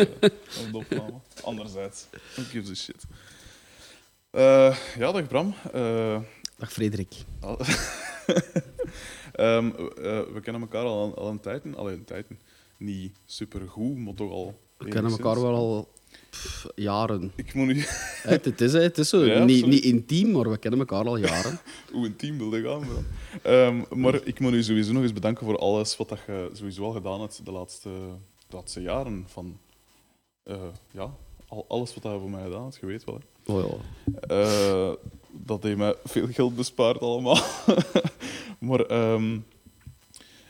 op de opname. Anderzijds, who gives a shit. Eh, ja, dag Bram. Eh, Dag Frederik. Ehm, eh, we kennen elkaar al, al een tijd. Al een tijd. Niet super goed, maar toch al. We kennen elkaar wel al pff, jaren. Ik moet nu. Het is, het is zo. Ja, niet, niet intiem, maar we kennen elkaar al jaren. Hoe intiem wilde gaan. Bram. Ehm, maar ik moet u sowieso nog eens bedanken voor alles wat dat je sowieso al gedaan hebt de laatste, de laatste jaren. Van, eh, ja, al, alles wat je voor mij gedaan hebt, je weet wel. Hè. Oh, ja. Eh, dat heeft mij veel geld bespaard allemaal. maar ehm,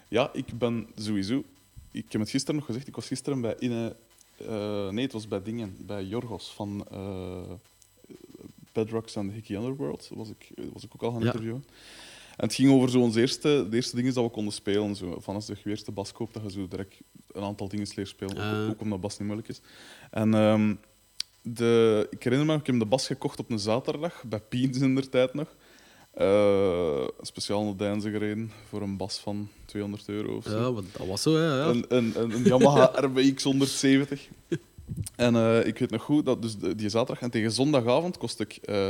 ja, ik ben sowieso... Ik heb het gisteren nog gezegd, ik was gisteren bij Inne... eh, nee, het was bij Dingen, bij Jorgos van Bedrocks and the Hickey Underworld. Was ik, was ik ook al gaan Ja. En het ging over zo ons eerste, de eerste dingen dat we konden spelen. Zo, van als je je eerste bas koopt, dat je zo direct een aantal dingen leert spelen. Ah. Ook, ook omdat bas niet moeilijk is. En ehm, de, ik herinner me, ik heb de bas gekocht op een zaterdag, bij Piens in der tijd nog. Eh, speciaal naar Deinze gereden voor een bas van 200 euro of zo. ja, want dat was zo. Hè, ja. Een, een, een, een Yamaha RBX 170. En eh, ik weet nog goed, dat dus die zaterdag en tegen zondagavond kost ik eh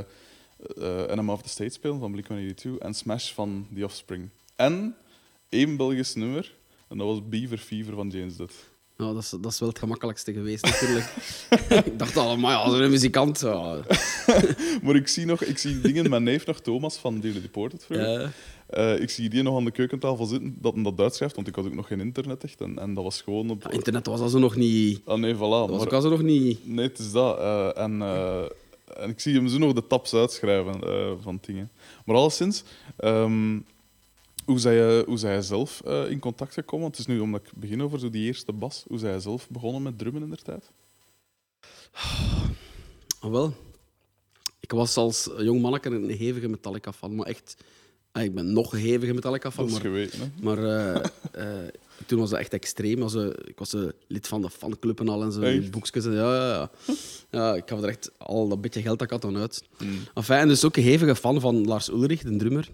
eh Enema of the State spelen van Blink-182 en Smash van The Offspring. En één Belgisch nummer, en dat was Beaver Fever van James Dutt. Ja, dat, is, dat is wel het gemakkelijkste geweest, natuurlijk. ik dacht al, maar ja, zo'n muzikant. Ja. Maar ik zie, nog, ik zie dingen, mijn neef nog, Thomas van Daily Deported. Ja. Eh, ik zie die nog aan de keukentafel zitten, dat hij dat uitschrijft, want ik had ook nog geen internet echt. En, en dat was gewoon op... Ja, internet was al zo nog niet. Ah nee, voilà. Dat was maar- ook al zo nog niet. Nee, het is dat. eh, en, en ik zie hem zo nog de taps uitschrijven eh, van dingen. Maar alleszins, ehm, hoe zij hoe zij zelf eh, in contact gekomen? Want het is nu omdat ik begin over zo die eerste bas. Hoe zij zelf begonnen met drummen in der tijd? Ah, wel. Ik was als jong manneke een hevige Metallica-fan, maar echt... ah, Ik ben nog een hevige Metallica-fan, Dat is maar geweten. Hè? Maar eh, toen was dat echt extreem. Als, eh, ik was eh, lid van de fanclub en al en zo. Echt? boekjes en ja, ja, ja. ja. Ik gaf er echt al dat beetje geld dat ik had aan uit. Mm. Enfin, en dus ook een hevige fan van Lars Ulrich, de drummer.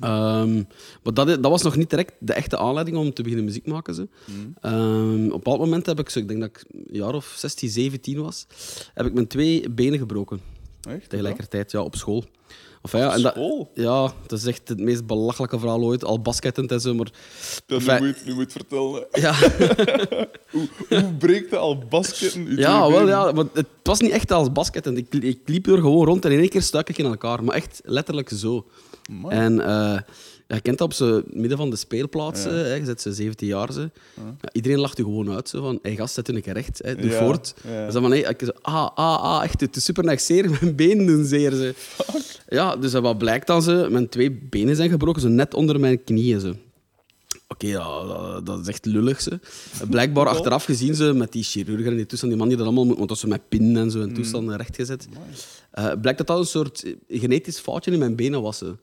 Ehm, maar dat, dat was nog niet direct de echte aanleiding om te beginnen muziek maken. Zo. Mm. Ehm, op een bepaald moment heb ik, zo, ik denk dat ik een jaar of 16, 17 was, heb ik mijn twee benen gebroken. Echt? Tegelijkertijd, ja, op school. Enfin, ja, en dat, ja, dat is echt het meest belachelijke verhaal ooit. Al baskettend en zo, maar... Ja, nu, moet, je- nu moet vertellen. ja, Hoe, hoe breekt hij al basketten? Ja, wel, ja, maar het was niet echt als basket. En ik, ik liep er gewoon rond en in één keer stak ik in elkaar. Maar echt letterlijk zo. En eh, je kent dat op zo midden van de speelplaats. Ja. eh, hè, je zet ze 17 jaar. Zo. Ja, iedereen lacht je gewoon uit. Zo, van, hey, gast, zet je een keer recht. Hè, doe voort. Dus dan van, hey, ik ah, ah, ah, echt, het is super zeer. Mijn benen doen zeer. Zo. Ja, dus wat blijkt dan? Zo, mijn twee benen zijn gebroken, zo net onder mijn knieën. Zo. Oké, ja, dat, is echt lullig. Ze. Blijkbaar achteraf gezien ze met die chirurgen en die toestand, die man die dat allemaal moet, want dat ze met pinnen en zo en toestanden rechtgezet. Eh blijkt dat dat een soort genetisch foutje in mijn benen was. Zo.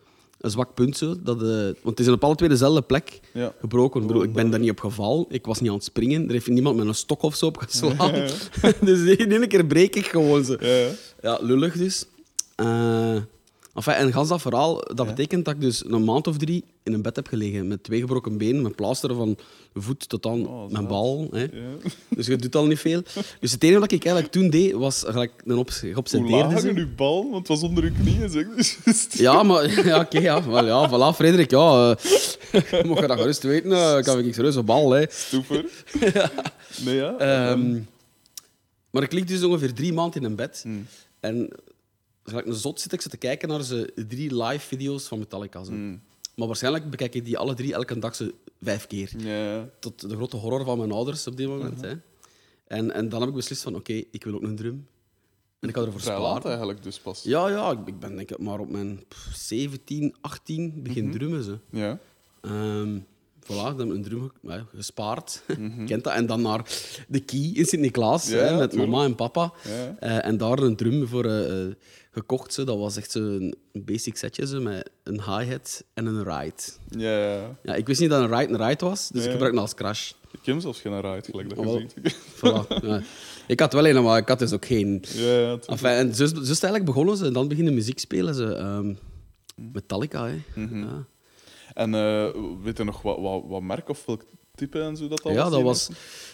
Een zwak punt. Zo, dat, eh, want het is op alle twee dezelfde plek Ja. gebroken. Ik, bedoel, ik ben daar niet op gevallen. Ik was niet aan het springen. Er heeft niemand met een stok of zo op geslaan. dus in één keer breek ik gewoon zo. Ja, ja. Ja, lullig dus. Eh enfin, en gans dat verhaal, dat betekent dat ik dus een maand of drie in een bed heb gelegen met twee gebroken benen, met plaaster van voet tot aan Oh, mijn bal. Hè. Ja. Dus je doet al niet veel. Dus het enige wat ik eigenlijk toen deed, was gelijk een op, Hoe geobsedeerde laag zin. hangen uw bal? Want het was onder uw knieën, zeg. Dus. Ja, maar ja, oké, ja. Wel, ja, voilà, Frederik, ja. eh mocht je dat gerust weten, eh, kan ik serieus een bal, hè. Stoeper. Nee, ja. Ehm, maar ik lig dus ongeveer drie maanden in een bed. Hmm. En een zot zit ik zo te kijken naar ze drie live video's van Metallica. Zo. Hmm. Maar waarschijnlijk bekijk ik die alle drie elke dag zo vijf keer. Tot de grote horror van mijn ouders op die moment. Uh-huh. hè. En, en dan heb ik beslist van, oké, ik wil ook een drum. En ik had ervoor sparen. eigenlijk dus pas. Ja, ja, ik, ik ben denk ik maar op mijn pff, 17, 18 begin Mhm. drummen. Zo. Ja. Ehm voilà, een drum ja, gespaard. Mhm. Kent dat? En dan naar de Key in Sint-Niklaas Ja, hè, ja, met tuurlijk. mama en papa. Eh, en daar een drum voor eh, eh, gekocht. Zo. Dat was echt zo'n basic setje zo, met een hi-hat en een ride. Ja, ja. Ik wist niet dat een ride een ride was, dus ik gebruikte het als crash. Ik heb zelfs geen ride, gelijk dat je Oh, ziet. Voilà. Ik had wel een, maar ik had dus ook geen. Ja. Enfin, en zo, zo is eigenlijk begonnen. Ze. En dan beginnen muziek spelen. Ze. Ehm, Metallica, hè. Mhm. ja. En eh, weet je nog wat, wat, wat merk of welk type en zo. Dat dat ja, dat was,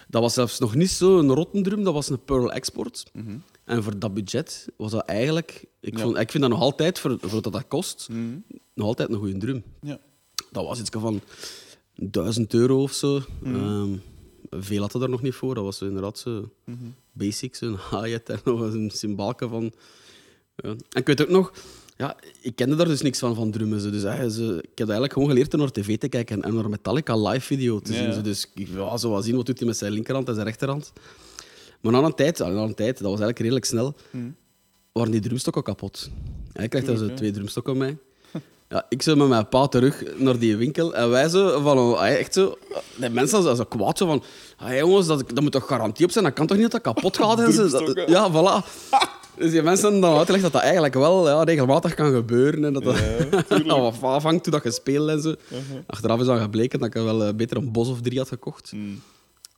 dat was zelfs nog niet zo'n rottendrum, dat was een Pearl Export. Mhm. En voor dat budget was dat eigenlijk... Ik, Ja. vond, ik vind dat nog altijd, voor, voor wat dat kost, Mhm. nog altijd een goede drum. Ja. Dat was iets van 1000 euro of zo. Mhm. Ehm, veel hadden daar nog niet voor. Dat was inderdaad zo Mhm. basics, een hi-hat en nog een symboolke van. Ja. En ik weet ook nog, ja, ik kende daar dus niks van van drummen. zo. Dus hè, ze, ik heb eigenlijk gewoon geleerd naar tv te kijken en naar Metallica live video te zien. Ja. zo. Dus ik ja, zo wat zien wat doet hij met zijn linkerhand en zijn rechterhand. Maar na een tijd, na een tijd, dat was eigenlijk redelijk snel, Mhm. waren die drumstokken kapot. Hij krijgt daar zo twee drumstokken mee. Ja, ik zo met mijn pa terug naar die winkel en wij zo van, ah, echt zo, de mensen zijn zo kwaad zo van, ah, jongens, dat, dat moet toch garantie op zijn, dat kan toch niet dat dat kapot gaat? En zo. Dat- Drumstokken. ja, voilà. Dus die mensen hebben dan uitgelegd dat dat eigenlijk wel ja, regelmatig kan gebeuren en dat dat Ja, afhangt hoe dat je speelt en zo. Achteraf is dan gebleken dat ik wel eh, beter een bos of drie had gekocht. Mhm.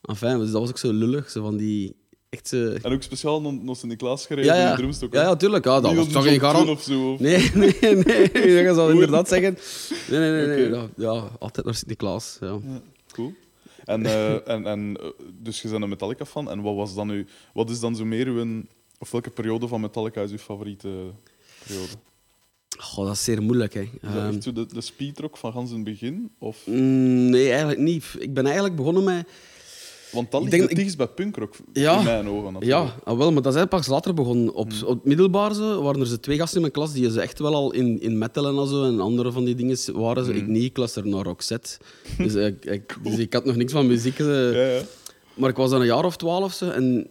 Enfin, dus dat was ook zo lullig, zo van die echt... zo- En ook speciaal naar Sint-Niklaas gereden ja, ja. die drumstokken. ja, ja, tuurlijk. Ja, dat Niet was toch de geen garant. of zo. Of... Nee, nee, nee. Je zou inderdaad zeggen. Nee, nee, nee. Ja, altijd naar Sint-Niklaas. Ja. Ja, cool. En, eh, en, en eh, dus je bent een Metallica-fan. En wat, was dan uw, wat is dan zo meer uw... Of welke periode van Metallica is uw favoriete periode? Goh, dat is zeer moeilijk. Hè. Is dat Ehm, echt de, de speedrock van gans in het begin? Of, mm, nee, eigenlijk niet. Ik ben eigenlijk begonnen met... want dat ligt het dichtst bij punkrock, Ja. in mijn ogen. natuurlijk. Ja, ah, wel, maar dat is eigenlijk pas later begonnen. Op, Hmm. op het middelbaar zo, waren er zo twee gasten in mijn klas die ze echt wel al in, in metal en zo, en andere van die dingen waren. Ze. Hmm. Ik niet, ik naar Roxette. Dus, ik, ik, dus ik had nog niks van muziek. eh. Ja, ja. Maar ik was dan een jaar of twaalf zo, en,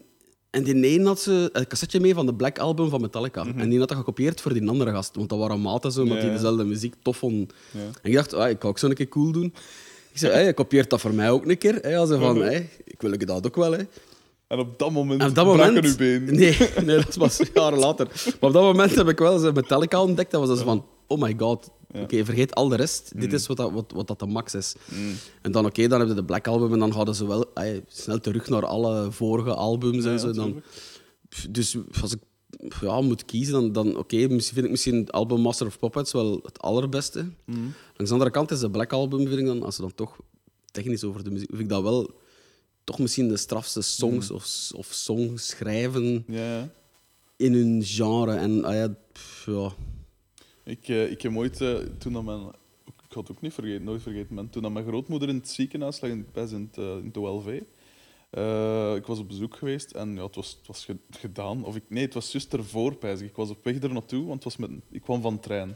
en die ene had ze een cassetje mee van de Black Album van Metallica. En die had dat gekopieerd voor die andere gast, want dat waren maten zo, omdat Mhm. Ja, die dezelfde muziek tof vonden. Ja. En ik dacht, ah, ik ga ook zo een keer cool doen. Ik zei, hey, je kopieert dat voor mij ook een keer. Hey, ze van, Mhm. hey, ik wil ik dat ook wel. En op dat moment, En op dat moment... uw been. Nee, nee, dat was jaren later. Maar op dat moment heb ik wel eens Metallica ontdekt. Dat was dus van, oh my god, Oké, vergeet al de rest. Dit is wat, dat, wat, wat dat de max is. Mm. En dan, oké, dan heb je de Black Album en dan gaan ze wel snel terug naar alle vorige albums Ja, en zo. Dan, dus als ik ja, moet kiezen, dan, dan oké, misschien vind ik misschien het album Master of Puppets wel het allerbeste. Mm. Langs de andere kant is de Black Album, vind ik dan, als ze dan toch technisch over de muziek, vind ik dat wel toch misschien de strafste songs Mm. of, of songs schrijven ja. in hun genre. En ah ja, pff, ja. Ik, eh, ik heb ooit, eh, toen dat mijn... Ik had het ook niet vergeten, nooit vergeten, man. Toen dat mijn grootmoeder in het ziekenhuis lag, in, bij in, het, eh, in het OLV. ik was op bezoek geweest en ja, het was, het was ge- gedaan. Of ik, nee, het was juist ervoor, pijs ik. Ik was op weg er naartoe, want het was met, ik kwam van de trein.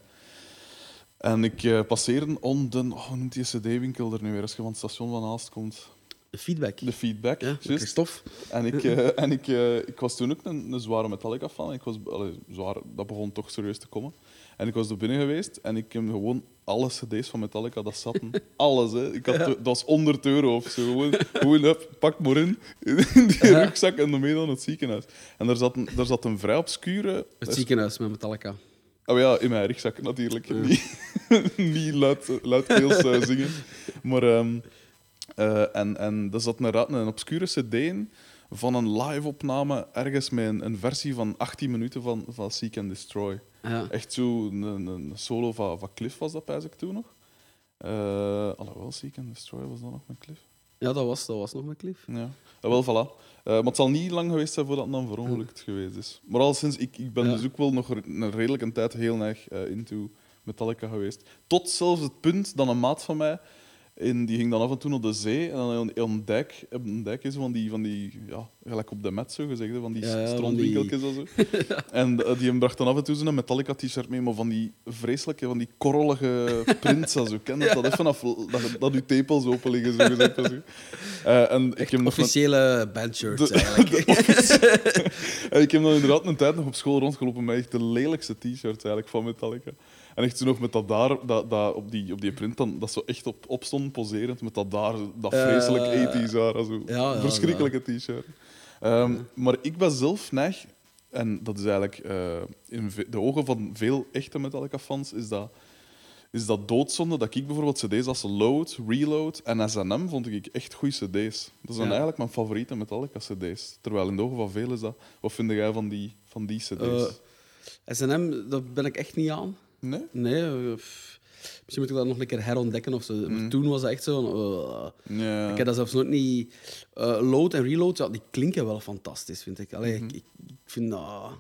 En ik passeerde om de... Oh, hoe noemt die cd-winkel er nu weer? Als je van het station van Aalst komt. De feedback. De feedback, ja, juist. Christophe. En ik, en ik, ik was toen ook een, een zware Metallica-fan. Ik was, allee, zwaar, dat begon toch serieus te komen. En ik was er binnen geweest en ik heb gewoon alle cd's van Metallica, dat zaten. Alles, hè. Ik had, Dat was 100 euro of zo. Gewoon, gewoon hup, pak maar in, in die Ja. rugzak en dan mee naar het ziekenhuis. En daar zat een, daar zat een vrij obscure... Het ziekenhuis met Metallica. Oh ja, in mijn rugzak natuurlijk. Niet, niet luid, luidkeels eh, zingen. Maar, ehm, eh, en, en er zat een, een obscure cd in van een live-opname ergens met een, een versie van 18 minuten van, van Seek and Destroy. Ja. Echt zo een, een solo van, van Cliff was dat, pijs ik toen nog. Uh, alhoewel, Seek and Destroy was dat nog met Cliff. ja, dat was, dat was nog met Cliff. Ja, ja wel, voilà. Eh, maar het zal niet lang geweest zijn voordat het dan verongelukt geweest is. Maar al sinds, ik, ik ben dus ook wel nog een redelijke tijd heel erg eh, into Metallica geweest. Tot zelfs het punt dat een maat van mij, in, die ging dan af en toe naar de zee, en dan een dijk, een dijk is van die, van die ja, gelijk op de met zo gezegd, van die Ja, en zo. En eh, die bracht dan af en toe zo'n Metallica-t-shirt mee, maar van die vreselijke, van die korrelige prints, en zo. Ken dat? Dat is vanaf dat, dat uw tepels open liggen, zo gezegd. en zo. Eh, en ik heb nog Officiële bandshirts de- eigenlijk. en ik heb dan inderdaad een tijd nog op school rondgelopen met echt de lelijkste t-shirts eigenlijk van Metallica. En echt zo nog met dat daar, dat, dat, op, die, op die print, dan, dat zo echt op, op stond, poserend, met dat daar, dat Eh, vreselijk 80s haar. Zo. ja, ja, Verschrikkelijke t-shirt. Ehm, maar ik ben zelf neig, en dat is eigenlijk eh, in de ogen van veel echte Metallica-fans, is dat, is dat doodzonde dat ik bijvoorbeeld cd's als Load, Reload en S&M vond ik echt goede cd's. Dat zijn Ja. eigenlijk mijn favoriete Metallica-cd's. Terwijl in de ogen van velen is dat... Wat vind jij van die, van die cd's? Eh, S&M, daar ben ik echt niet aan. Nee? Nee, eh, pff. misschien moet ik dat nog een keer herontdekken of zo. Maar toen was dat echt zo Ja. Ik heb dat zelfs nooit niet... eh, load en reload, ja, die klinken wel fantastisch, vind ik. Allee, ik, ik, ik vind dat...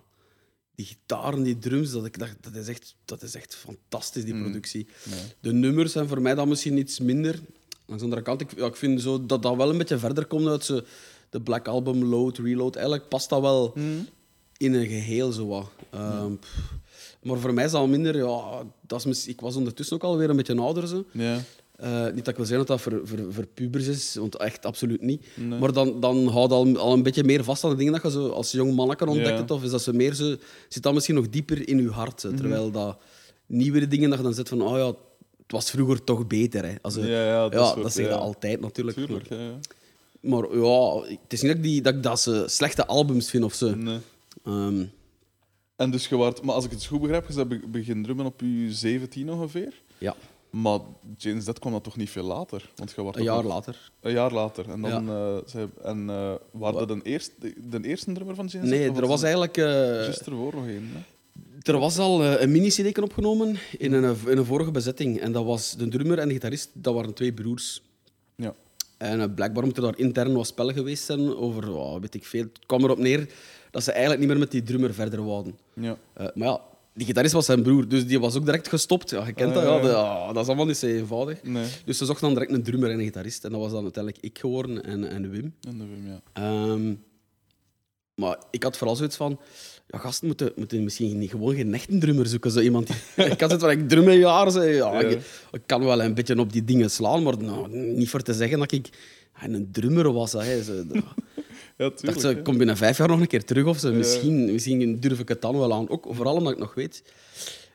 Die gitaren, die drums, dat, ik, dat, dat, is echt, dat is echt fantastisch, die productie. De nummers zijn voor mij dan misschien iets minder. Aan de andere kant, ik, ja, ik vind zo dat dat wel een beetje verder komt uit zo, de Black Album, Load, Reload. Eigenlijk past dat wel in een geheel, zo wat. Ehm, pff. Maar voor mij is dat al minder... Ja, dat is, ik was ondertussen ook alweer een beetje ouder, zo. Ja. Eh, niet dat ik wil zeggen dat dat voor, voor, voor pubers is, want echt absoluut niet. Maar dan, dan houdt al, al een beetje meer vast aan de dingen dat je zo als jong manneke ontdekt Ja. hebt. Of is dat zo meer zo, zit dat misschien nog dieper in je hart. Mhm. hè, Terwijl dat nieuwere dingen dat je dan zit van, oh ja, het was vroeger toch beter. Hè. Also, Ja, ja, dat ja, dat zeg je altijd natuurlijk. Tuurlijk. Maar ja, het is niet dat ik, die, dat, ik dat ze slechte albums vind of zo. Nee. Ehm, En dus je waart, maar als ik het goed begrijp, je bent be- begin drummen op je 17 ongeveer. ja, Maar James Dead kwam dat toch niet veel later? Want je een jaar later. Een jaar later. En dan eh zij, en waren dat de eerste, de eerste drummer van James Nee, er was eigenlijk... eh, Juist ervoor nog één. Er was al een mini-cd opgenomen in een, in een vorige bezetting. En dat was de drummer en de gitarist, dat waren twee broers. Ja. En blijkbaar moet er daar intern wat spel geweest zijn over, oh, weet ik veel. Het kwam erop neer dat ze eigenlijk niet meer met die drummer verder wouden. Ja. Eh, maar ja, die gitarist was zijn broer, dus die was ook direct gestopt. Ja, je kent dat, Ah, ja, de- ah, dat is allemaal niet zo eenvoudig. Nee. Dus ze zochten dan direct een drummer en een gitarist. En dat was dan uiteindelijk ik geworden en, en Wim. En de Wim, ja. Ehm, maar ik had vooral zoiets van... Ja, gasten moeten, moeten misschien niet gewoon geen echte drummer zoeken. Zo iemand die, ik had zoiets van, ik drum een jaar. Zo, ja, Ja. Ik, ik kan wel een beetje op die dingen slaan, maar nou, niet voor te zeggen dat ik een drummer was. Hè. Zo, Ja, dacht, tuurlijk. zo, hè. ik kom binnen vijf jaar nog een keer terug of zo. Misschien, misschien durf ik het dan wel aan. Ook vooral omdat ik nog weet...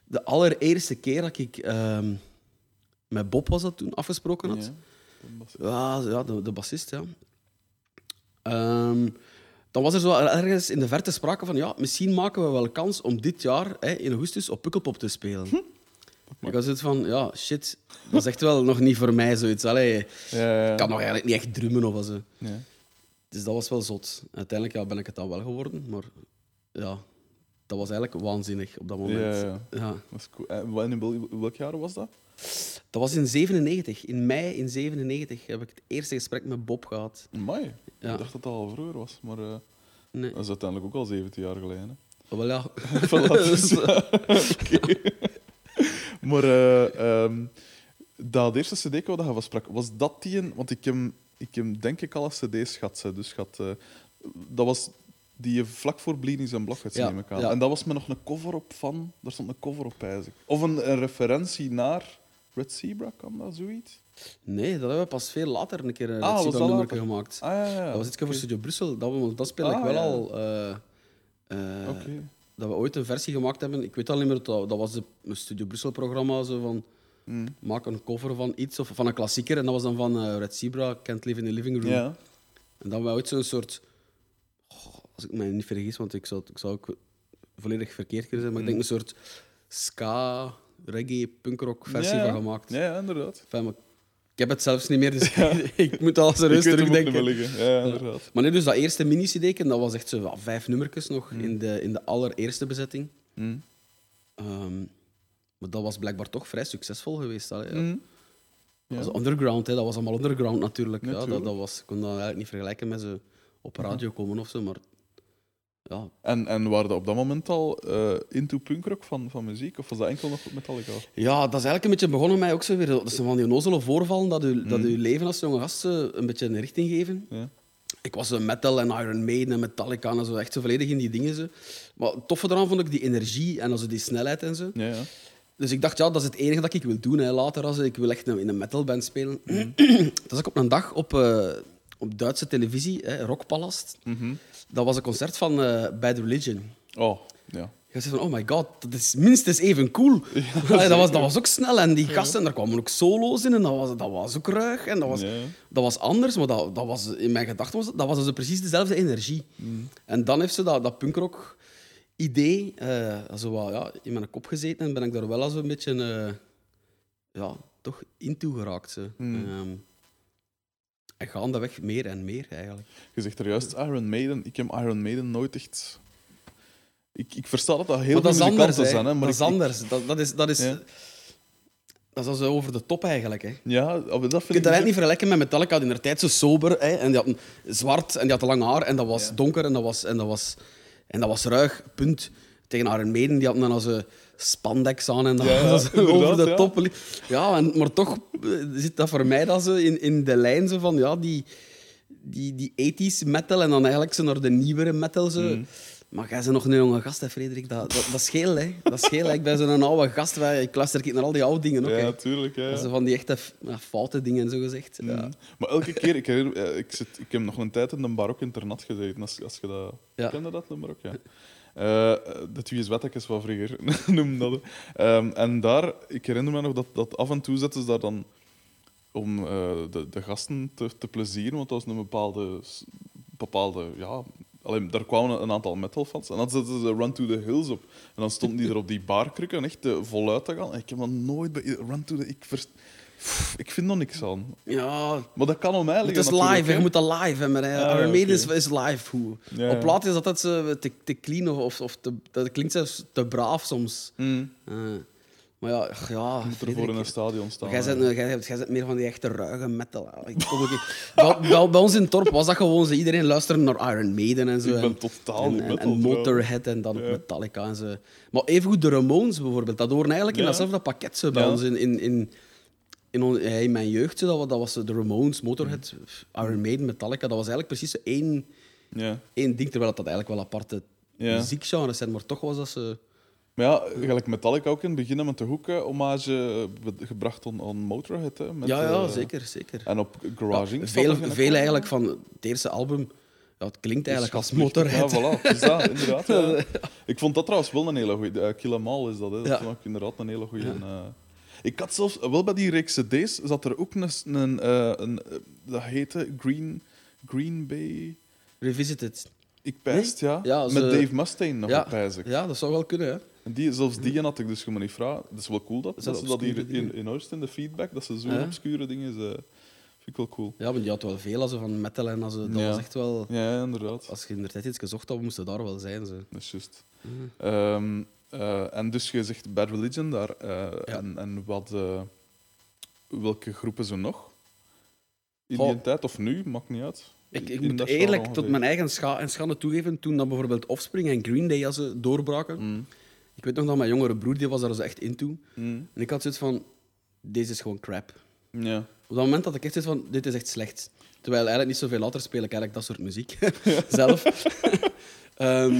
De allereerste keer dat ik... ehm, met Bob was dat toen afgesproken had. Ja. Was- Ja, de, de bassist, ja. Ehm, dan was er zo ergens in de verte sprake van, ja, misschien maken we wel kans om dit jaar hè, in augustus op Pukkelpop te spelen. Ik was zoiets van, ja, shit, dat is echt wel nog niet voor mij zoiets. Allee, Ja, ja. ik kan nog eigenlijk niet echt drummen of zo. Dus dat was wel zot. Uiteindelijk ja, ben ik het dan wel geworden, maar ja, dat was eigenlijk waanzinnig op dat moment. Ja, ja. Ja. Dat is cool. En wanneer- in wel- welk jaar was dat? Dat was in 97. In mei in 97 heb ik het eerste gesprek met Bob gehad. Mei. Ja. Ik dacht dat dat al vroeger was, maar eh, Nee. dat is uiteindelijk ook al 17 jaar geleden. Hè. Oh, wel ja. Dus, oké. Maar eh, ehm, dat eerste CD dat je van sprak, was dat die een... Want ik heb, ik heb denk ik alle CD's gehad. Dus gehad, eh, dat was die je vlak voor Bleeding zijn blog had, Ja, neem ik aan. ja. En dat was met nog een cover op van... Daar stond een cover op, eigenlijk. Of een, een referentie naar Red Zebra, kan dat zoiets? Nee, dat hebben we pas veel later een keer een Ah, was ah, later? gemaakt. Ah, ja. Dat was iets voor. Studio Brussel. Dat, we- dat speel ik Ah, wel ja. al. eh, eh. Dat we ooit een versie gemaakt hebben. Ik weet al niet meer, dat, dat was de een Studio Brussel-programma. Zo van, Mm. maak een cover van iets, of van een klassieker. En dat was dan van eh, Red Zebra, Can't Live in the Living Room. En dan hebben we ooit zo'n soort... oh, als ik me niet vergis, want ik zou, ik zou ook volledig verkeerd kunnen zijn, maar ik denk een soort ska, reggae, punkrock versie Mm. Ja, ja. van gemaakt. Ja, inderdaad. Enfin, ik heb het zelfs niet meer, dus ik moet al Ik serieus weet hem ook niet terugdenken. Ja, inderdaad. Maar nee, dus dat eerste mini-cd, dat was echt zo vijf nummertjes nog in, de, in de allereerste bezetting. Mm. Maar dat was blijkbaar toch vrij succesvol geweest. Allee, ja. Mm. Dat was underground, hè. dat was allemaal underground natuurlijk. Ja, dat, dat was, ik kon dat eigenlijk niet vergelijken met ze op radio komen of zo, maar ja, En, en waren dat op dat moment al eh, into punkrock van, van muziek? Of was dat enkel nog Metallica? Ja, dat is eigenlijk een beetje begonnen met mij ook zo weer. Dat zijn van die onnozele voorvallen dat Mm. je, dat je leven als jonge gast eh, een beetje een richting geven. Ja. Ik was zo metal en Iron Maiden en Metallica en zo, echt zo volledig in die dingen. Zo. Maar het toffe eraan vond ik die energie en also die snelheid en zo. Ja, ja. Dus ik dacht, ja, dat is het enige dat ik wil doen hè, later. Als ik wil echt in een metalband spelen. Mhm. dus ik op een dag op, eh, op Duitse televisie, hè, Rockpalast. Dat was een concert van eh Bad Religion. Oh, ja. Je zegt van, oh my god, dat is minstens even cool. Allee, dat, was, dat was ook snel. En die gasten, daar kwamen ook solo's in. En dat was, dat was ook ruig. En dat was, Ja. dat was anders. Maar dat, dat was, in mijn gedachten was dat was also precies dezelfde energie. En dan heeft ze dat, dat punkrock idee eh, zo wat, ja, in mijn kop gezeten. En ben ik daar wel als een beetje eh, ja, toch in geraakt. Zo. Ehm, en gaandeweg meer en meer, eigenlijk. Je zegt er juist Iron Maiden. Ik heb Iron Maiden nooit echt... Ik, ik versta dat dat heel veel muzikanten hè. zijn, hè, maar dat is ik- ik- anders. Dat, dat is... Dat is Ja. Dat is over de top eigenlijk. Hè. Je Ja, maar dat vind kunt ik... dat eigenlijk niet vergelijken met Metallica. Die in de tijd zo sober. Hè, en die had een zwart en die had lang haar. En dat was donker en dat was, en dat was, en dat was ruig. Punt. Tegen Iron Maiden, die hadden dan als een spandex aan en dat Ja, over de ja. top. Ja, en, maar toch eh, zit dat voor mij dat zo in, in de lijn zo van ja, die, die, die 80s metal en dan eigenlijk zo naar de nieuwere metal. Zo. Mm. Maar jij bent nog een jonge gast, hè, Frederik. Dat, dat, dat is geel, hè. Dat is geel, hè. Ik ben zo'n oude gast. wij- Ik luister naar al die oude dingen ook, Ja, hè. tuurlijk. Ja. Dat zijn van die echte ja, foute dingen, zo gezegd. Ja. Mm. Maar elke keer, ik, herinner, ik, zit, ik heb nog een tijd in een barok internat gezeten. Als, als je dat... Ja. Kende dat, een barok? Ja. Eh, de twee zwettekjes van vroeger, noem dat. hè. Ehm, en daar, ik herinner me nog dat, dat af en toe zetten ze daar dan om eh, de, de gasten te, te plezieren, want dat was een bepaalde, bepaalde ja, alleen, daar kwamen een aantal metalfans en dan zetten ze Run to the Hills op. En dan stonden die er op die barkrukken echt eh, voluit te gaan. En ik heb dat nooit bij Run to the... Ik, vers- Pff, ik vind er niks aan. Ja, Maar dat kan om mij het liggen is natuurlijk, live, hè. hè. je moet dat live hebben. Maar, Ah, Iron Maiden is, is live. Hoe. Ja, Op plaat is dat altijd zo te, te clean of, of, of te, dat klinkt zelfs te braaf soms. Mm. Eh, maar ja, ach, ja moet er voor Frederik, in een stadion staan. Jij bent, jij, bent- jij bent meer van die echte ruige metal. Ik kom ook bij, bij, bij ons in het dorp was dat gewoon zo. Iedereen luisterde naar Iron Maiden en zo. Ik ben en, totaal en, en, en. Motorhead en dan Ja. Metallica en zo. Maar evengoed de Ramones bijvoorbeeld. Dat horen eigenlijk in datzelfde pakket zo bij ons in, in, in, in, on- ja, in mijn jeugd. Zo, dat, dat was de Ramones, Motorhead, Iron Maiden, Metallica. Dat was eigenlijk precies één, Ja. één ding. Terwijl dat eigenlijk wel aparte Ja. muziekgenres zijn. Maar toch was dat zo... Maar ja, gelijk Metallica ook in het begin met de hoeken hommage eh, gebracht aan, aan Motorhead. Hè, met, ja, ja, eh, zeker, zeker. En op Garage. Ja, veel, veel eigenlijk van het eerste album... Ja, het klinkt eigenlijk als Motorhead. Ja, voilà. Dus dat, inderdaad. ja. Ik vond dat trouwens wel een hele goede. Uh, Kill 'Em All is dat. Hè. Dat vond ik inderdaad een hele goede. Ik had zelfs, wel bij die reeks cd's, zat er ook een... een, eh, een eh, dat heette Green, Green Bay... Revisited. Ik pijst, ja. Met Dave Mustaine nog Ja, pijs ik. ja, dat zou wel kunnen, hè. En die, zelfs die had ik dus gewoon niet vragen. Dat is wel cool dat, Dat dat zijn ze dat hier in, in Oosten, de feedback, dat ze zo'n Ja. obscure dingen... Ze, vind ik wel cool. Ja, want je had wel veel als ze van metal en als ze, dat Ja. was echt wel... Ja, inderdaad. Als je in de tijd iets gezocht had, moesten daar wel zijn. Ze. Dat is juist. Ehm, eh, en dus je zegt Bad Religion daar. eh, en, en wat, eh, welke groepen zo nog? In die tijd of nu, maakt niet uit. Ik, ik In moet dat eerlijk tot mijn eigen scha en schande toegeven, toen dan bijvoorbeeld Offspring en Green Day als ze doorbraken. Mm, Ik weet nog dat mijn jongere broer die was daar zo echt into. mm, En ik had zoiets van, deze is gewoon crap. ja. Op dat moment had ik echt zoiets van, dit is echt slecht. Terwijl eigenlijk niet zoveel later speel ik eigenlijk dat soort muziek zelf. Ehm,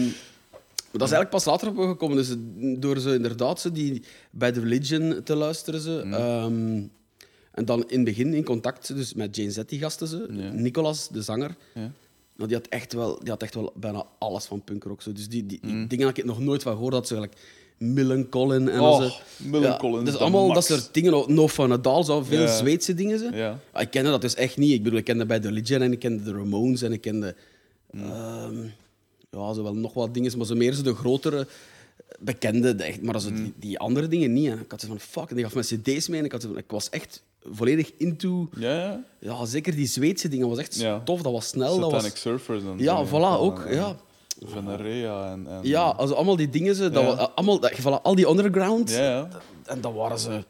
maar dat is eigenlijk pas later op gekomen. Dus door ze inderdaad zo die bij The Religion te luisteren. Ze, Mm. Ehm, en dan in het begin in contact dus met Jane Z, die gasten. Ze. Nicolas, de zanger. ja. Nou, die, had echt wel, die had echt wel bijna alles van punkrock. Zo. Dus die, die, die Mm. dingen had ik nog nooit van gehoord. Dat ze gelijk Millen Collin en Oh, zo. Millen Collin Dus is allemaal de dat max. soort dingen. No Fun at All, zo veel Ja. Zweedse dingen. Zo. Ja. Ah, Ik kende dat dus echt niet. Ik bedoel, ik kende bij The Religion en ik kende de Ramones en ik kende... ehm, ja, zo wel nog wat dingen, maar zo meer zo de grotere bekende. de echt, maar zo die, die andere dingen niet. En ik had zo van, fuck, en die gaf me cd's mee en ik, had zo van, ik was echt volledig into... Ja, ja. Ja, zeker die Zweedse dingen was echt Ja. tof. Dat was snel. Dat Satanic was, Surfers en ja, voilà, ook. En, Ja, Venerea en... en ja also allemaal die dingen, zo, dat Ja. wa- allemaal, dat, voilà, al die underground. Ja, ja. En dat waren ze...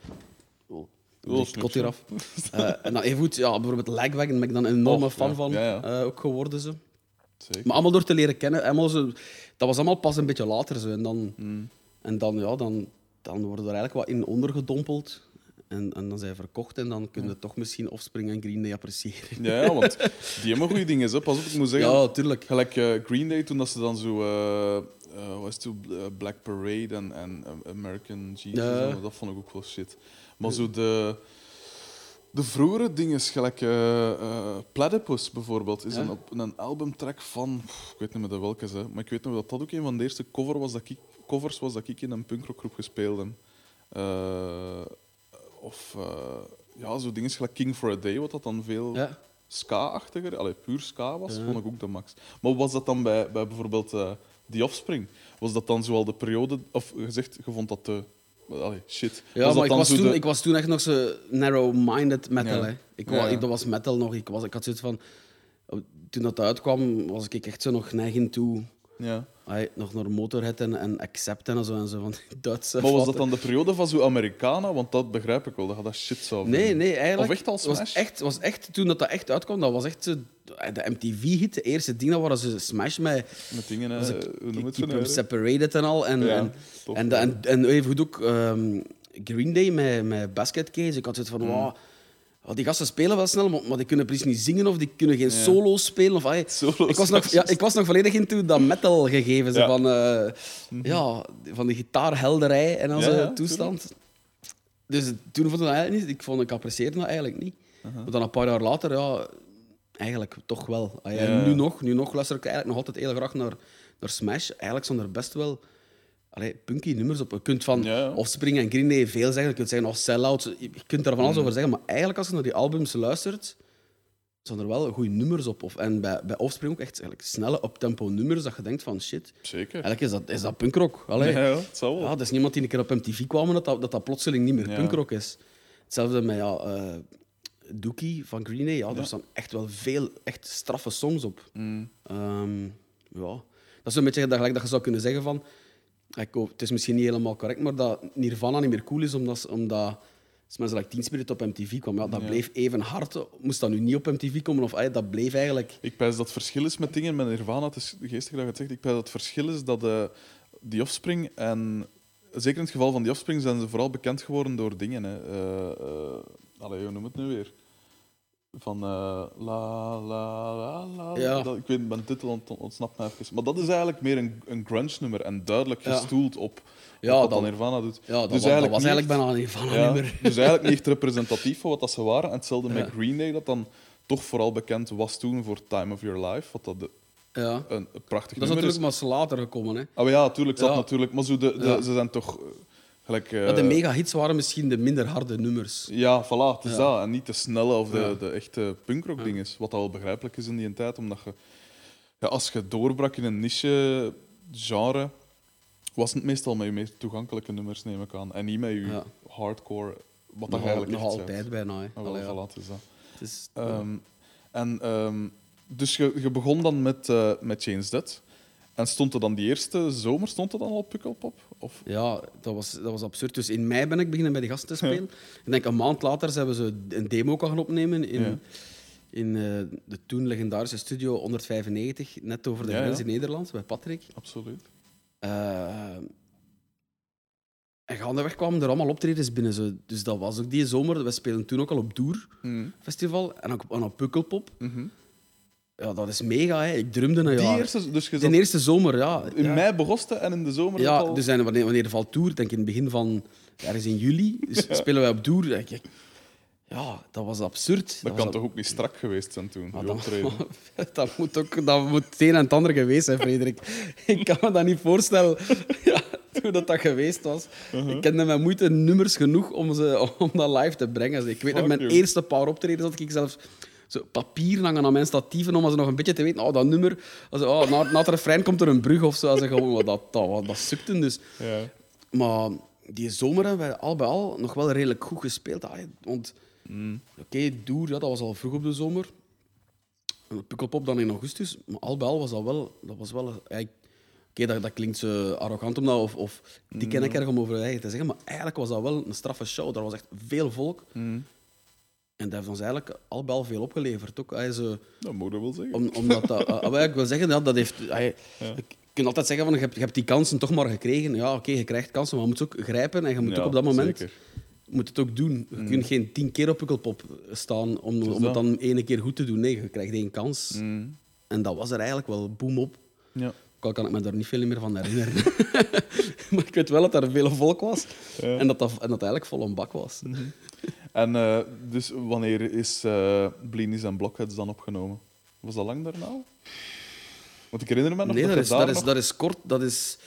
Oh, Oh, kot hier af. Eh, en dan even goed, ja, bijvoorbeeld Lagwagon ben ik dan een enorme Och, fan van eh, ook geworden. Zo. Zeker. Maar allemaal door te leren kennen. Allemaal zo, dat was allemaal pas een beetje later. Zo. En, dan, Mm. en dan, ja, dan, dan worden er eigenlijk wat in ondergedompeld. En, en dan zijn ze verkocht en dan kun je toch misschien Offspring en Green Day appreciëren. Ja, ja, want die hebben goede dingen. Hè. Pas op, ik moet zeggen... Ja, tuurlijk. Gelijk eh, Green Day, toen dat ze dan zo... eh eh, wat is het, Black Parade en, en American Jesus, Ja. en dat vond ik ook wel shit. Maar zo de... De vroegere dingen, gelijk Platypus bijvoorbeeld, is Ja. een, op, een albumtrack van... ik weet niet meer de welke, hè, maar ik weet nog dat dat ook een van de eerste cover was dat ik, covers was dat ik in een punkrockgroep gespeeld heb. Of eh, ja, zo dingen gelijk King for a Day, wat dat dan veel Ja. ska-achtiger, allee, puur ska was, Ja. vond ik ook de max. Maar was dat dan bij, bij bijvoorbeeld eh The Offspring? Was dat dan zoal de periode, of gezegd, je vond dat te... Allee, shit. Ja, maar ik was, toen, de- ik was toen echt nog zo narrow-minded metal. Ja. Hè. Ik, Ja, wa- ja. ik- dat was metal nog. Ik, was, ik had zoiets van... Toen dat uitkwam, was ik echt zo nog neigend toe Ja. Ay, nog naar Motorhead en, en Accept en zo en zo van die Duitse. Maar was dat dan de periode van zo'n Americana? Want dat begrijp ik wel, dat je dat shit zou Nee, nee, eigenlijk. Of echt was echt, was echt, toen dat, dat echt uitkwam, dat was echt zo- de MTV-hit. De eerste ding, dat waren ze Smash met Met dingen, hè, noem het Keep zo Them nu? Separated en al. En, Ja, en, tof, en, en, en even goed ook ehm, Green Day met, met Basket Case. Ik had zoiets Mm. van, wow, oh, die gasten spelen wel snel, maar, maar die kunnen precies niet zingen of die kunnen geen solo's spelen. Of, ay, Solo's, ik, was nog, ja, ik was nog volledig into dat metal gegeven. Ja. van, eh, ja, van die gitaarhelderij en al Ja, zo'n ja, toestand. Dus toen vond ik dat eigenlijk niet. Ik, vond, ik apprecieerde dat eigenlijk niet. Uh-huh. Maar dan een paar jaar later, ja, eigenlijk toch wel. Ja, Ja. Nu nog, nu nog luister ik eigenlijk nog altijd heel graag naar, naar Smash. Eigenlijk zijn er best wel allee, punky nummers op. Je kunt van Ja, ja. Offspring en Green Day veel zeggen. Je kunt zeggen, of Sellout. Je kunt daar van Mm. alles over zeggen. Maar eigenlijk, als je naar die albums luistert, zijn er wel goede nummers op. Of, en bij, bij Offspring ook echt eigenlijk snelle, up-tempo nummers dat je denkt van, shit, Zeker. eigenlijk is dat, is dat punkrock. Allee. Ja, ja, het zal wel. Ja, dat is niemand die een keer op MTV kwam dat dat, dat, dat plotseling niet meer punkrock is. Hetzelfde met ja, eh, Dookie van Green Day. Ja, daar staan echt wel veel echt straffe songs op. Mm. Ehm, ja. Dat is een beetje dat, gelijk dat je zou kunnen zeggen van... Ik hoop, het is misschien niet helemaal correct, maar dat Nirvana niet meer cool is omdat, omdat Smells Like Teen Spirit op MTV kwam. Ja, dat Ja. bleef even hard. Moest dat nu niet op MTV komen? Of, dat bleef eigenlijk... Ik pijs dat het verschil is met dingen met Nirvana. Het is geestig dat je het zegt. Ik pijs dat het verschil is dat eh, die Offspring en zeker in het geval van die Offspring zijn ze vooral bekend geworden door dingen. Hè. Eh, allee, hoe noem het nu weer? Van eh, la la la la. Ja. Dat, ik weet mijn titel ont- ontsnapt me even. Maar dat is eigenlijk meer een, een grunge nummer en duidelijk Ja. gestoeld op, Ja, wat dat- dan Nirvana doet. Ja, dat, Dus was, dat was niet eigenlijk bijna een Nirvana ja, nummer. Dus eigenlijk niet echt representatief van wat dat ze waren. En hetzelfde met. Green Day, dat dan toch vooral bekend was toen voor Time of Your Life. Wat dat de- een, een prachtig Dat is nummer natuurlijk maar later gekomen. Hè. Ah, maar ja, natuurlijk. Dat Ja. natuurlijk. Maar zo de, ze zijn toch eh, gelijk. eh, Ja, de mega-hits waren misschien de minder harde nummers. Ja, voilà, het is Ja. dat. En niet de snelle of de, Ja. de echte punkrock dingen. Wat dat wel begrijpelijk is in die tijd, omdat je... Ja, als je doorbrak in een niche-genre, was het meestal met je meer toegankelijke nummers, neem ik aan. En niet met je hardcore, wat dat eigenlijk nog altijd bent. bijna. Hè. Ah, wel, voilà, het is dat. Het is, Ehm, en, ehm, dus je, je begon dan met, eh met Change That. En stond er dan die eerste zomer stond er dan al Pukkelpop? Of? Ja, dat was, dat was absurd. Dus in mei ben ik beginnen bij de gasten te spelen. Ik denk een maand later hebben ze een demo gaan opnemen in, in eh, de toen legendarische studio 195, net over de grens in Nederland, bij Patrick. Absoluut. Eh, en gaandeweg kwamen er allemaal optredens binnen. Zo. Dus dat was ook die zomer. We spelen toen ook al op Doer Mhm. Festival en ook en op Pukkelpop. Mhm. Ja, dat is mega. Hè. Ik drumde een jaar. eerste, dus je De eerste zomer, ja. in ja. mei begoste en in de zomer Ja, dat al... dus en wanneer, wanneer valt Tour? Denk in het begin van ergens in juli. Dus spelen wij op. Denk ik, ja, dat was absurd. dat kan ab- toch ook niet strak geweest zijn toen, uw dat, optreden. dat moet ook dat moet het een en het ander geweest zijn, Frederik. Ik kan me dat niet voorstellen ja, hoe dat, dat geweest was. Uh-huh. Ik kende met moeite nummers genoeg om, ze, om dat live te brengen. Ik weet Fuck, mijn eerste paar optredens had ik zelfs zo papier hangen aan mijn statieven om ze nog een beetje te weten. Oh, dat nummer, als, oh, na, na het refrein komt er een brug of zo. Als ik gewoon, wat dat, dat, wat dat sukte dus. Ja. Maar die zomer hebben wij al bij al nog wel redelijk goed gespeeld. Ah, Want Mm. oké, Doer, ja, dat was al vroeg op de zomer. En Pukkelpop dan in augustus. Maar al bij al was dat wel... Dat was wel Oké, dat, dat klinkt zo arrogant om dat, of, of die ken ik erg om over eigen te zeggen. Maar eigenlijk was dat wel een straffe show. Er was echt veel volk. Mm. En dat heeft ons eigenlijk al bij al veel opgeleverd. Ook, Hij zo, Dat moet je wel zeggen. om, omdat dat... ah, ik wil zeggen, ja, dat heeft... hij- Je kunt altijd zeggen, van, je, hebt, je hebt die kansen toch maar gekregen. Ja, oké, je krijgt kansen, maar je moet ze ook grijpen. En je moet Ja, ook op dat moment zeker. moet het ook doen. Je kunt geen tien keer op Pukkelpop staan om, om het dan ene keer goed te doen. Nee, je krijgt één kans. Mm. En dat was er eigenlijk wel boem op. Ja. Ook al kan ik me daar niet veel meer van herinneren. maar ik weet wel dat er veel volk was. Ja. En, dat dat, en dat het eigenlijk vol een bak was. En eh, dus wanneer is Blinis en Blockheads dan opgenomen? Was dat lang daarna? Want ik herinner me nog Nee, dat dat is, dat, is, dat, is kort, dat, is,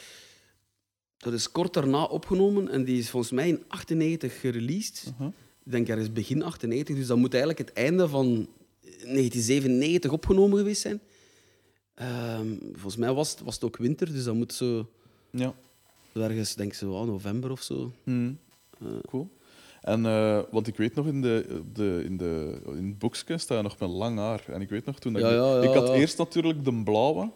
dat is kort daarna opgenomen. En die is volgens mij in 98 gereleased. Uh-huh. Ik denk ergens begin 98. Dus dat moet eigenlijk het einde van 1997 opgenomen geweest zijn. Ehm, volgens mij was het, was het ook winter, dus dat moet zo Ja. ergens, denk ik, zo ah, november of zo. Mm. Eh. Cool. En, eh, want ik weet nog, in, de, de, in, de, in het boekje sta je nog met lang haar. En ik weet nog toen... Dat Ja, ik, ja, ja, ik had eerst natuurlijk de blauwe.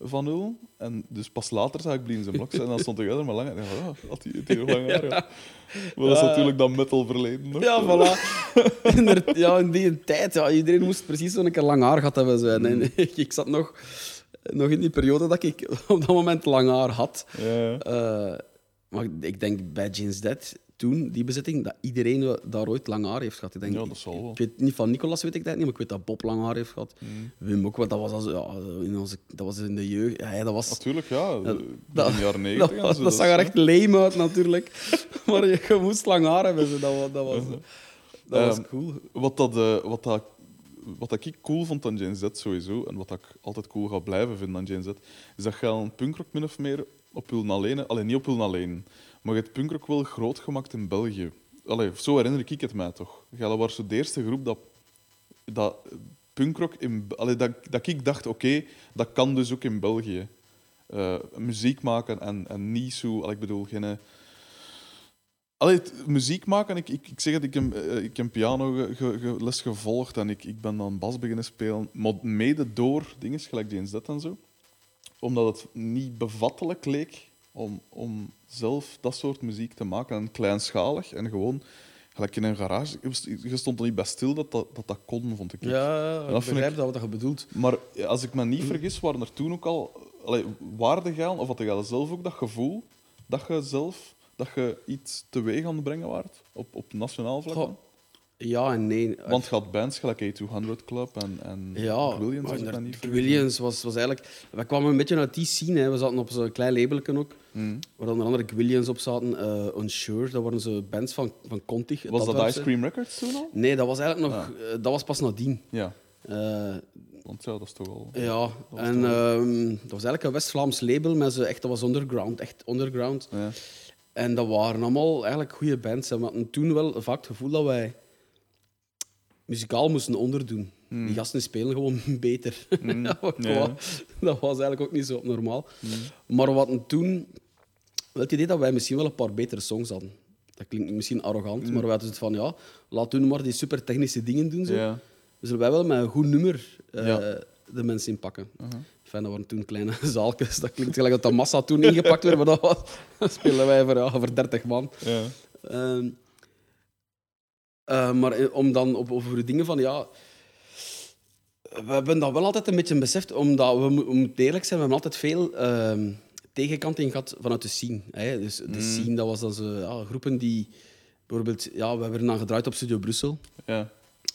van nul. En dus pas later zag ik Bleens en Blocks en dan stond ik er maar langer. En ik dacht, oh, had hij die nog lang haar? Maar dat is Ja. natuurlijk dat metal verleden. nog. Ja, voilà. Inderdaad, ja, in die tijd, ja, iedereen moest precies zo'n keer lang haar gehad hebben. Zijn. En ik zat nog, nog in die periode dat ik op dat moment lang haar had. Ja. Eh, maar ik- ik denk bij James Dead, toen, die bezetting, dat iedereen daar ooit lang haar heeft gehad. Ik, denk, Ja, dat zal wel. ik weet niet van Nicolas, weet ik dat niet, maar ik weet dat Bob lang haar heeft gehad. Wim ook, want dat was, als, ja, in onze, dat was in de jeugd. Ja, dat was... Natuurlijk, ja. Ja, in dat- de jaren Dat, negentig. en was- zo, dat zag er echt lame uit, natuurlijk. maar je, je moest lang haar hebben. zo. Dat, was- dat was, dat was Ehm, cool. Wat, dat, eh, wat, dat, wat dat ik cool vond aan Jane Z sowieso, en wat dat ik altijd cool ga blijven vinden aan Jane Z, is dat je een punkrock min of meer op Huln alleen, alleen niet op Huln alleen, maar je hebt punkrock wel groot gemaakt in België. Allee, zo herinner ik het mij toch. Jij was de eerste groep dat, dat punkrock in... Allee, dat, dat ik dacht, oké, dat kan dus ook in België. Eh, muziek maken en, en niet zo... allee, ik bedoel, geen... eh, Allee, muziek maken, ik, ik, ik zeg het, ik heb, eh, ik heb piano ge- les gevolgd en ik, ik ben dan bas beginnen spelen, maar mede door dingen gelijk Dead en zo. Omdat het niet bevattelijk leek om, om zelf dat soort muziek te maken. En kleinschalig en gewoon, gelijk in een garage. Je stond er niet bij stil dat dat, dat, dat kon, vond ik. Ja, dat ik begrijp ik- dat wat je bedoelt. Maar als ik me niet vergis, waren er toen ook al allee, waarde gaan, of had je zelf ook dat gevoel dat je zelf dat je iets teweeg aan het brengen waart op, op nationaal vlak? Goh? Ja en nee. Want je had bands gelijk A200 Club en, en ja, Williams, niet vergis. Williams was, was eigenlijk... We kwamen een beetje uit die scene. Hè. We zaten op zo'n klein labelken ook, Mm. waar onder andere Williams op zaten. eh Unsure, dat waren zo bands van, van Contig. Was dat. Ice Cream Records toen al? Nee, dat was eigenlijk nog... eh, dat was pas nadien. Ja, Eh, want ja, dat is toch al... ja, was en ehm, dat was eigenlijk een West-Vlaams label, maar ze echt, dat was underground, echt underground. Ja. En dat waren allemaal eigenlijk goede bands. En we hadden toen wel vaak het gevoel dat wij muzikaal moesten onderdoen. Die gasten spelen gewoon beter. Wat qua- Dat was eigenlijk ook niet zo normaal. Maar we hadden toen wel het idee dat wij misschien wel een paar betere songs hadden. Dat klinkt misschien arrogant, maar wij hadden het van ja, laat toen maar die super technische dingen doen. Zo. Ja. Zullen wij wel met een goed nummer eh, Ja. de mensen inpakken? Fijn, dat waren toen kleine zaaltjes. Dat klinkt gelijk dat de massa toen ingepakt werd, maar dat, was, dat speelden wij voor, ja, voor 30 man. Ja. Ehm, eh, maar eh, om dan op, over de dingen van ja. We hebben dat wel altijd een beetje beseft, omdat we, mo- we moeten eerlijk zijn, we hebben altijd veel ehm tegenkanting gehad vanuit de scene. Hè. Dus de scene, dat was dan zo, ja, groepen die bijvoorbeeld, ja, we hebben dan gedraaid op Studio Brussel. Ja.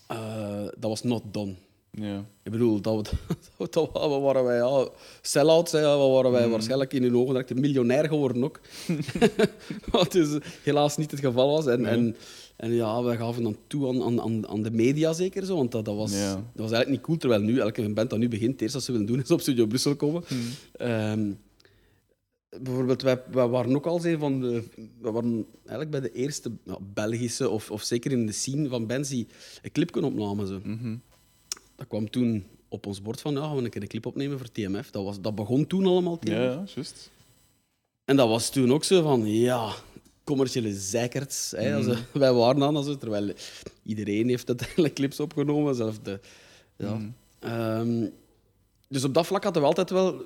Eh, dat was not done. Ja. Ik bedoel, dat, dat, dat waren wij ja, sell-outs, hè, waren wij waarschijnlijk in hun ogen direct miljonair geworden ook. Wat dus helaas niet het geval was. En, en, en ja, wij gaven dan toe aan, aan- aan, de media zeker zo, want dat, dat, was, Ja. dat was eigenlijk niet cool. Terwijl nu, elke band dat nu begint, het eerste wat ze willen doen is op Studio Brussel komen. Ehm, bijvoorbeeld, wij, wij waren ook al een van de... We waren eigenlijk bij de eerste ja, Belgische, of, of zeker in de scene van bands die een clip kunnen opnamen. Zo. Dat kwam toen op ons bord van, ja, gaan we een keer een clip opnemen voor TMF. Dat, was, dat begon toen allemaal, TMF. Ja, juist. En dat was toen ook zo van, ja, commerciële zeikerts. Hè, als, wij waren dan, als, terwijl iedereen heeft uiteindelijk clips opgenomen. Zelfs de, ja. Ehm, dus op dat vlak hadden we altijd wel...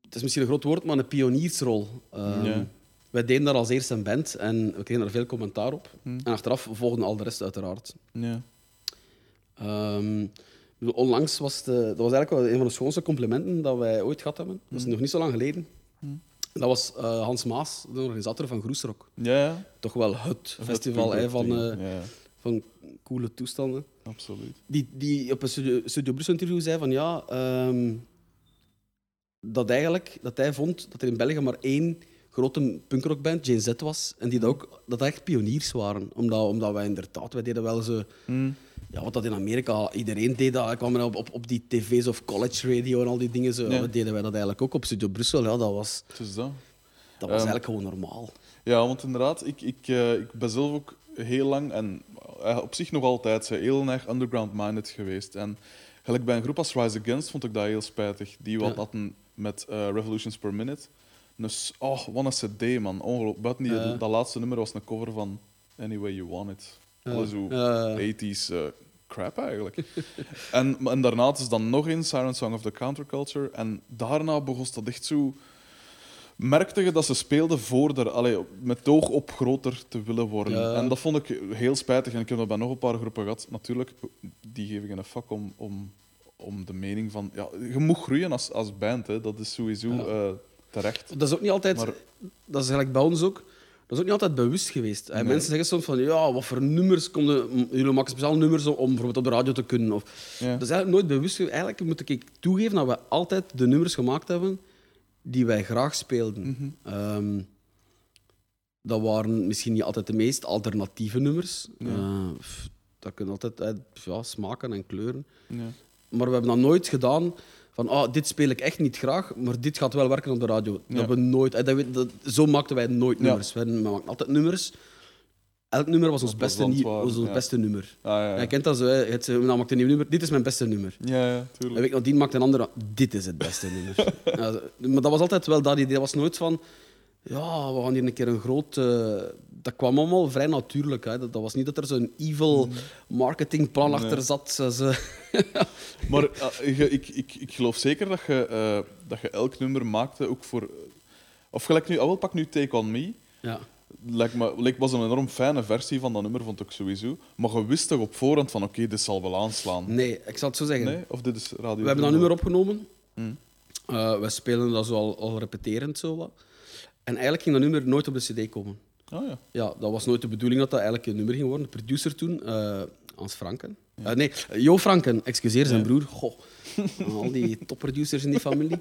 Het is misschien een groot woord, maar een pioniersrol. Ehm, Ja. Wij deden daar als eerste een band en we kregen daar veel commentaar op. En achteraf volgden al de rest uiteraard. Ja. Ehm, onlangs was de, dat was eigenlijk wel een van de schoonste complimenten dat wij ooit gehad hebben. Dat is nog niet zo lang geleden. Dat was eh, Hans Maas, de organisator van Groesrock. Ja, ja. Toch wel het festival hè, van, eh, Ja, van coole toestanden. absoluut. Die, die op een Studio, Studio Brussel interview zei van ja, ehm, dat, eigenlijk, dat hij vond dat er in België maar één grote punkrockband, Jane Z, was. En die dat ook dat dat echt pioniers waren. Omdat, omdat wij inderdaad, wij deden wel zo... Ja, wat dat in Amerika iedereen deed, dat kwam op, op, op die tv's of college radio en al die dingen. Zo. Ja. Deden wij dat eigenlijk ook op Studio Brussel. Ja, dat was, is dat. dat was Ehm, eigenlijk gewoon normaal. Ja, want inderdaad, ik, ik, eh, ik ben zelf ook heel lang en eh, op zich nog altijd heel erg underground-minded geweest. En gelijk bij een groep als Rise Against vond ik dat heel spijtig. Die wat Ja. hadden met eh, Revolutions Per Minute. Dus, oh, wat een cd, man. Ongelooflijk. Buiten die, dat laatste nummer was een cover van Any Way You Want It. Ja. Alle zo Ja. 80s eh, crap eigenlijk. en, en daarna is dan nog eens Siren Song of the Counterculture. En daarna begon dat echt zo... Merkte je dat ze speelden voor er, allee, met oog op groter te willen worden. Ja. En dat vond ik heel spijtig. En ik heb dat bij nog een paar groepen gehad. Natuurlijk, die geef ik een fuck om, om, om de mening van... Ja, je moet groeien als, als band, hè. dat is sowieso eh, terecht. Dat is ook niet altijd... Maar- Dat is eigenlijk bij ons ook... Dat is ook niet altijd bewust geweest. Nee. Mensen zeggen soms van, ja, wat voor nummers konden... Jullie maken speciaal nummers om bijvoorbeeld op de radio te kunnen. Of, Ja. Dat is eigenlijk nooit bewust geweest. Eigenlijk moet ik toegeven dat we altijd de nummers gemaakt hebben die wij graag speelden. Mhm. Ehm, dat waren misschien niet altijd de meest alternatieve nummers. Ja. Eh, dat kunnen altijd uit ja, smaken en kleuren. Ja. Maar we hebben dat nooit gedaan van ah, dit speel ik echt niet graag, maar dit gaat wel werken op de radio. Dat Ja. we nooit, eh, dat, we- dat- zo maakten wij nooit Ja. nummers. We maken altijd nummers. Elk nummer was ons beste, was ons ja. beste nummer. Ah, ja, Je ja. kent dat zo, hè. je hebt, nou, maakt een nieuw nummer, dit is mijn beste nummer. ja, ja, tuurlijk. week nadien maakt een ander, dit is het beste nummer. maar dat was altijd wel dat idee. Dat was nooit van, ja, we gaan hier een keer een groot... eh, dat kwam allemaal vrij natuurlijk. Hè. Dat, dat was niet dat er zo'n evil marketingplan Nee. achter zat. Maar eh, ik, ik, ik geloof zeker dat je, eh, dat je elk nummer maakte ook voor... Of gelijk nu, ah, pak nu Take On Me. Ja. Lijkt me, lijkt, was een enorm fijne versie van dat nummer, vond ik sowieso. Maar je wist toch op voorhand van, oké, dit zal wel aanslaan. Nee, ik zal het zo zeggen. Nee? Of dit is radio? We hebben dat nummer opgenomen. Hmm. Eh, we spelen dat zo al, al repeterend. Zo wat. En eigenlijk ging dat nummer nooit op de cd komen. Ah ja. Ja, dat was nooit de bedoeling dat dat eigenlijk een nummer ging worden. De producer toen, eh Hans Franken. Eh, nee, Jo Franken, excuseer, zijn Ja. broer. Goh, al die topproducers in die familie.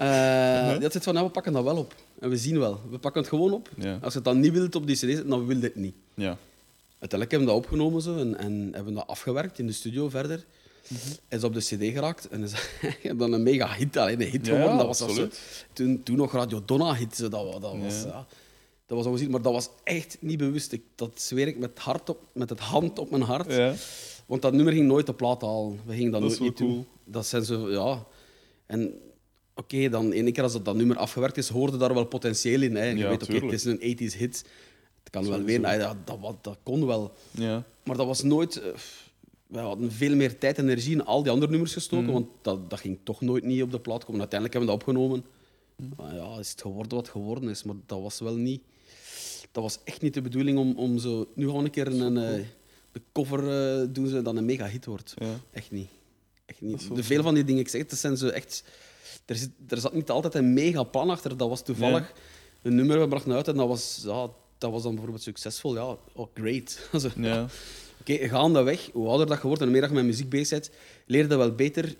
Uh-huh. Die had zoiets van, nou, we pakken dat wel op. En we zien wel. We pakken het gewoon op. Als je het dan niet wilt op die cd dan wil je het niet. Ja. Uiteindelijk hebben we dat opgenomen zo, en, en hebben we dat afgewerkt in de studio verder. Mhm. Is op de CD geraakt en is dan een mega hit. Alleen een hit geworden. ja, dat was zo, absoluut. toen, toen nog Radio Donna hit. zo, Dat, dat was, Ja. ja. Dat was ongezien, maar dat was echt niet bewust. Ik, dat zweer ik met, hart op, met het hand op mijn hart. Ja. Want dat nummer ging nooit de plaat halen. We gingen dat, nooit niet doen. Dat zijn zo, ja. En oké, dan ene keer als dat, dat nummer afgewerkt is, hoorde daar wel potentieel in. Hè. Je Ja, weet, oké, het is een 80s hit. Het kan wel weer. Ah, dat, dat, kon wel. Ja. Maar dat was nooit... eh, we hadden veel meer tijd en energie in al die andere nummers gestoken, Mm. want dat, dat ging toch nooit niet op de plaat komen. Uiteindelijk hebben we dat opgenomen. Mm. Maar ja, is het geworden wat geworden is, maar dat was wel niet... Dat was echt niet de bedoeling om, om zo... Nu we een keer een, eh, de cover eh, doen, ze dat een mega hit wordt. Ja. Echt niet. Echt niet. De veel van die dingen, ik zeg het, dat zijn zo echt... Er, zit, er zat niet altijd een mega plan achter. Dat was toevallig een nummer, we brachten uit en dat was, ja, dat was dan bijvoorbeeld succesvol. Ja, oh, great. Zo, Ja. Oké, gaandeweg, hoe ouder dat je wordt en hoe meer dat je met muziek bezig bent, leer je wel beter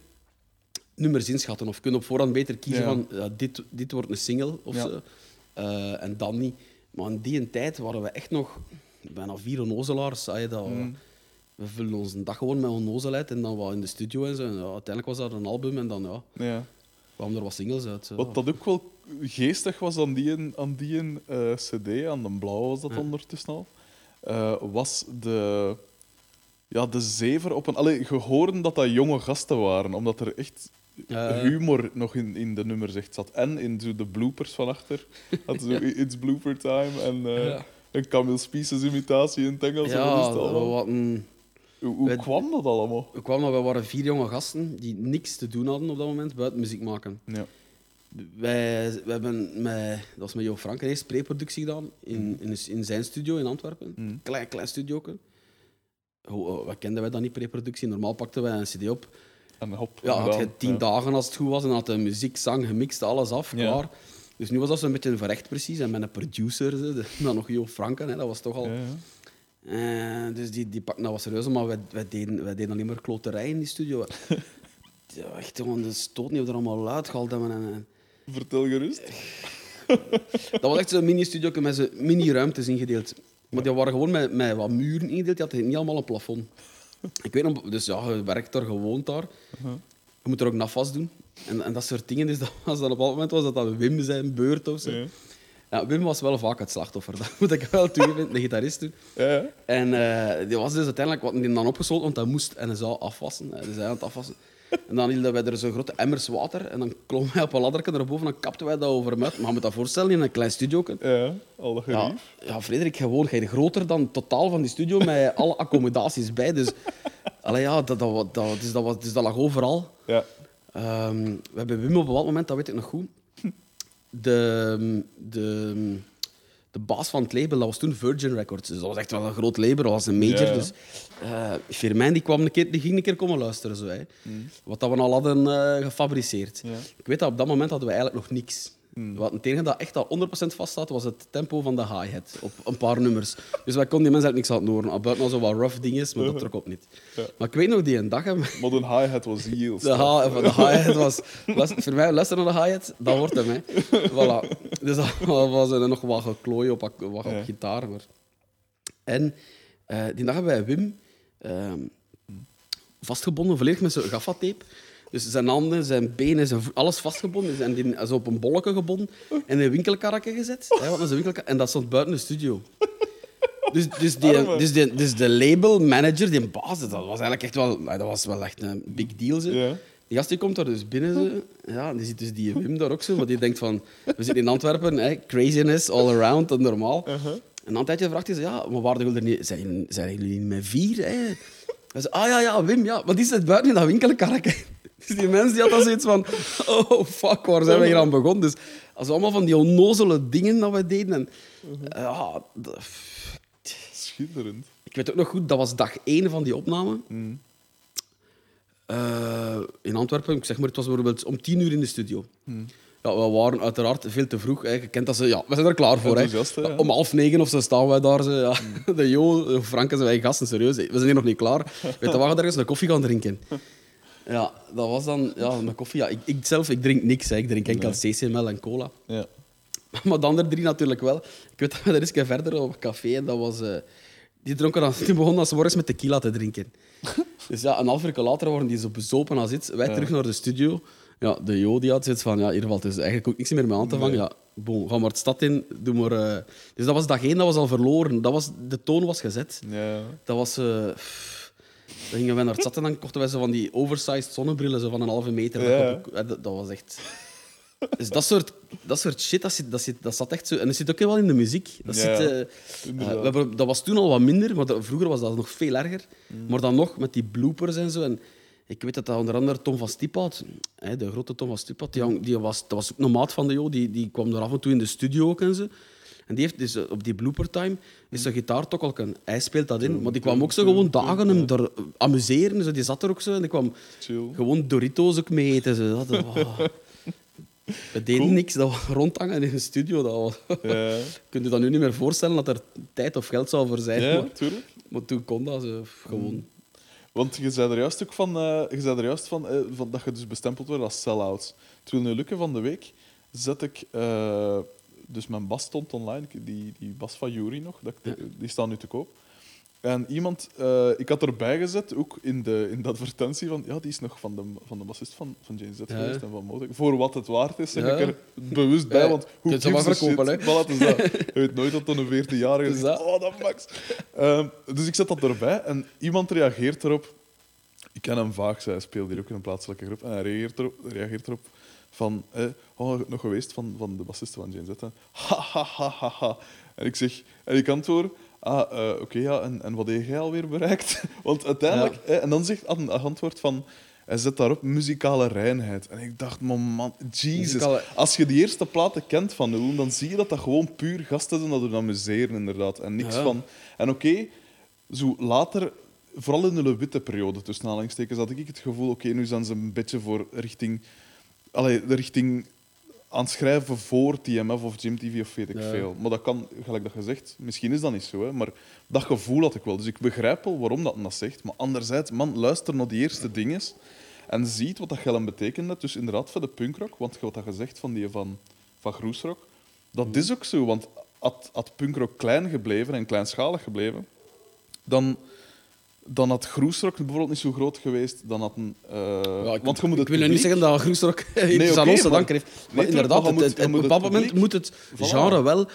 nummers inschatten. Of kun je op voorhand beter kiezen Ja. van ja, dit, dit wordt een single of zo. Eh, en dan niet. Maar in die tijd waren we echt nog bijna vier onnozelaars. dat, Mm. We vullen onze dag gewoon met onnozelheid en dan wat in de studio en zo. En ja, uiteindelijk was dat een album en dan ja, ja. kwamen er wat singles uit. Zo. Wat dat ook wel geestig was aan die, aan die eh, CD, aan de blauwe was dat Ja. ondertussen al, eh, was de, ja, de zever op een. Allee, je hoorde dat dat jonge gasten waren, omdat er echt Ja. humor nog in, in de nummers echt zat. En in zo de bloopers van achter. Had zo It's Blooper Time en Ja. een Camille Spices imitatie in het Engels. ja, wat een... Hoe, hoe wij- kwam dat allemaal? We kwamen, we waren vier jonge gasten die niks te doen hadden op dat moment buiten muziek maken. Ja. Wij, wij hebben met, dat was met Jo Frank eerst pre-productie gedaan in, in, in zijn studio in Antwerpen. Mm. Klein, klein studio. Wat kenden wij dan niet pre-productie? Normaal pakten wij een CD op. En hop. Ja, had je tien Ja. dagen als het goed was en had de muziek, zang, gemixt, alles af, Ja. klaar. Dus nu was dat zo'n beetje verrecht precies. En met een producer, dan nog Jo Franken, hè, dat was toch al... Eh, dus die, die pakten dat wat serieus, maar wij, wij, deden, wij deden alleen maar kloterij in die studio. ja, echt, gewoon, de stoot niet of er allemaal uitgehaald hebben. En, en- Vertel gerust. Dat was echt zo'n mini-studio met zo'n mini-ruimtes ingedeeld. Maar die waren gewoon met, met wat muren ingedeeld. Die hadden niet allemaal een plafond. Ik weet nog, dus ja, je werkt daar, je woont daar. Je moet er ook nafas doen. En, en dat soort dingen. Dus dat was dan op dat moment was dat dan Wim zijn beurt of zo. Ja. Ja, Wim was wel vaak het slachtoffer. Dat moet ik wel toegeven, de gitarist toen. Ja, ja. En eh, die was dus uiteindelijk wat die dan opgesloten, want hij moest en hij zou afwassen. Dus hij aan het afwassen. En dan hielden wij er zo'n grote emmers water en dan klommen wij op een ladderken erboven en dan kapten wij dat over hem uit. Maar je moet dat voorstellen in een klein studio. Ja, al dat Ja, ja, Frederik, gewoon jij groter dan het totaal van die studio met alle accommodaties bij. Dus Allee, ja, dat, dat, dat, dat, dus dat, was- dus dat lag overal. Ja. Ehm, we hebben Wim op een bepaald moment, dat weet ik nog goed. De, de, de baas van het label, dat was toen Virgin Records. Dus dat was echt wel een groot label, dat was een major. Ja. Dus Firmijn die kwam een keer, die ging een keer komen luisteren. Zo, hè. Wat dat we al hadden eh, gefabriceerd. Ja. Ik weet dat op dat moment hadden we eigenlijk nog niks. Wat het enige dat echt al 100% vast zat, was het tempo van de hi-hat op een paar nummers. Dus wij konden die mensen eigenlijk niks aan het horen. Buiten al zo wat rough dinges, maar dat trok op niet. Ja. Maar ik weet nog, die een dag we- Maar de hi-hat was heel de, ha de hi-hat was... voor mij, luister naar de hi-hat, dat wordt hem. Hè. Voilà. Dus dat was er nog wat geklooi op, wat op Ja. gitaar. Maar... En eh, die dag hebben wij Wim ehm, vastgebonden, volledig met zo'n gaffatape. Dus zijn handen, zijn benen, zijn alles vastgebonden. En die zo op een bolletje gebonden en in een winkelkarretje gezet. Hè, want dat is een en dat stond buiten de studio. Dus, dus, die, dus, die, dus de labelmanager, die baas, dat was eigenlijk echt wel, dat was wel echt een big deal. Zo. Ja. Die gast die komt daar dus binnen. Zo. Ja, en die ziet dus die Wim daar ook zo. Want die denkt van... We zitten in Antwerpen, hè, craziness all around, is normaal. Uh-huh. En een tijdje vraagt hij ze... Ja, maar waren jullie er niet... Zijn, zijn jullie niet met vier? Hè? Hij zei, ah ja, ja, Wim, ja. Maar die zit buiten in dat winkelkarretje. Dus die mens die had dan zoiets van... Oh, fuck, waar zijn we hier aan begonnen? Dus als allemaal van die onnozele dingen dat we deden. En, ja, dat- Schitterend. ik weet ook nog goed, dat was dag één van die opname. Mm. Eh, in Antwerpen, ik zeg maar, het was bijvoorbeeld om tien uur in de studio. Hmm. Ja, we waren uiteraard veel te vroeg. Hè. Je kent dat ze, ja, we zijn er klaar voor. Hè. Ja. Om half negen of zo staan wij daar. Zo, ja. Hmm. De Jo, Frank en zijn wij gasten, serieus. hè. We zijn hier nog niet klaar. Weet je, we gaan ergens een koffie gaan drinken. Ja, dat was dan ja, een koffie. Ja, ik, ik zelf ik drink niks. Hè. Ik drink enkel CCML en cola. Ja. Maar de andere drie natuurlijk wel. Ik weet dat we er eens een keer verder op een café en dat was... eh, die dronken dan, die begonnen dan 's morgens met tequila te drinken. Dus ja, een half uur later waren die zo bezopen als iets. Wij terug naar de studio. Ja, de Jo die had zoiets van, ja, hier valt dus eigenlijk ook niks meer mee aan te vangen. Ja, bon, ga maar de stad in, doe maar... eh. Dus dat was dag één, dat was al verloren. Dat was, de toon was gezet. Ja. Dat was... eh, dan gingen wij naar het zat en dan kochten wij zo van die oversized zonnebrillen zo van een halve meter. Ja. eh, dat, dat was echt... Dus dat soort, dat soort shit, dat, zit, dat, zit, dat zat echt zo... En dat zit ook wel in de muziek. Dat, Ja, zit, eh, eh, we hebben, dat was toen al wat minder, maar dat- vroeger was dat nog veel erger. Maar dan nog, met die bloopers en zo. En ik weet dat dat onder andere Tom van. Hè, de grote Tom van Stiep had. Die, die was, dat was ook een maat van de Jo. Die, die kwam er af en toe in de studio ook en zo. En die heeft dus eh, op die blooper time is zijn gitaar toch al kunnen. Hij speelt dat in, maar die kwam ook zo gewoon dagen hem daar amuseren. Zo. Die zat er ook zo en die kwam Chill. gewoon Doritos ook mee eten. Zo. Dat, oh. We deden Cool. niks, dat was rondhangen in een studio. Dat was, Ja. Kun je dat nu niet meer voorstellen dat er tijd of geld zou voor zijn? Ja, maar, tuurlijk. maar toen kon dat zo, gewoon. Want je zei er juist ook van, eh, je zei er juist van, eh, van dat je dus bestempeld wordt als sell-out. Toen in Lukke van de week zet ik... eh, dus mijn bas stond online, die, die bas van Jury nog, dat, ik- die staan nu te koop. En iemand, eh, ik had erbij gezet, ook in de, in de advertentie, van ja, die is nog van de, van de bassist van, van Jane Z Ja. geweest en van Motek. Voor wat het waard is, zeg Ja. ik er bewust bij, Ja, want hoe je kunt ze maar gives a verkopen, shit? Voilà, het is dat. Je weet nooit dat dan een 14-jarige Het is dat. Oh, dat max. Ehm, dus ik zet dat erbij en iemand reageert erop. Ik ken hem vaak, zij speelt hier ook in een plaatselijke groep. En hij reageert erop, reageert erop van... Eh, oh, nog geweest van, van de bassiste van Jane Z. hè. Ha, ha, ha, ha, ha. En ik zeg... En ik antwoord... Ah, eh, oké, ja. En, en wat heb jij alweer bereikt? Want uiteindelijk... en dan zegt een antwoord van... Hij zet daarop muzikale reinheid. En ik dacht, man, man Jesus. Muzikale- Als je die eerste platen kent van Nul, dan zie je dat dat gewoon puur gasten zijn dat er amuseren, inderdaad. En niks Ja. van... En oké, zo later, vooral in de witte periode, tussen aanhalingstekens, had ik het gevoel, oké, nu zijn ze een beetje voor richting... Allee, de richting aan het schrijven voor TMF of Jim TV of weet ik Ja. veel. Maar dat kan, gelijk dat gezegd, misschien is dat niet zo, hè, maar dat gevoel had ik wel. Dus ik begrijp wel waarom dat dat zegt. Maar anderzijds, man, luister naar die eerste dingen en ziet wat dat geld betekende. Dus inderdaad, voor de punkrock, want wat dat gezegd van die van, van Groesrock, dat Mhm. is ook zo. Want had, had punkrock klein gebleven en kleinschalig gebleven, dan, dan had Groesrock bijvoorbeeld niet zo groot geweest. Dan had een, eh, Ja, ik, want je moet ik het wil nu niet publiek- zeggen dat Groesrock iets oké, aan ons te danken heeft. Maar inderdaad, maar het- op een het bepaald moment publiek- moet het Voilà. genre wel...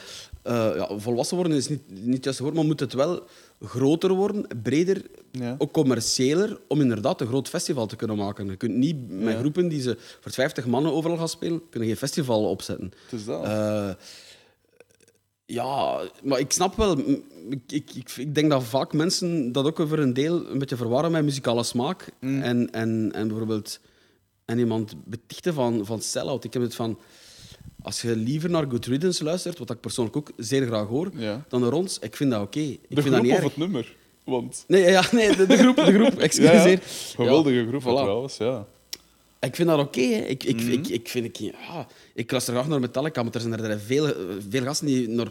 eh, ja, volwassen worden is niet, niet het juiste woord, maar moet het wel groter worden, breder, Ja. ook commerciëler, om inderdaad een groot festival te kunnen maken. Je kunt niet met groepen die ze voor 50 mannen overal gaan spelen, kunnen geen festival opzetten. Het is dat. Eh, Ja, maar ik snap wel. Ik, ik, ik, ik denk dat vaak mensen dat ook voor een deel een beetje verwarren met muzikale smaak. Mm. En, en, en bijvoorbeeld en iemand betichten van, van sell-out. Ik heb het van... Als je liever naar Good Riddance luistert, wat ik persoonlijk ook zeer graag hoor, Ja. dan naar ons, ik vind dat oké. Ik De vind groep dat niet of erg. het nummer? Want... Nee, ja, nee de, de groep, de groep, Ja, excuseer. ja. Geweldige groep voilà. trouwens, ja. Ik vind dat oké. Ik, ik, Mhm. ik, ik, vind, ik, ja, ik luister graag naar Metallica, maar er zijn er veel, veel gasten die naar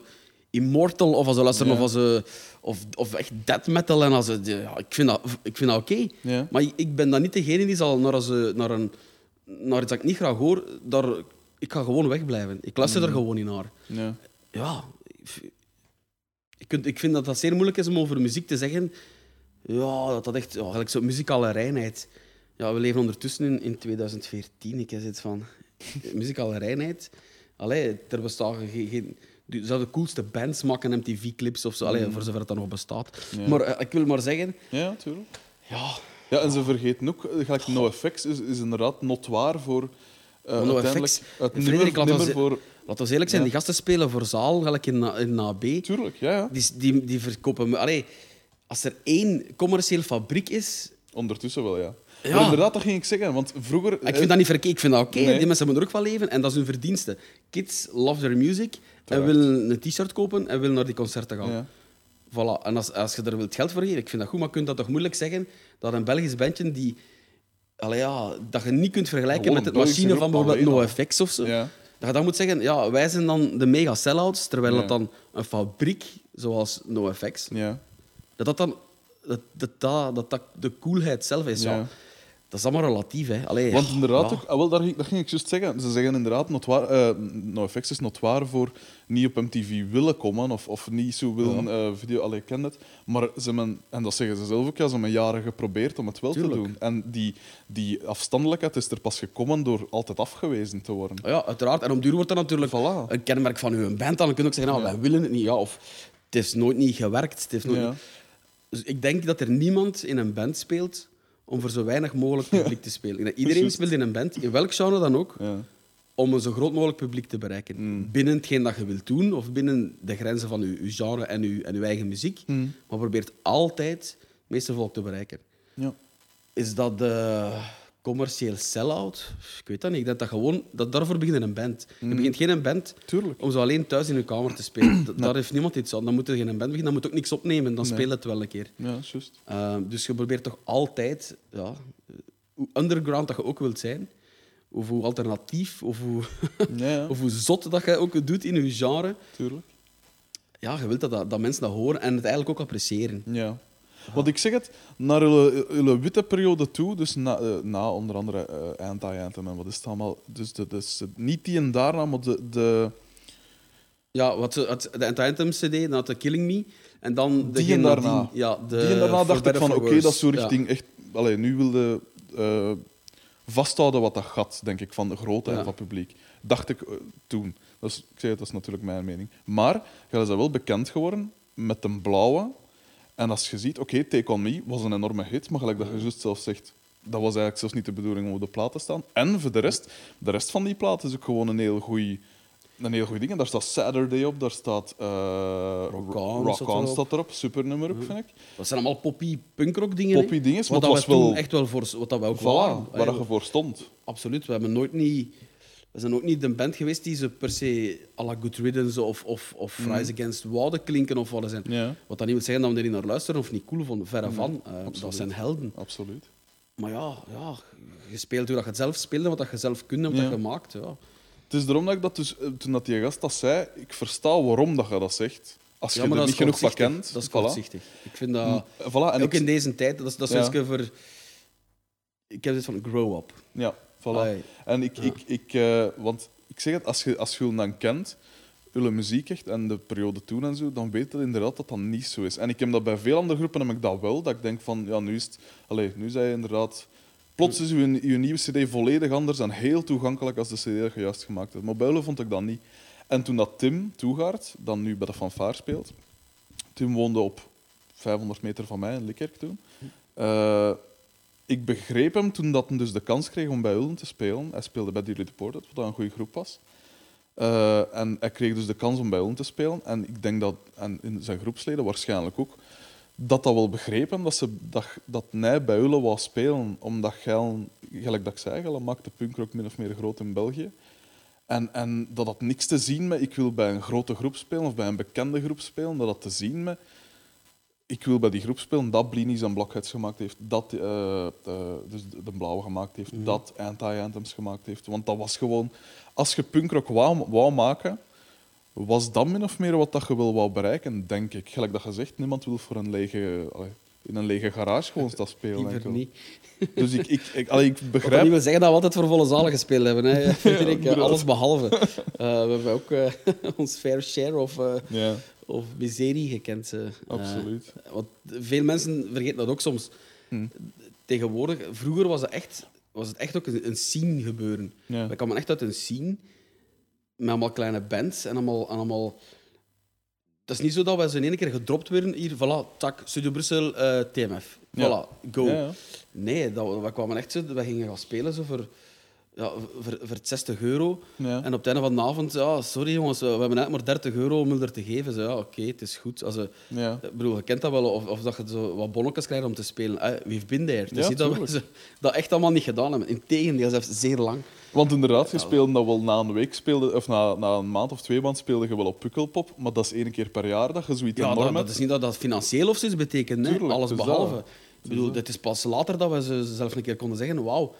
Immortal of als ze luisteren Ja. of, als ze, of, of echt death metal. En als ja, ik vind dat, ik vind dat oké. Ja. Maar ik, ben dan niet degene die zal naar, als, ze- naar, een, naar iets dat ik niet graag hoor, daar, ik ga gewoon wegblijven. Ik luister Mhm. er gewoon niet naar. ja. Ja, ik, ik, kunt- ik vind dat dat zeer moeilijk is om over muziek te zeggen. Ja, dat dat echt... Ja, eigenlijk zo'n muzikale reinheid. Ja, we leven ondertussen in, in 2014. Ik heb zoiets van... Muzikale reinheid. Allee, er bestaan geen... geen zouden de coolste bands maken, MTV-clips of zo. Allee, voor zover het dan nog bestaat. Mm. Ja. Maar eh, ik wil maar zeggen... Ja, natuurlijk. Ja, Ja, en ze vergeten ook, eh, gelijk NoFX is, is inderdaad notoir voor... eh Maar NoFX, uiteindelijk het Frederik, nummer, laat voor... laten we eerlijk zijn. Ja. Die gasten spelen voor zaal, gelijk in, in AB. Tuurlijk, ja, ja. Die, die, die verkopen... Allee, als er één commerciële fabriek is... Ondertussen wel, ja. Ja. Maar inderdaad, dat ging ik zeggen. Want vroeger... Ik vind dat niet verkeerd. Ik vind dat oké. Nee. Die mensen moeten er ook van leven en dat is hun verdienste. Kids love their music en willen een t-shirt kopen en willen naar die concerten gaan. Ja. Voilà. En als, als je er wilt geld voor geven, ik vind dat goed, maar je kunt dat toch moeilijk zeggen dat een Belgisch bandje die... Allee, ja, dat je niet kunt vergelijken Gewoon met het machine van bijvoorbeeld. NoFX of zo. Ja. Dat je dan moet zeggen, ja, wij zijn dan de mega sellouts, terwijl Ja. dat dan een fabriek zoals NoFX, Ja. dat dat dan dat, dat, dat, dat, dat de coolheid zelf is. Ja. Dat is allemaal relatief, hè. Allee, Want inderdaad, ja. ook, ah, wel, daar, ging- dat ging ik juist zeggen. Ze zeggen inderdaad, notoir, eh NoFX is notoir voor niet op MTV willen komen of, of niet zo willen eh, video... Allee, ik ken het. Maar ze hebben, en dat zeggen ze zelf ook, ja, ze hebben jaren geprobeerd om het wel Tuurlijk. te doen. En die, die afstandelijkheid is er pas gekomen door altijd afgewezen te worden. Ja, uiteraard. En om duur wordt dat natuurlijk Voilà. een kenmerk van uw band. Dan kun je ook zeggen, nou, wij willen het niet. Ja, of het is nooit niet gewerkt. Het heeft nooit niet- Dus ik denk dat er niemand in een band speelt om voor zo weinig mogelijk publiek te spelen. Dat Iedereen speelt in een band, in welk genre dan ook, Ja. om een zo groot mogelijk publiek te bereiken. Mm. Binnen hetgeen dat je wilt doen, of binnen de grenzen van uw genre en uw, en uw eigen muziek. Mm. Maar probeert altijd het meeste volk te bereiken. Ja. Is dat eh, commercieel sell-out? Ik weet dat niet. Ik denk dat gewoon... Dat, daarvoor begint een band. Je begint geen band Tuurlijk. om zo alleen thuis in je kamer te spelen. Daar heeft niemand iets aan. Dan moet je geen band beginnen. Dan moet je ook niks opnemen. Dan speel het wel een keer. Ja, juist. Uh, dus je probeert toch altijd... Ja, hoe underground dat je ook wilt zijn, of hoe alternatief, of hoe, Ja, ja, of hoe zot dat je ook doet in je genre, tuurlijk. ja, je wilt dat, dat, dat mensen dat horen en het eigenlijk ook appreciëren. Ja. Want ik zeg het, naar jullie witte periode toe, dus na, eh, na onder andere eh Anti-Anthem en wat is het allemaal, dus, de, dus niet die en daarna, maar de, de, Ja, wat, het, de Anthem CD, dan had de Killing Me, en dan Die degene en daarna. nadien, Ja, de die en daarna dacht ik van, oké, dat is zo Ja. richting echt... Allee, nu wilde eh vasthouden wat dat gat, denk ik, van de grootheid Ja. van het publiek. Dacht ik toen. Dat is, ik dat is natuurlijk mijn mening. Maar, jij is wel bekend geworden met een blauwe. En als je ziet, oké, Take On Me was een enorme hit, maar gelijk dat je juist zelf zegt, dat was eigenlijk zelfs niet de bedoeling om op de plaat te staan. En voor de rest, de rest van die plaat is ook gewoon een heel goeie een heel goed ding. En daar staat Saturday op, daar staat uh, Rock Rock On On, staat erop. staat erop. Super nummer ook, vind ik. Dat zijn allemaal poppy punkrock dingen. hè. Poppy dinges, Wat maar dat was toen wel- echt wel voor, wat dat we ook Voilà, waren. waar je voor stond. Absoluut. We hebben nooit niet... We zijn ook niet de band geweest die ze per se à la Good Riddance of, of, of Rise Against wouden klinken of wat ze zijn. Ja, Wat dat niet wil zeggen dat we er niet naar luisteren of niet cool vonden. Verre van. Eh, dat zijn helden. absoluut. Maar ja, ja, je speelt hoe dat je het zelf speelde, wat dat je zelf kunt en wat Ja. dat je maakt. Ja. Het is daarom dat ik dat dus, eh, toen dat die gast dat zei, ik versta waarom dat je dat zegt. Als je Ja, er niet genoeg van kent. Dat is voilà. kortzichtig. Ik vind dat... Mm, Voilà, en ook ik, in deze tijd, dat is, dat is Ja. over... Ik heb dit van grow up. Ja, voilà. Allee. En ik, ik, ik eh, want ik zeg het, als je, als je hem dan kent, jullie muziek echt en de periode toen en zo, dan weet je inderdaad dat dat niet zo is. En ik heb dat bij veel andere groepen heb ik dat wel, dat ik denk van, ja, nu is het, allez, nu zei je inderdaad, plots is uw, uw nieuwe CD volledig anders en heel toegankelijk als de CD dat je juist gemaakt hebt. Maar bij vond ik dat niet. En toen dat Tim Toegaard, dan nu bij de fanfare speelt, Tim woonde op 500 meter van mij in Likkerk toen. Eh, ik begreep hem toen dat hij dus de kans kreeg om bij Ullen te spelen. Hij speelde bij Dearly Deported, wat een goede groep was. Eh, en hij kreeg dus de kans om bij Ulm te spelen. En ik denk dat, en in zijn groepsleden waarschijnlijk ook, dat dat wel begrepen, dat, ze, dat, dat bij Ullen wou spelen, omdat Geil, gelijk dat ik zei, Geil maakte punkrock min of meer groot in België. En, en dat had niks te zien met ik wil bij een grote groep spelen of bij een bekende groep spelen, dat had te zien met ik wil bij die groep spelen dat Blinis en Blockheads gemaakt heeft, dat eh, de, dus de Blauwe gemaakt heeft, dat Anti-Anthems gemaakt heeft. Want dat was gewoon... Als je punkrock wou, wou maken, was dat min of meer wat dat je wil wou bereiken, denk ik. Gelijk dat je zegt, niemand wil voor een lege, allee, in een lege garage gewoon dat spelen. Liever niet. Dus ik, ik, ik, allee, ik Dat wil begrijp... niet zeggen dat we altijd voor volle zalen gespeeld hebben. Hè. Frederik, eh, alles behalve. Eh, we hebben ook eh, ons fair share of, eh, Of miserie gekend. eh. absoluut. Want veel mensen vergeten dat ook soms. Hm. Tegenwoordig, vroeger was het echt, was het echt ook een, een scene gebeuren. Ja. We kwamen echt uit een scene met allemaal kleine bands en allemaal, en allemaal... Het is niet zo dat wij zo in één keer gedropt werden. Hier, voilà, tak, Studio Brussel, eh, TMF. Voilà, Ja. go. Ja, ja. Nee, dat, we kwamen echt zo... We gingen gaan spelen zo voor, ja, voor, voor 60 euro. Ja. En op het einde van de avond, ja, sorry jongens, we hebben net maar 30 euro om er te geven. Zo, ja, oké, het is goed. Also, Ja. bedoel, je kent dat wel, of, of dat je zo wat bonnetjes krijgt om te spelen. Eh, we've been there. Is Ja, dat we dat echt allemaal niet gedaan hebben. Integendeel, zelfs zeer lang. Want inderdaad, je speelde dat wel na een week, speelde, of na, na een maand of twee maanden speelde je wel op Pukkelpop, maar dat is één keer per jaar dat je zoiets Ja, enorm dat, dat is niet dat dat financieel of zoiets betekent. Tuurlijk, Alles behalve. dat. Ik bedoel, het is pas later dat we ze zelf een keer konden zeggen: wauw,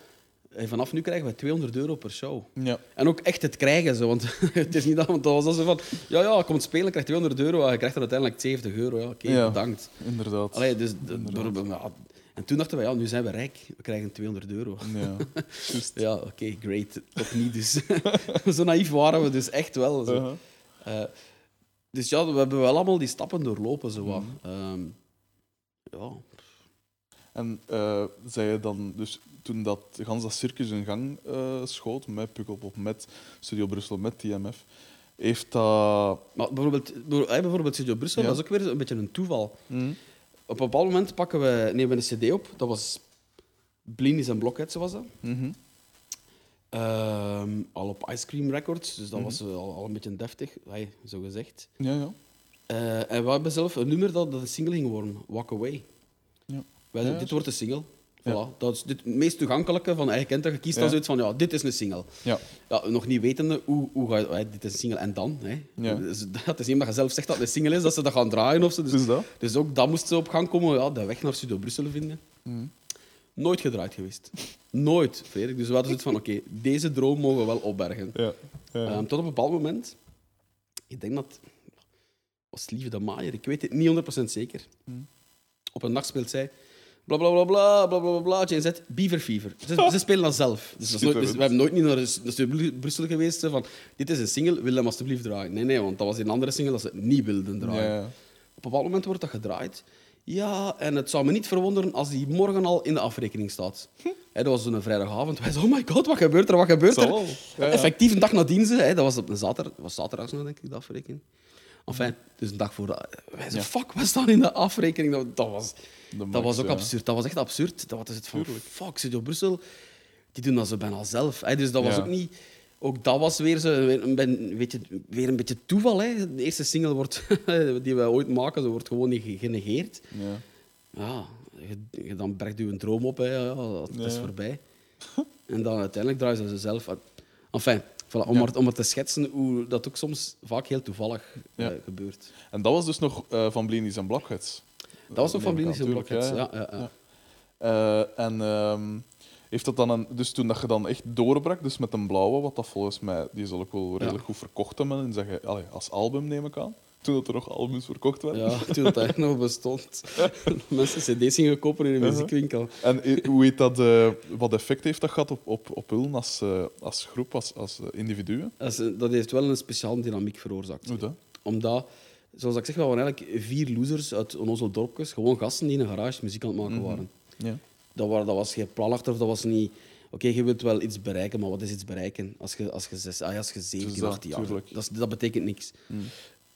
eh, vanaf nu krijgen we 200 euro per show. Ja. En ook echt het krijgen, zo, want het is niet dat, want dat was zo van: ja, ja, kom spelen, krijg 200 euro, en je krijgt er uiteindelijk 70 euro. Ja, oké, Ja. bedankt. Inderdaad. Allee, dus, ja, en toen dachten we: ja, nu zijn we rijk, we krijgen 200 euro. Ja. Ja, oké, great. Toch niet, dus. zo naïef waren we dus echt wel. Zo. Uh-huh. Eh, dus ja, we hebben wel allemaal die stappen doorlopen. Zo wat. Mhm. Ehm, ja. En eh, zei je dan, dus toen dat gans dat circus in gang eh, schoot, met Pukkelpop, met Studio Brussel, met TMF, heeft dat... Maar bijvoorbeeld, eh, bijvoorbeeld Studio Brussel, Ja. dat is ook weer een beetje een toeval. Hm? Op een bepaald moment pakken we, nemen we een cd op. Dat was Blinis en Blockheads, was dat. Mhm. Ehm, al op Ice Cream Records, dus dat Mhm. was al, al een beetje deftig, hey, zo gezegd. Ja, ja. Eh, en we hebben zelf een nummer dat, dat een single ging worden, Walk Away. Ja. Wij, Ja, dit wordt een single. Ja. Voilà. Dat is dit, het meest toegankelijke van, je kent dat, je kiest Ja. zoiets van, ja, dit is een single. Ja. Ja, nog niet wetende, hoe, hoe ga je, dit is een single en dan. Hè. Ja. Dus, het is niet omdat je zelf zegt dat het een single is, dat ze dat gaan draaien of zo. Dus, Dus dat? dus ook dat moest ze op gang komen, ja, de weg naar Studio Brussel vinden. Hm. Nooit gedraaid geweest. Nooit, Frederik. Dus we hadden zoiets van, oké, deze droom mogen we wel opbergen. Ja. Ehm, tot op een bepaald moment, ik denk dat was Lieve de Maaier, ik weet het niet 100% zeker. Hmm. Op een nacht speelt zij bla bla bla bla bla bla bla, Jane Z, Beaver Fever. Ze, ze spelen dat zelf. Dus, dat is nooit, dus we hebben nooit niet naar de- naar Studio Brussel geweest van dit is een single, wil hem alsjeblieft draaien. Nee, nee, want dat was een andere single dat ze niet wilden draaien. ja. Op een bepaald moment wordt dat gedraaid. Ja, en het zou me niet verwonderen als die morgen al in de afrekening staat. Hè, dat was zo'n vrijdagavond. Wij zeiden, oh my god, wat gebeurt er, wat gebeurt er? Ja, ja. Effectief een dag nadien, ze, hè, dat was op een zaterdag, was zaterdag nog, denk ik, de afrekening. Enfin, dus een dag voor de... Wij Ja. fuck, we staan in de afrekening. Dat, dat was, dat was ook ja. absurd. Dat was echt absurd. Dat was het van, Tuurlijk. fuck, Studio Brussel, die doen dat ze bijna zelf. Hè. Dus dat was ook niet... Ook dat was weer, zo, weer, een, ben- weet je, weer een beetje toeval. Hè. De eerste single wordt, die wij ooit maken, ze wordt gewoon niet ge- genegeerd. Ja. Ja, je, je- dan bergt je een droom op, hè. Ja, dat is voorbij. en dan uiteindelijk draaien ze ze zelf. Enfin, voilà, om, Ja. maar, om maar te schetsen hoe dat ook soms vaak heel toevallig Ja. eh, gebeurt. En dat was dus nog eh, van Blinis en Blockheads. Dat was nog van Neem ik Blinis en Blockheads. ja, Ja. Eh, en ehm, heeft dat dan een, dus toen dat je dan echt doorbrak, dus met een blauwe, wat dat volgens mij, die zal ook wel redelijk goed verkocht hebben, en zeg je, allee, als album neem ik aan, toen dat er nog albums verkocht werden. Ja, toen dat eigenlijk nog bestond. Mensen cd's gingen kopen in een muziekwinkel. En eh, hoe heet dat, eh, wat effect heeft dat gehad op, op, op Ulm als, eh, als groep, als, als individuen? Dat, heeft wel een speciale dynamiek veroorzaakt. Hoe dat? Omdat, zoals ik zeg, we waren eigenlijk vier losers uit onze dorpjes. Gewoon gasten die in een garage muziek aan het maken Mhm. waren. Ja. Dat, waren, dat was geen plan achter of dat was niet... Oké, je wilt wel iets bereiken, maar wat is iets bereiken? Als je, als je, zes, ah, als je 17, dat, 18 jaar dat, dat betekent niks.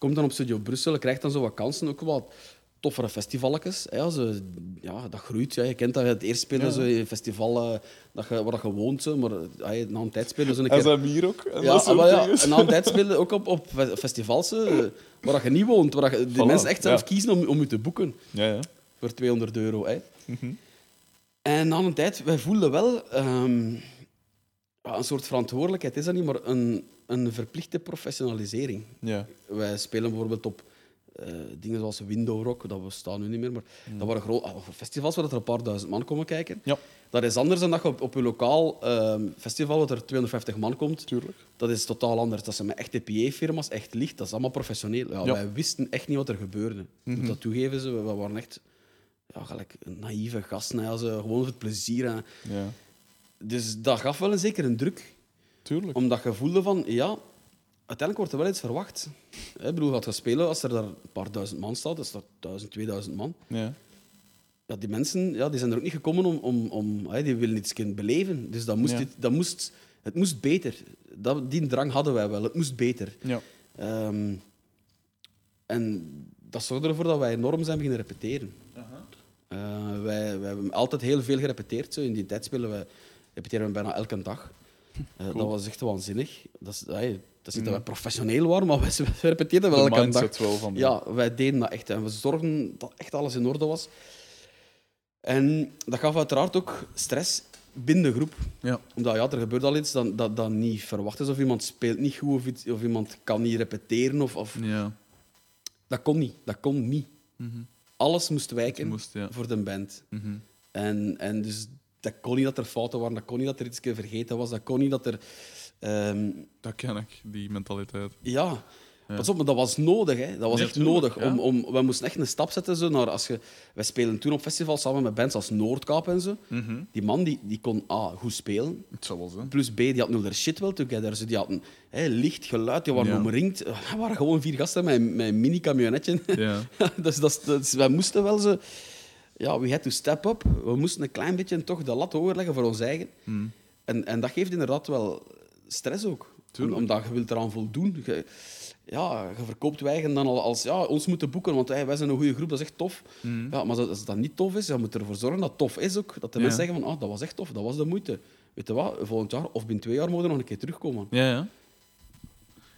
Komt dan op Studio Brussel, krijgt dan zo wat kansen, ook wat toffere festivalletjes. Hè, als, je- ja, dat groeit. Ja. Je kent dat, het eerst spelen Ja. zo in festivalen dat je, waar je woont, zo, maar ja, je- na een tijd spelen zo een En keer... hier ook. En Ja, dat maar ja, dingen. en na een tijd spelen ook op, op fe- festivals eh, waar je niet woont, waar je, de Voilà, mensen echt zelf ja. kiezen om, om je te boeken Ja, ja. voor 200 euro. Hè. Mhm. En na een tijd, wij voelden wel ehm, ja, een soort verantwoordelijkheid, is dat niet, maar een, een verplichte professionalisering. Ja. Wij spelen bijvoorbeeld op eh, dingen zoals Window Rock, dat bestaan nu niet meer, maar dat waren groot, ah, festivals waar er een paar duizend man komen kijken. ja, Dat is anders dan dat je op, op je lokaal ehm, festival, waar er 250 man komt. tuurlijk. Dat is totaal anders. Dat zijn met echte PA-firma's, echt licht. Dat is allemaal professioneel. Ja, Ja. Wij wisten echt niet wat er gebeurde. Moet dat toegeven. Ze. We waren echt ja, gelijk een naïeve gasten. Ze, gewoon voor het plezier. Dus dat gaf wel een zeker een druk. Tuurlijk. Omdat je voelde van, ja, uiteindelijk wordt er wel iets verwacht. Ik bedoel, gaat gaan spelen als er daar een paar duizend man staat. Dat is dat duizend, tweeduizend man. Ja. Ja, die mensen ja, die zijn er ook niet gekomen om... om, om die willen iets kunnen beleven. Dus dat moest, Ja. dit- dat moest, het moest beter. Dat, die drang hadden wij wel. Het moest beter. Ja. Ehm, en dat zorgde ervoor dat wij enorm zijn beginnen repeteren. Eh, wij, wij hebben altijd heel veel gerepeteerd. Zo. In die tijd spelen we, repeteren we bijna elke dag. Eh, Dat was echt waanzinnig. Dat is, dat is niet dat wij professioneel waren, maar wij, wij repeteerden wel elke dag. mindset wel van... Ja, wij deden dat echt. En we zorgden dat echt alles in orde was. En dat gaf uiteraard ook stress binnen de groep. Ja. Omdat ja, er gebeurt al iets dat, dat, dat niet verwacht is. Of iemand speelt niet goed, of, iets, of iemand kan niet repeteren. Of, of... Ja. Dat kon niet. Dat kon niet. Mhm. Alles moest wijken moest, ja. voor de band. Mhm. En, en dus dat kon niet dat er fouten waren. Dat kon niet dat er iets vergeten was. Dat kon niet dat er... ehm, Dat ken ik, die mentaliteit. ja, Pas op, maar dat was nodig. Hè. Dat was Ja, echt tuurlijk, nodig. ja. Om, om, we moesten echt een stap zetten. Zo, naar als je, wij spelen toen op festivals samen met bands als Noordkaap en zo. Mhm. Die man die, die kon A, goed spelen. Het zal wel zijn. Plus B, die had nul their shit wel together. Die hadden hè, licht, geluid, die waren Ja. omringd. Er waren gewoon vier gasten met, met een mini-camionetje. Ja. dus, dat, is- dat is- wij moesten wel zo... Ja, we had to step up. We moesten een klein beetje toch de lat hoger leggen voor ons eigen. Mm. En, en dat geeft inderdaad wel stress ook. Om- omdat je wilt eraan voldoen. Je, ja, je verkoopt wij eigen dan al als ja, ons moeten boeken, want hey, wij zijn een goede groep, dat is echt tof. Ja, maar als dat niet tof is, dan moet je ervoor zorgen dat het tof is ook. Dat de Ja. mensen zeggen van, ah, dat was echt tof, dat was de moeite. Weet je wat, volgend jaar of binnen twee jaar moeten we nog een keer terugkomen. Ja, ja.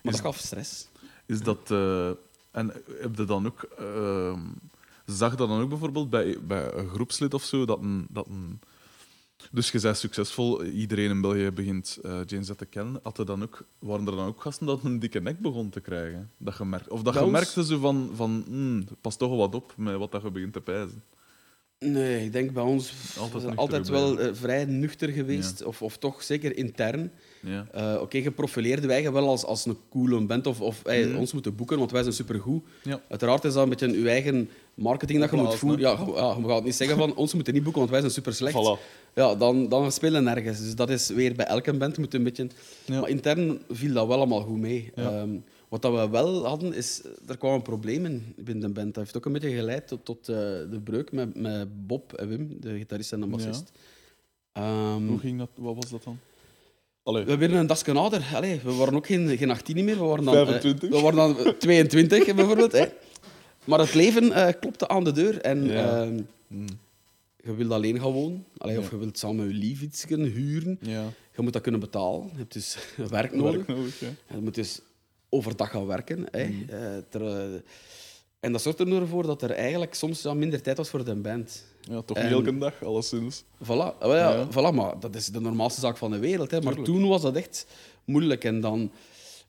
Maar dat gaf stress. Is dat... eh, en heb je dan ook... ehm, zag dat dan ook bijvoorbeeld bij, bij een groepslid of zo, dat een... Dat een dus je bent succesvol, iedereen in België begint eh Jane Z te kennen. Had dan ook, waren er dan ook gasten dat een dikke nek begon te krijgen? Dat je merkt, of dat je merkte zo van, van hmm, pas toch wel wat op met wat dat je begint te pijzen. Nee, ik denk bij ons Altijd altijd wel eh, vrij nuchter geweest. Of, of toch zeker intern. Ja. Eh, Oké, geprofileerd wij wel als, als een coole band of, of hey, Mhm. ons moeten boeken, want wij zijn supergoed. Ja. Uiteraard is dat een beetje je eigen marketing dat je moet voeren. Ja, je- ja, je gaat niet zeggen van ons moeten niet boeken, want wij zijn super slecht. Voilà. Ja, dan, dan spelen we nergens. Dus dat is weer bij elke band moet een beetje... Ja. Maar intern viel dat wel allemaal goed mee. Ja. Ehm, wat dat we wel hadden, is... Er kwamen problemen binnen de band. Dat heeft ook een beetje geleid tot, tot eh, de breuk met, met Bob en Wim, de gitarist en de bassist. Ehm, Hoe ging dat? Wat was dat dan? Allee. we werden een dasje ouder. Allee, we waren ook geen, geen 18 meer. We waren dan, eh, 25. we waren dan 22 bijvoorbeeld. Hè. Maar het leven eh, klopte aan de deur. En Ja. ehm, Hmm. je wilt alleen gaan wonen. Allee, Of je wilt samen je lief iets gaan huren. Ja. Je moet dat kunnen betalen. Je hebt dus werk nodig. Werk nodig. Je moet dus overdag gaan werken. Hè. Mm. Eh, ter- eh, en dat zorgde ervoor dat er eigenlijk soms ja, minder tijd was voor de band. Ja, toch En- niet elke dag, alleszins. Voilà, ja, Ja. voilà, maar dat is de normaalste zaak van de wereld. Hè. Maar Tuurlijk. toen was dat echt moeilijk. En dan,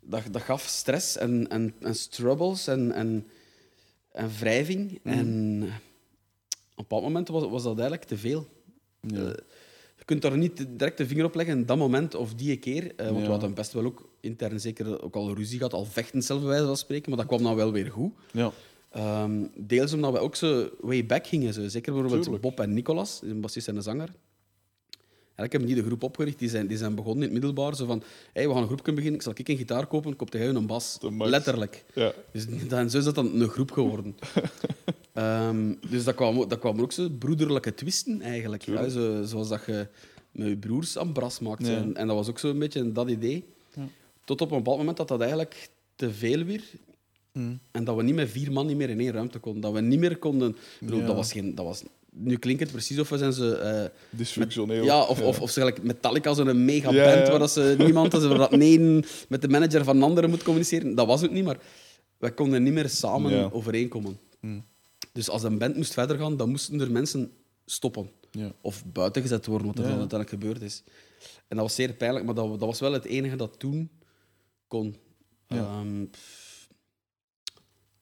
dat, dat gaf stress en, en, en struggles en, en, en wrijving. Mhm. En op een bepaald moment was, was dat eigenlijk te veel. Ja. Eh, je kunt daar niet direct de vinger op leggen in dat moment of die keer. eh, want Ja. we hadden best wel ook intern zeker ook al ruzie gehad, al vechtend zelf bij wijze van spreken. Maar dat kwam dan wel weer goed. ja. Ehm, deels omdat we ook zo way back gingen. Zo. Zeker bijvoorbeeld Tuurlijk. Bob en Nicolas, een bassist en een zanger. Eigenlijk hebben die de groep opgericht. Die zijn, die zijn begonnen in het middelbaar. Zo van, hey, we gaan een groep kunnen beginnen. Ik zal ik een gitaar kopen, koop jij een bas. Letterlijk. ja. Dus dan, zo is dat dan een groep geworden. Ehm, dus dat kwam, ook- dat kwam ook zo broederlijke twisten, eigenlijk. Ja, zo, zoals dat je met je broers aan bras maakt. Ja. En, en dat was ook zo'n beetje dat idee. Ja. Tot op een bepaald moment dat dat eigenlijk te veel weer. En dat we niet met vier man niet meer in één ruimte konden. Dat we niet meer konden... Ik bedoel, Ja. dat was geen... Dat was, nu klinkt het precies of we zijn ze... eh, Dysfunctioneel. ja, of, Of, of ze gelijk Metallica, zo'n mega band ja. waar dat ze niemand dat ze dat één met de manager van een andere moet communiceren. Dat was het niet, maar wij konden niet meer samen overeenkomen. Hmm. Dus als een band moest verder gaan, dan moesten er mensen stoppen. Ja. Of buiten gezet worden, wat er dan uiteindelijk gebeurd is. En dat was zeer pijnlijk, maar dat, dat was wel het enige dat toen kon. Ja. Ehm,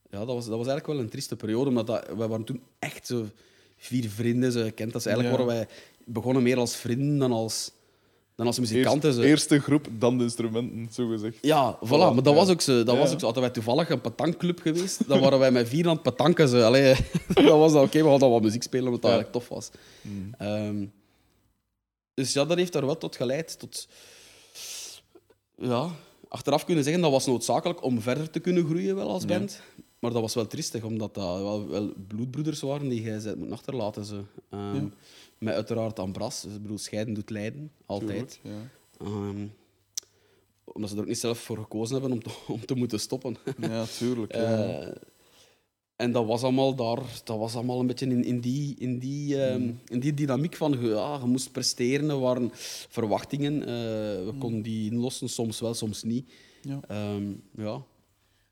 ja, dat was, dat was eigenlijk wel een trieste periode, omdat dat, wij waren toen echt zo vier vrienden, zo gekend. Dat is eigenlijk Ja. waren wij begonnen meer als vrienden dan als, dan als muzikanten. Eerst, zo. eerste groep, dan de instrumenten, zo gezegd. Ja, voilà. Voilà, Maar dat ja. was ook zo. Dat was ook zo. Hadden wij toevallig een petankclub geweest, dan waren wij met vier aan het petanken. Zo. Allee, dat was dan oké, we gaan dan wat muziek spelen, omdat dat eigenlijk tof was. Mm. Ehm, dus ja, dat heeft daar wel tot geleid. Tot, ja, achteraf kunnen zeggen dat was noodzakelijk om verder te kunnen groeien wel als Ja. Maar dat was wel triestig, omdat dat wel, wel bloedbroeders waren die zei, moet achterlaten. Zo. Ehm, Ja. Met uiteraard Ambras. Dus, ik bedoel, scheiden doet lijden, altijd. Tuurlijk, Ehm, omdat ze er ook niet zelf voor gekozen hebben om te, om te moeten stoppen. ja. ja, tuurlijk. ja. Eh, en dat was allemaal daar, dat was allemaal een beetje in, in, die, in, die, ehm, Mm. in die dynamiek van je- ja, je moest presteren, er waren verwachtingen. eh, we Mm. konden die inlossen, soms wel, soms niet. Ja. Ja.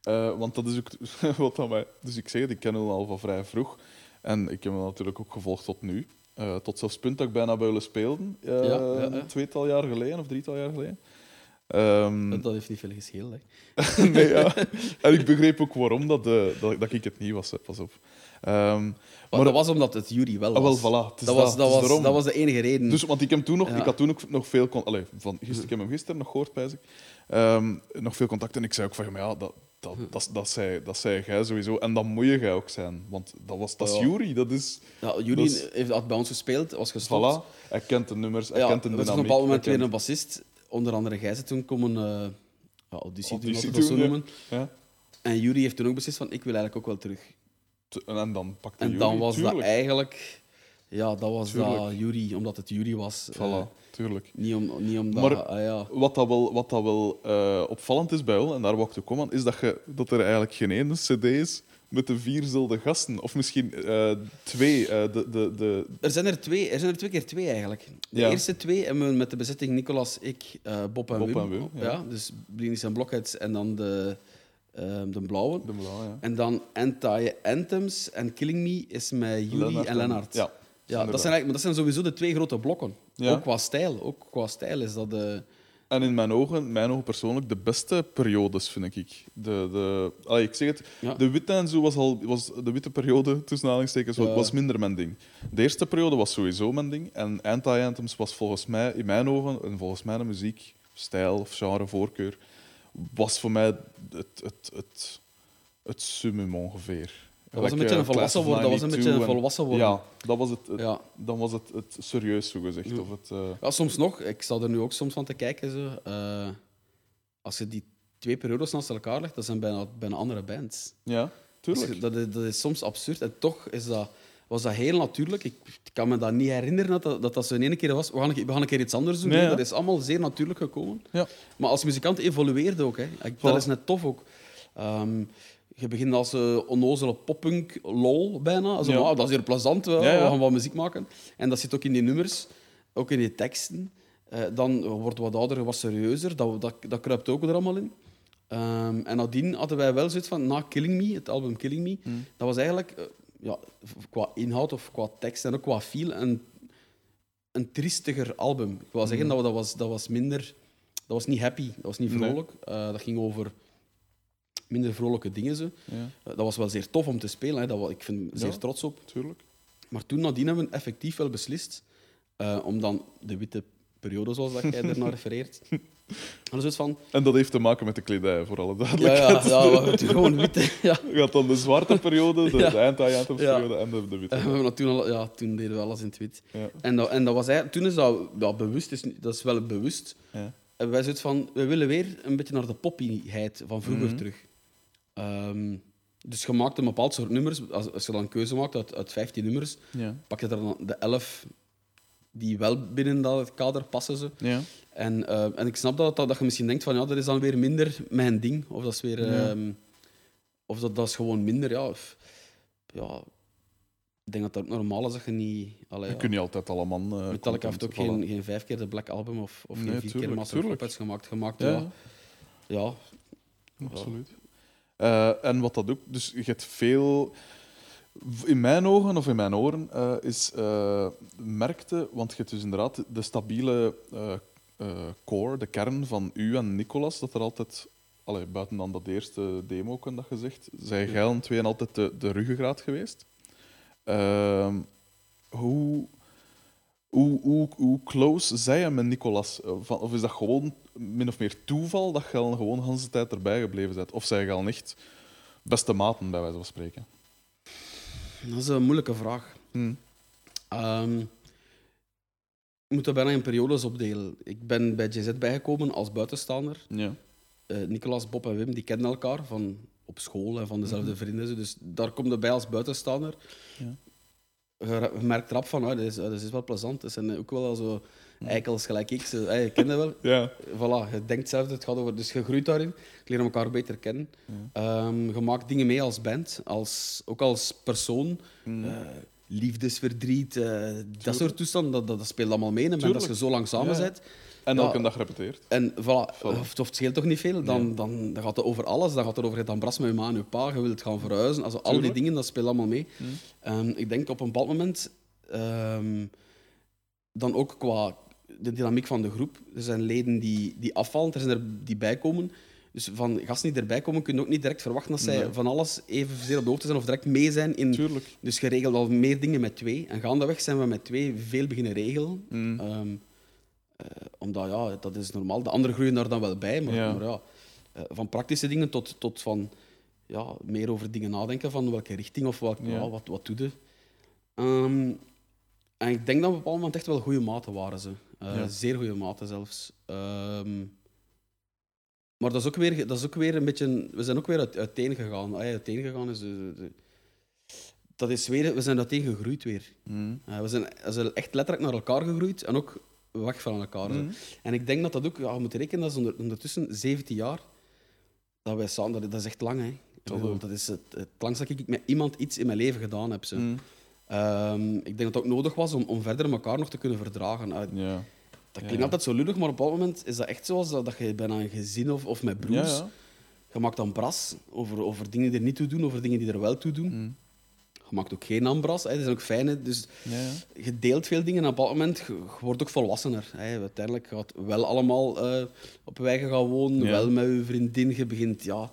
Eh, want dat is ook wat dat mij... Dus ik zeg het, ik ken hem al van vrij vroeg. En ik heb hem natuurlijk ook gevolgd tot nu. Eh, tot zelfs punt dat ik bijna bij jullie speelde. eh, Ja, ja, ja. Een tweetal jaar geleden, of drietal jaar geleden. Ehm, Dat heeft niet veel gescheeld. Hè. nee, ja. En ik begreep ook waarom dat, eh, dat, dat ik het niet was, hè, pas op. Ehm, Maar, maar dat was omdat het Jury wel Ah, was. wel, voilà. Dat, was, dat, was, dat was de enige reden. Dus, want ik, heb toen nog, ik had toen ook nog veel... Allee, van, gisteren, ik heb hem gisteren nog gehoord, pijs ik. Ehm, nog veel contact. En ik zei ook van, ja, dat, dat, dat, dat, zei, dat zei jij sowieso. En dat moet je jij ook zijn. Want dat, was, dat is Ja. Jury. Dat is... ja, Jury dat is- heeft, had bij ons gespeeld, was gestopt. Voilà. Hij kent de nummers, hij Ja, kent de er was op dynamiek. een bepaald moment weer een bassist, onder andere Gijzen, toen komen eh ja, auditie, doen, Auditie dat zo noemen. Ja. En Jury heeft toen ook beslist van, ik wil eigenlijk ook wel terug. En, dan pakte En dan was tuurlijk. dat eigenlijk... Ja, dat was dat. Jury, omdat het Jury was. eh, Voilà, tuurlijk. niet, om, niet omdat... Maar- ah, ja. Wat dat wel, wat dat wel eh, opvallend is bij ons, en daar wou ik toe komen, is dat, je, dat er eigenlijk geen ene cd is met de vierzelfde gasten. Of misschien eh, twee. eh, de, de, de, Er zijn er twee, er zijn er twee keer twee eigenlijk. De Ja. eerste twee hebben we met de bezetting Nicolas, ik, eh, Bob en Bob Wim. en Wim, ja. ja. dus Blinis en Blockheads en dan de, eh, de blauwe. de blauwe, ja. En dan Anti-Anthems en Killing Me is met Jury en Lennart. Ja, Ja, dat zijn, eigenlijk, maar dat zijn sowieso de twee grote blokken. Ja. Ook qua stijl. Ook qua stijl is dat de... En in mijn ogen, mijn ogen persoonlijk, de beste periodes, vind ik. De, de, allee, ik zeg het, Ja. de witte en zo was al... Was de witte periode, tussen aanhalingstekens, was- Ja. was minder mijn ding. De eerste periode was sowieso mijn ding. En Anti-Anthems was volgens mij, in mijn ogen, en volgens mij de muziek, stijl of genre, voorkeur, was voor mij het, het, het, het summum ongeveer. Dat was een beetje een volwassen worden. Dat was een beetje 92 een en- volwassen worden. Ja, dat was het, het- Ja. dan was het, het serieus, zo gezegd. Ja. Of het, eh, Ja, soms nog. Ik sta er nu ook soms van te kijken. Zo. Eh, als je die twee periodes naast elkaar legt, dat zijn bijna, bijna andere bands. ja, tuurlijk. Dus dat, is, dat is soms absurd. En toch is dat, was dat heel natuurlijk. Ik kan me dat niet herinneren dat dat, dat, dat zo in één keer was. We gaan, een, we gaan een keer iets anders doen. Nee, Nee, ja. Dat is allemaal zeer natuurlijk gekomen. Ja. Maar als muzikant evolueerde ook. Hè. Dat is net tof ook. Ehm, je begint als uh, onnozele poppunk lol bijna. Zo, Ja. ah, dat is hier plezant. Ja, ja. we gaan wat muziek maken. En dat zit ook in die nummers, ook in die teksten. Eh, dan wordt wat ouder, wat serieuzer. Dat, dat, dat kruipt ook er allemaal in. Ehm, en nadien hadden wij wel zoiets van, na Killing Me, het album Killing Me, Hmm. dat was eigenlijk eh, ja, qua inhoud of qua tekst en ook qua feel een, een triestiger album. Ik wil zeggen, dat, dat, was, dat was minder... Dat was niet happy, dat was niet Hmm. Nee. vrolijk. Eh, dat ging over minder vrolijke dingen. Zo. Ja, Eh, dat was wel zeer tof om te spelen, hè. Dat, ik ben zeer Ja. trots op. tuurlijk. Maar toen nadien hebben we effectief wel beslist eh, om dan de witte periode, zoals dat jij ernaar refereert. En dus van, En dat heeft te maken met de kledij, voor alle ja, duidelijkheid. ja, ja, we doen gewoon witte. Ja. Je had dan de zwarte periode, de, Ja. de Ja. en de, de witte. En we hebben dat toen, al, ja, toen deden we alles in het wit. Ja. En, dat, en dat was eigenlijk, toen is dat ja, bewust, is, dat is wel bewust. Ja. En wij zoiets van, we willen weer een beetje naar de poppyheid van vroeger Mhm. terug. Ehm, dus je maakt een bepaald soort nummers. Als, als je dan een keuze maakt uit, uit 15 nummers, Ja. pak je er dan de 11 die wel binnen dat kader passen. Zo. Ja. En, eh, en ik snap dat, dat, dat je misschien denkt van ja, dat is dan weer minder mijn ding. Of dat is weer... Ja. ehm, Of dat, dat is gewoon minder, ja. Of, ja. Ik denk dat dat ook normaal is dat je niet... Allee, Je ja. kunt niet altijd allemaal... eh Metallica heeft ook geen, geen vijf keer de Black Album of, of Nee, geen vier keer tuurlijk, Master of. Puppets gemaakt. gemaakt ja. ja, absoluut. Eh, en wat dat ook... Dus je hebt veel... In mijn ogen of in mijn oren eh, is eh, merkte, want je hebt dus inderdaad de stabiele core, de kern van u en Nicolas, dat er altijd, allee, buiten dan dat eerste demo kan dat gezegd, zijn jij en tweeën altijd de, de ruggengraat geweest. Ehm, hoe, hoe, hoe, hoe close zij je met Nicolas? Eh, of is dat gewoon min of meer toeval dat je al gewoon de hele tijd erbij gebleven bent? Of zijn je al echt beste maten, bij wijze van spreken? dat is een moeilijke vraag. Hm. Ehm, ik moet dat bijna in periodes opdelen. Ik ben bij JZ bijgekomen als buitenstaander. Ja. Eh, Nicolas, Bob en Wim die kennen elkaar van op school en van dezelfde vrienden. zo. Dus daar komt het bij als buitenstaander. Ja. Je, merkt erop van, ah, dat, is, ah, dat is wel plezant. Dat zijn ook wel zo eikels gelijk ik. Zo, hey, je kent dat wel. Ja. Voilà, je denkt zelf, het gaat over... Dus je groeit daarin. Je leert elkaar beter kennen. Ehm, je maakt dingen mee als band, als, ook als persoon. Mm. Eh, liefdesverdriet, eh, dat soort toestanden, dat, dat, dat speelt allemaal mee band als je zo lang samen Ja. bent. En Ja. elke dag repeteert. En voilà, of het scheelt toch niet veel, dan, dan, dan gaat het over alles. Dan gaat het over het ambras met je ma en je pa, je wilt gaan verhuizen. Also, al die dingen, dat speelt allemaal mee. Ehm, ik denk op een bepaald moment, ehm, dan ook qua de dynamiek van de groep. Er zijn leden die, die afvallen, er zijn er die bijkomen. Dus van gasten die erbij komen, kun je ook niet direct verwachten dat zij Nee. van alles evenzeer op de hoogte zijn of direct mee zijn. In, Tuurlijk. dus je regelt al meer dingen met twee. En gaandeweg zijn we met twee veel beginnen regelen. Mm. Ehm, eh, omdat, ja, dat is normaal. De anderen groeien daar dan wel bij. Maar Ja. maar ja, eh, van praktische dingen tot, tot van ja, meer over dingen nadenken. Van welke richting of Ja. ja. wat, wat doe je. Ehm, en ik denk dat op een bepaald moment echt wel goede maten waren ze. Eh, Ja. Zeer goede maten zelfs. Ehm, maar dat is, ook weer, dat is ook weer een beetje... We zijn ook weer uit, uiteen gegaan. Ah, ja, uiteen gegaan is... de- de- dat is weer... We zijn uiteen gegroeid weer. Mm. Uh, we, zijn, we zijn echt letterlijk naar elkaar gegroeid en ook weg van elkaar. Mhm. En ik denk dat dat ook, ja, je moet rekenen, dat is onder, ondertussen 17 jaar dat wij samen, dat, dat is echt lang. Hè. Dat dat is het, het langst dat ik met iemand iets in mijn leven gedaan heb. Zo. Mm. Ehm, ik denk dat het ook nodig was om, om verder elkaar nog te kunnen verdragen. Uh, Ja. dat klinkt Ja. altijd zo lullig, maar op bepaald moment is dat echt zoals dat, dat je bijna een gezin of, of met broers. ja. Je maakt dan bras over, over dingen die er niet toe doen, over dingen die er wel toe doen. Mm. Je maakt ook geen ambras, hè. dat is ook fijn. hè. Dus Ja, ja. je deelt veel dingen en op een bepaald moment je, je wordt ook volwassener. Hè. Uiteindelijk gaat wel allemaal eh, op wijken gaan wonen, Ja. Wel met je vriendin. Je begint ja,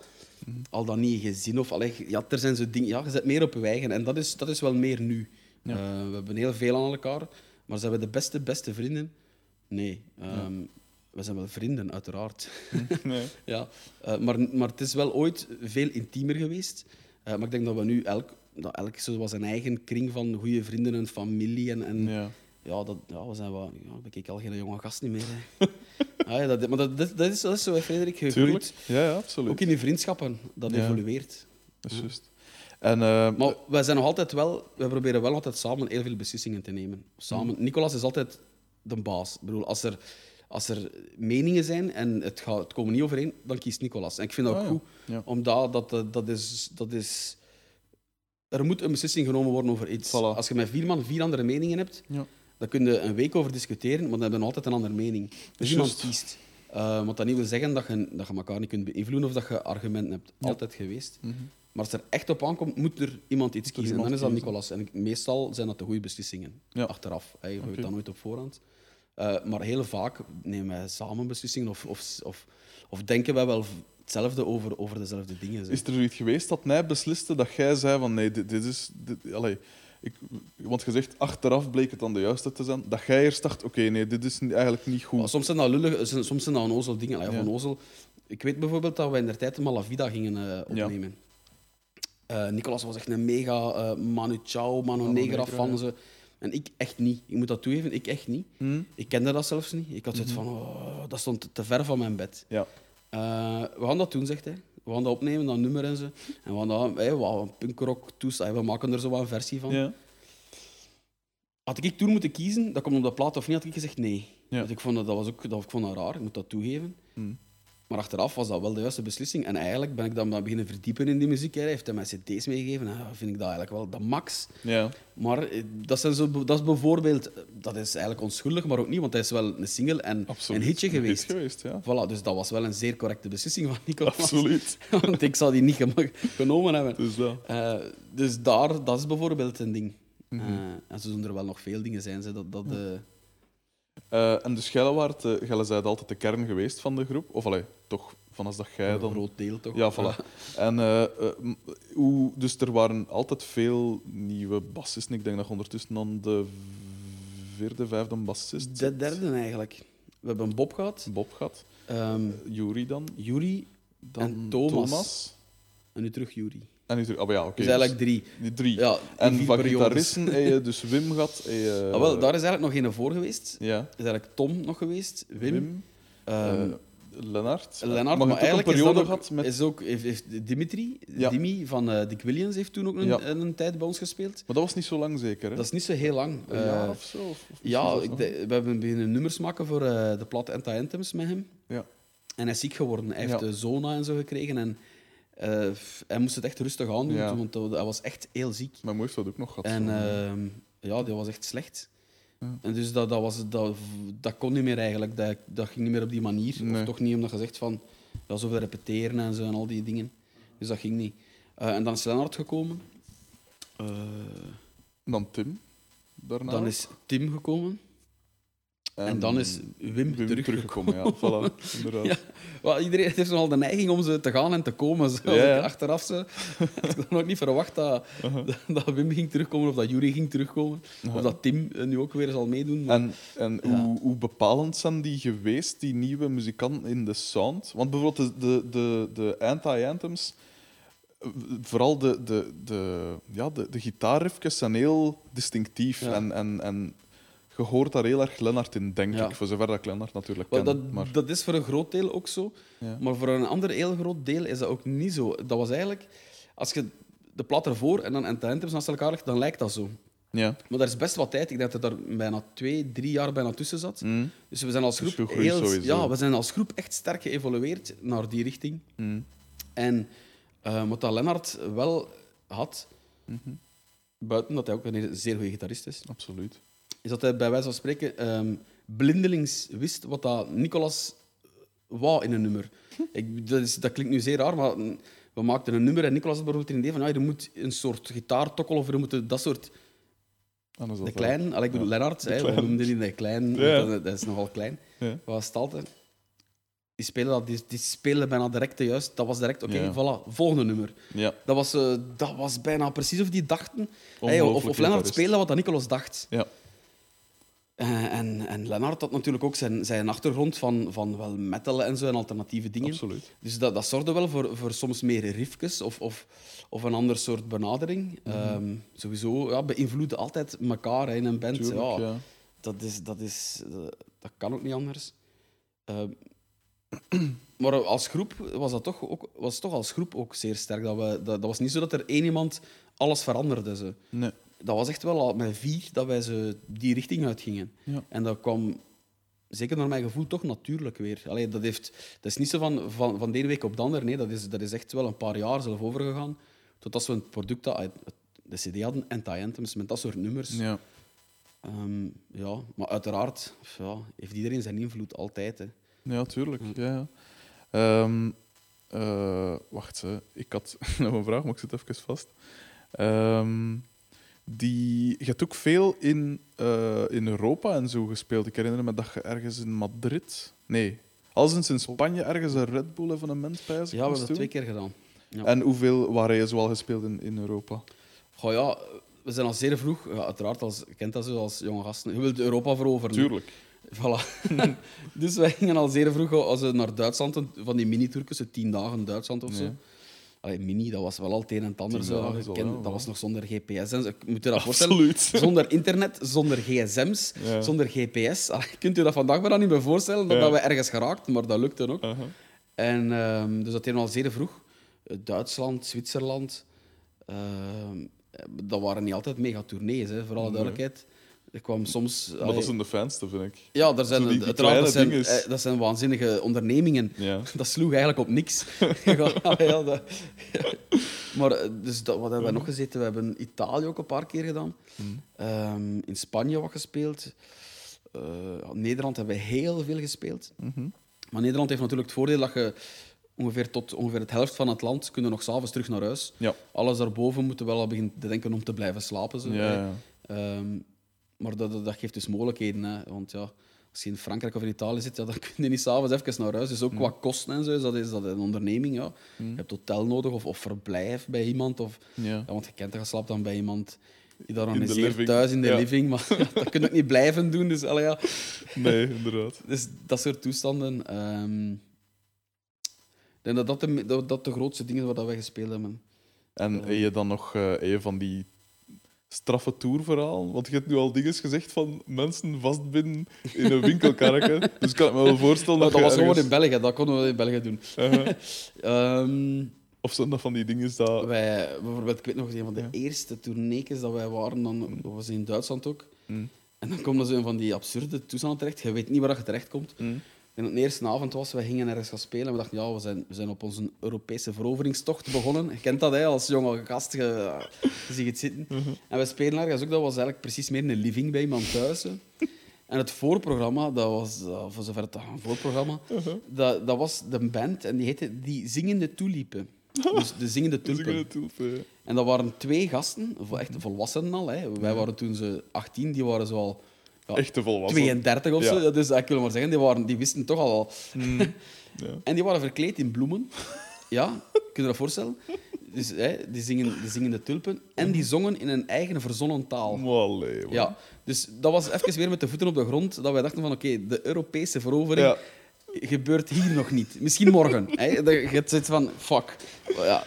al dan niet in gezin. Of, allee, ja, er zijn zo dingen, ja, je zit meer op je wijken en dat is, dat is wel meer nu. Eh, we hebben heel veel aan elkaar, maar zijn we de beste, beste vrienden? Nee. Ehm, We zijn wel vrienden, uiteraard. Nee. ja. Eh, maar, maar het is wel ooit veel intiemer geweest. Maar ik denk dat we nu elk, dat elk zo was zijn eigen kring van goede vrienden en familie. En, en ja. Ja. dat, ja, we zijn wel, ja, ben ik al geen jonge gast niet meer. Hè. ah, ja, dat, maar dat, dat, dat is, dat is zo, Frederik. Groeit. Ja, ja, absoluut. Ook in die vriendschappen, dat evolueert. Dat is juist. En, eh, Maar wij zijn nog altijd wel, wij proberen wel altijd samen heel veel beslissingen te nemen. Samen. Mhm. Nicolas is altijd de baas. Ik bedoel, als er, als er meningen zijn en het, gaat, het komen niet overeen, dan kiest Nicolas. En ik vind dat Ah, ook ja. goed, Ja. omdat dat, dat, dat, is, dat is... Er moet een beslissing genomen worden over iets. Voilà. Als je met vier man vier andere meningen hebt, Ja. dan kun je een week over discussiëren, maar dan hebben we altijd een andere mening. Dus iemand kiest. Eh, wat dat niet wil zeggen dat je, dat je elkaar niet kunt beïnvloeden of dat je argumenten hebt. Ja. Altijd geweest. Mhm. Maar als er echt op aankomt, moet er iemand iets kiezen. En dan is dat. Nicolas. En meestal zijn dat de goede beslissingen. Ja. Achteraf. Hè. Je weet Oké. dat nooit op voorhand. Eh, maar heel vaak nemen wij samen beslissingen of, of, of, of denken wij wel hetzelfde over, over dezelfde dingen. zo. Is er zoiets geweest dat mij besliste dat jij zei van nee, dit, dit is... Dit, allee, ik, want je zegt, achteraf bleek het dan de juiste te zijn. Dat jij eerst dacht, oké, nee, dit is eigenlijk niet goed. Maar soms zijn dat lullig, soms zijn dat onnozel dingen. Allee, Ja. onnozel. Ik weet bijvoorbeeld dat wij in de tijd de Malavida gingen eh, opnemen. Eh, Nicolas was echt een mega eh, Manu Chao, Manu Manu Negra Negra, fan. ja. zo. En ik echt niet. Ik moet dat toegeven, ik echt niet. Hm? Ik kende dat zelfs niet. Ik had zoiets Mhm. van, oh, dat stond te ver van mijn bed. Ja. Eh, we gaan dat doen, zegt hij. We gaan dat opnemen, dat nummer en zo. En we gaan dat, hey, wat punkrock toestel. We maken er zo wat een versie van. Ja. Had ik toen moeten kiezen, dat komt op de plaat of niet, had ik gezegd nee. Ja. Want ik vond dat, dat was ook, dat, ik vond dat raar, ik moet dat toegeven. Hm. Maar achteraf was dat wel de juiste beslissing. En eigenlijk ben ik dan beginnen verdiepen in die muziek. Hij heeft hij mij cd's meegegeven. En ja, vind ik dat eigenlijk wel de max. Ja. Maar eh, dat, zijn zo, dat is bijvoorbeeld... Dat is eigenlijk onschuldig, maar ook niet. Want hij is wel een single en Absoluut. een hitje Een geweest. hit geweest, ja. Voilà, dus dat was wel een zeer correcte beslissing van Nicolas. Absoluut. Want ik zou die niet genomen hebben. Dus dat. Eh, dus daar, dat is bijvoorbeeld een ding. Mhm. Eh, en zo zullen er wel nog veel dingen zijn. Ze, dat, dat, eh, Eh, en dus Gelle waart, eh, zijt altijd de kern geweest van de groep. Of allee, toch, van als dat jij een dan... groot deel toch? Ja, voilà. En, eh, hoe, dus er waren altijd veel nieuwe bassisten. Ik denk dat je ondertussen dan de vierde, vijfde bassist De derde eigenlijk. We hebben Bob gehad, Bob gaat. ehm Juri dan. Yuri Dan En Thomas. en nu terug Yuri. En nu terug. Ah, ja, oké. dus eigenlijk drie. dus die drie. Ja, en van gitaristen heb je dus Wim gehad. je, Ah, wel, daar is eigenlijk nog een voor geweest. Ja. is eigenlijk Tom nog geweest, Wim, Wim. ehm, eh, Lennart. Lennart, maar, eigenlijk een is, periode dat ook, met... is ook heeft, heeft Dimitri, Ja. Dimi van eh, Dick Williams heeft toen ook een, Ja. een, tijd bij ons gespeeld. Maar dat was niet zo lang zeker, hè? Dat is niet zo heel lang. Een Eh, jaar of zo? Of, of misschien ja, ik, de- we hebben beginnen nummers maken voor eh, de platte Anti-Anthems met hem. Ja. En hij is ziek geworden. Hij heeft Ja. de zona en zo gekregen. En eh, hij moest het echt rustig aan doen, Ja. want hij was echt heel ziek. Mijn moeder dat ook nog gehad. En ehm, ja, die was echt slecht. Ja. En dus dat, dat, was, dat, dat kon niet meer eigenlijk. Dat, dat ging niet meer op die manier. Nee. Of toch niet omdat je zegt van ja, zoveel repeteren en zo en al die dingen. Dus dat ging niet. Eh, en dan is Lennart gekomen. Eh, Dan Tim. Daarna dan ook. is Tim gekomen. En, dan is Wim, Wim teruggekomen. teruggekomen. Ja, voilà. Inderdaad. Ja. Wel, iedereen heeft nogal de neiging om ze te gaan en te komen. Zo. Ja. Achteraf zo, had ik dan ook niet verwacht dat, dat Wim ging terugkomen of dat Jury ging terugkomen. Of dat Tim eh, nu ook weer zal meedoen. maar- En, en Ja. hoe, hoe bepalend zijn die geweest, die nieuwe muzikanten in de sound? Want bijvoorbeeld de, de, de, de anti-anthems, vooral de, de, de, ja, de, de gitaarriffjes zijn heel distinctief. En, en, en je hoort daar heel erg Lennart in, denk Ja. ik. Voor zover dat ik Lennart natuurlijk ken. dat, maar, dat is voor een groot deel ook zo. ja. Maar voor een ander heel groot deel is dat ook niet zo. Dat was eigenlijk... Als je de plat ervoor en dan Anti-Anthems naast elkaar legt, dan lijkt dat zo. ja. Maar daar is best wat tijd. Ik denk dat er daar bijna twee, drie jaar bijna tussen zat. Mm. Dus we zijn als Dus groep, heel, sowieso. ja, we zijn als groep echt sterk geëvolueerd naar die richting. Mm. En eh, wat dat Lennart wel had, Mhm. buiten dat hij ook een zeer goede gitarist is, Absoluut. Is dat hij bij wijze van spreken ehm, blindelings wist wat dat Nicolas wou in een nummer. Ik, dat, is, dat klinkt nu zeer raar, maar mm, we maakten een nummer en Nicolas had bijvoorbeeld een idee van ja, er moet een soort gitaartokkel of er moet dat soort... De klein, ik bedoel, Ja. Lennart, we klein. noemden die de klein, Ja. dat, dat is nogal klein. Ja. Wat was het altijd? Die spelen, dat, die, die spelen bijna direct juist. Dat was direct, oké, Ja. voilà, volgende nummer. Ja, Dat was, eh, dat was bijna precies of die dachten. Hey, of, of Lennart speelde wat dat Nicolas dacht. Ja. Eh, en, en Lennart had natuurlijk ook zijn, zijn achtergrond van, van wel metal en zo en alternatieve dingen. absoluut. Dus dat, dat zorgde wel voor, voor soms meer riffjes of, of, of een ander soort benadering. Mhm. Ehm, sowieso, ja, beïnvloeden altijd elkaar hè, in een band. Tuurlijk, ja, ja. Dat, is, dat, is, dat, dat kan ook niet anders. Ehm, maar als groep was dat toch, ook, was het toch als groep ook zeer sterk. Dat, we, dat, dat was niet zo dat er één iemand alles veranderde. Ze. Nee. Dat was echt wel al met vier dat wij ze die richting uitgingen. Ja. En dat kwam, zeker naar mijn gevoel, toch natuurlijk weer. Allee, dat, heeft, dat is niet zo van, van, van de ene week op de andere. Nee, dat, is, dat is echt wel een paar jaar zelf overgegaan. Totdat we een product, dat, de CD hadden, anti-anthems, met dat soort nummers. Ja. Ehm, ja, maar uiteraard ja, heeft iedereen zijn invloed altijd. Hè. Ja, tuurlijk. Ja, ja. Ehm, eh, wacht, hè. ik had nog een vraag, maar ik zit even vast. Ehm, die, je hebt ook veel in, eh, in Europa en zo gespeeld. Ik herinner me dat je ergens in Madrid... Nee, als in Spanje ergens een Red Bull-evenement bij Ja, we hebben dat twee keer gedaan. Ja. En hoeveel waren je zoal gespeeld in, in Europa? Goh, ja, we zijn al zeer vroeg, ja, uiteraard, als, je kent dat zo als jonge gasten, je wilt Europa veroveren. Tuurlijk. Voilà. dus wij gingen al zeer vroeg als we naar Duitsland, van die mini-tourkes, zo tien dagen Duitsland of zo. Ja. Allee, mini, dat was wel al het een en het ander. Zo. ja, dat was nog zonder GPS. En zo. Ik moet je dat voorstellen. Absoluut. Zonder internet, zonder gsm's, Ja. zonder GPS. Allee, kunt u dat vandaag maar niet meer voorstellen, dat, Ja. dat we ergens geraakt, maar dat lukte ook. En ehm, dus dat we al zeer vroeg. Eh, Duitsland, Zwitserland. ehm, dat waren niet altijd mega tournees, hè, voor alle Nee. Er kwam soms... Maar allee, dat zijn de fijnste, vind ik. Ja, daar zijn, die- die uiteraard, dat, zijn, eh, dat zijn waanzinnige ondernemingen. Ja. Dat sloeg eigenlijk op niks. ja, ja, dat- maar eh, dus dat, wat hebben we nog gezeten? We hebben Italië ook een paar keer gedaan. Hmm. Ehm, in Spanje wat gespeeld. Eh, Nederland hebben we heel veel gespeeld. Mhm. Maar Nederland heeft natuurlijk het voordeel dat je ongeveer tot ongeveer het helft van het land kunnen nog s'avonds terug naar huis. Ja. Alles daarboven moeten wel beginnen te denken om te blijven slapen. Zo, Ja, ja. Ehm, maar dat, dat, dat geeft dus mogelijkheden. Hè. Want ja, als je in Frankrijk of in Italië zit, ja, dan kun je niet s'avonds even naar huis. Dus ook qua kosten en zo is dat, is dat een onderneming. Ja. Je hebt hotel nodig of, of verblijf bij iemand. Of, Ja. ja, want je kent dat slaapt dan bij iemand die de organiseert thuis in de Ja. living. Maar dat kun je ook niet blijven doen. Dus, allee, ja. Nee, inderdaad. dus dat soort toestanden. ehm, ik denk dat dat de, dat, dat de grootste dingen waar wij gespeeld hebben. En heb je dan nog eh, heb je van die straffe tourverhaal? Want je hebt nu al dingen gezegd van mensen vastbinden in een winkelkarretje. dus ik kan me wel voorstellen Maar dat, dat was gewoon in België, dat konden we in België doen. Uh-huh. Ehm, Of zijn dat van die dingen dat... wij, bijvoorbeeld, ik weet nog, een van de Ja. eerste tourneekjes dat wij waren, dan, dat was in Duitsland ook. Mm. En dan komt er zo een van die absurde toestanden terecht. Je weet niet waar je terecht komt. Mm. En de eerste avond was, wij gingen ergens gaan spelen en we dachten, ja, we zijn, we zijn op onze Europese veroveringstocht begonnen. Je kent dat, hè, als jonge gast, je, je ziet het zitten. En we spelen ergens ook, dat was eigenlijk precies meer een living bij iemand thuis. hè. En het voorprogramma, dat was, uh, voor zover het een voorprogramma, dat, dat was de band en die heette Die Zingende Toeliepen. Dus de Zingende Tulpen. ja. En dat waren twee gasten, echt volwassenen al. Hè. Wij waren toen ze 18, die waren zo al ja, Echte volwassenen. 32 of zo. Ja, dus ik wil maar zeggen, die, waren, die wisten toch al wel. Mm. Ja. En die waren verkleed in bloemen. Ja, kun je dat voorstellen? Dus, hè, die, zingen, die zingen de tulpen. En die zongen in een eigen verzonnen taal. Allee, man. Ja, dus dat was even weer met de voeten op de grond dat wij dachten van oké, de Europese verovering gebeurt hier nog niet. Misschien morgen. hè. Dat Je zit van, fuck. Ja.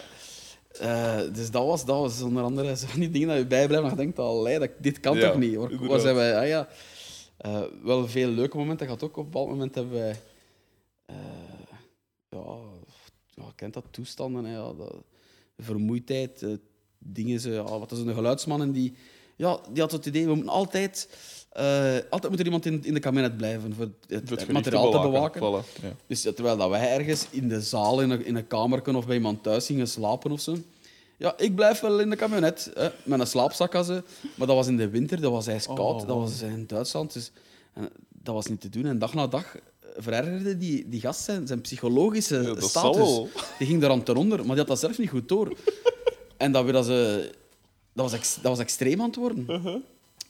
Eh, dus dat was, dat was onder andere zo van die dingen dat je bijblijft en je denkt, allee, dat, dit kan Ja, toch niet? Waar, waar zijn wij? Ah, ja. Eh, wel veel leuke momenten gehad ook. Op een bepaald moment hebben wij... eh, ja, ja, kent dat, toestanden. Hè, ja, dat, vermoeidheid, dingen. Zo, ja, wat is een geluidsman en die... Ja, die had het idee, we moeten altijd... eh, altijd moet er iemand in, in de kabinet blijven voor het, materiaal te bewaken. Voilà, ja. Dus ja, terwijl dat wij ergens in de zaal, in een, in een kamer of bij iemand thuis gingen slapen of zo. Ja, ik blijf wel in de kabinet hè, met een slaapzak. als ze. Maar dat was in de winter, dat was ijskoud. Oh, dat wow. was in Duitsland. Dus en dat was niet te doen. En dag na dag verergerde die, die gast zijn, zijn psychologische Ja, dat zal status. Die ging daar aan ten onder, maar die had dat zelf niet goed door. en dat, weer dat, ze, dat, was ex- dat was extreem aan het worden. Uh-huh.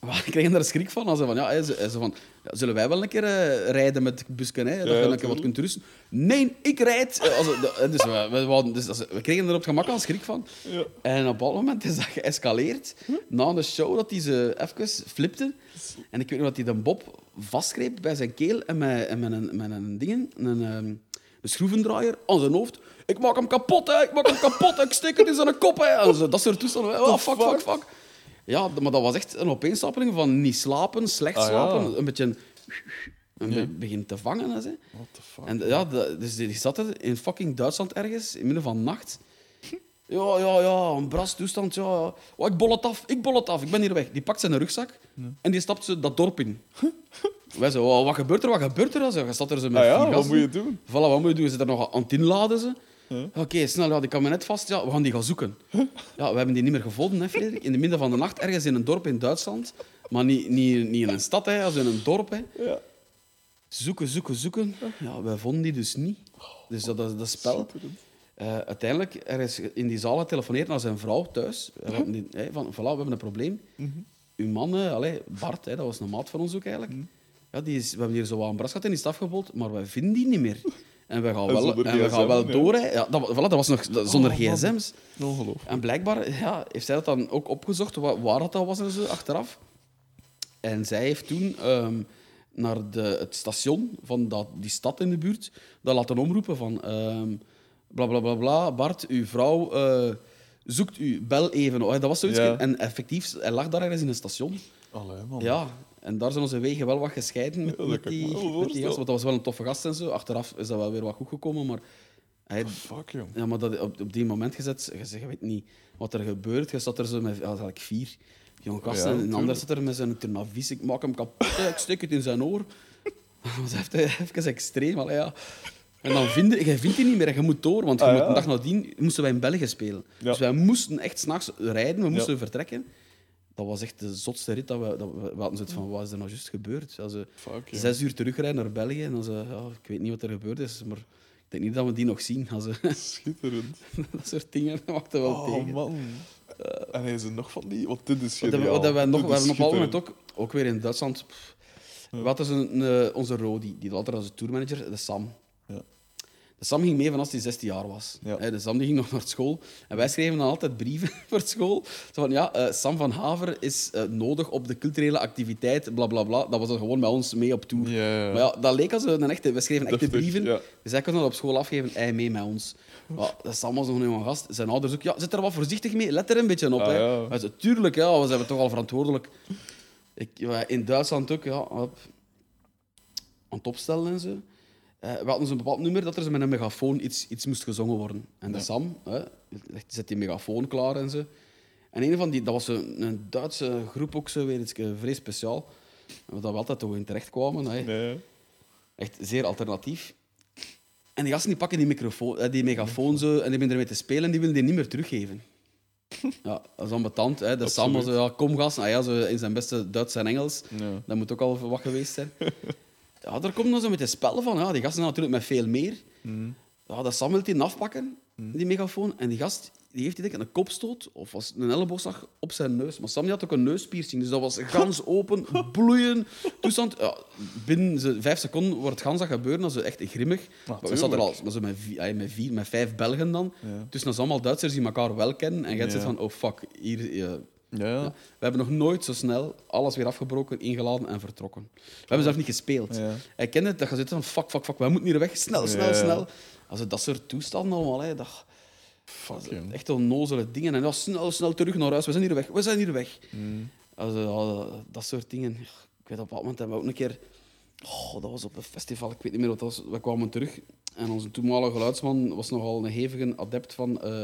Maar ik kreeg daar schrik van. Als ze van, ja, ze, van ja, zullen wij wel een keer eh, rijden met busken, hè, dat Ja, je een keer tuurlijk. wat kunt rusten? Nee, ik rijd! Eh, Als, de- dus we, we, dus als- we kregen er op het gemak al schrik van. Ja. En op een bepaald moment is dat geëscaleerd. Na een show dat hij ze even flipte. En ik weet nog dat hij de Bob vastgreep bij zijn keel en met, en met, een, met een ding, een, ehm, een schroevendraaier aan zijn hoofd. Ik maak hem kapot, hè. ik maak hem kapot, ik steek het in zijn kop. Hè. En zo, dat soort toestanden. Oh, fuck, fuck, fuck. Ja, maar dat was echt een opeenstapeling van niet slapen, slecht Ah, ja. slapen, een beetje een be- begint te vangen. Hè, ze. What the fuck? En ja, dat- dus die zat er in fucking Duitsland ergens, in midden van nacht. Ja, ja, ja, een bras toestand. Ja, ja. Oh, ik bol het af, ik bol het af, ik ben hier weg. Die pakt zijn rugzak en die stapt zo dat dorp in. Wij zo, "Oh, wat gebeurt er, wat gebeurt er? Zo, Je staat er zo met Ah ja, wat moet je doen? Voilà, wat moet je doen? Je zit er nog aan het inladen. Ze. Ja. Oké, snel, ja, die kabinet vast. Ja, we gaan die gaan zoeken. Ja, we hebben die niet meer gevonden, hè, Frederik. In het midden van de nacht, ergens in een dorp in Duitsland. Maar niet, niet, niet in een stad, hè, als in een dorp. Hè. Ja. Zoeken, zoeken, zoeken. Ja, wij vonden die dus niet. Dus dat, dat, dat spel. Eh, uiteindelijk, er is in die zaal getelefoneerd naar zijn vrouw thuis. Hadden die- van, voilà, we hebben een probleem. Uw man, eh, allee, Bart, hè, dat was een maat van ons ook eigenlijk. Ja, die is, we hebben hier zo wat een bras gehad en die is afgebold, maar wij vinden die niet meer. En we gaan En wel, en we gaan wel door. Hè. Ja, dat, voilà, dat was nog dat- zonder Oh, gsm's. Ongelooflijk. En blijkbaar ja, heeft zij dat dan ook opgezocht, wa- waar dat, dat was en zo, achteraf. En zij heeft toen ehm, naar de, het station van dat, die stad in de buurt dat laten omroepen van... ehm bla, bla, bla, bla, Bart, uw vrouw eh, zoekt u, bel even. Oh, dat was zoiets. Ja. En effectief, hij lag daar ergens in een station. Allee, man. Ja, en daar zijn onze wegen wel wat gescheiden met, Ja, die, met die gast. Want dat was wel een toffe gast en zo. Achteraf is dat wel weer wat goed gekomen, maar... Hij, Fuck, jong. ja, maar dat, op, op die moment gezet, je, zegt, je weet niet wat er gebeurt. Je zat er zo met ja, eigenlijk vier. Jong gast, Ja, en een ander tuurlijk. zit er met zijn turnavies. Ik maak hem kapot, ik steek het in zijn oor. Dat was even, even extreem, allee, ja. En dan vind je, jij vindt die niet meer je moet door, want je Ah, ja. een dag nadien moesten wij in België spelen. Dus wij moesten echt s'nachts rijden, we moesten vertrekken. Dat was echt de zotste rit. Dat we, dat we, we hadden zoiets van, wat is er nou juist gebeurd? Als we Fuck, ja. zes uur terugrijden naar België en dan ze, ja, ik weet niet wat er gebeurd is, maar ik denk niet dat we die nog zien. Als, we- Schitterend. dat soort dingen dat maakte wel Oh, tegen. man. En hij is er nog van die... Want dit is Wat geniaal. wat hebben we nog? We is hebben op een moment ook, ook weer in Duitsland. pff, We hadden zo'n, eh, onze Rodi, die altijd als tourmanager, de Sam. Ja. Sam ging mee van als hij 16 jaar was. Ja. De Sam die ging nog naar school. En wij schreven dan altijd brieven voor school. Zo van, ja, eh, Sam van Haver is eh, nodig op de culturele activiteit, bla bla bla. Dat was dan gewoon met ons mee op tour. Maar ja, dat leek als een echte... We schreven echte Deftig, brieven. ja. Dus hij kon dat op school afgeven, hij mee met ons. Maar de Sam was nog een jonge gast. Zijn ouders ook, ja, zit er wat voorzichtig mee, let er een beetje op. Ah, hè. ja. Zei, tuurlijk, ja, we zijn toch al verantwoordelijk. Ik, in Duitsland ook, ja, hop, aan het opstellen en zo. Eh, we hadden zo'n bepaald nummer dat er met een megafoon iets, iets moest gezongen worden. En de Ja. Sam hè, zet die megafoon klaar en zo. En een van die, dat was een, een Duitse groep ook zo weer iets eh, vrij speciaal. Waar we altijd toch in terecht kwamen. Hè. Nee. Echt zeer alternatief. En die gasten die pakken die, microfoon, eh, die megafoon zo en die beginnen ermee te spelen en die willen die niet meer teruggeven. Ja, dat is ambetant. Hè. De Sam was ja, kom gast. Ah, ja, zo in zijn beste Duits en Engels. Ja. Dat moet ook al wat geweest zijn. Ja, daar komt dan zo met de spel van. Ja, die gasten natuurlijk met veel meer. Mhm. Ja, dat Sam wil die afpakken, die megafoon. En die gast die heeft die denk ik een kopstoot of was een elleboogslag op zijn neus. Maar Sam die had ook een neuspiercing, dus dat was gans open, bloeien, toestand. Ja, binnen vijf seconden wordt gans dat gebeuren, dat is echt grimmig. maar we zaten er al maar zo met, vier, ah, met, vier, met vijf Belgen dan. Ja. Dus dat zijn allemaal Duitsers die elkaar wel kennen. En hebt Ja. zoiets van, oh fuck, hier... eh, Ja. We hebben nog nooit zo snel alles weer afgebroken, ingeladen en vertrokken. We hebben zelf niet gespeeld. Ja. Hij kende het, dat je zit van fuck, fuck, fuck, wij moeten hier weg. Snel, snel, Ja. snel. Als het dat soort toestanden allemaal, hè, dat, Fuck, dat jong. echt onnozele dingen. En ja, snel, snel terug naar huis. We zijn hier weg, we zijn hier weg. Mm. Also, ja, dat soort dingen. Ik weet op bepaald moment hebben we ook een keer... Oh, dat was op een festival, ik weet niet meer wat dat was. We kwamen terug en onze toenmalige geluidsman was nogal een hevige adept van eh,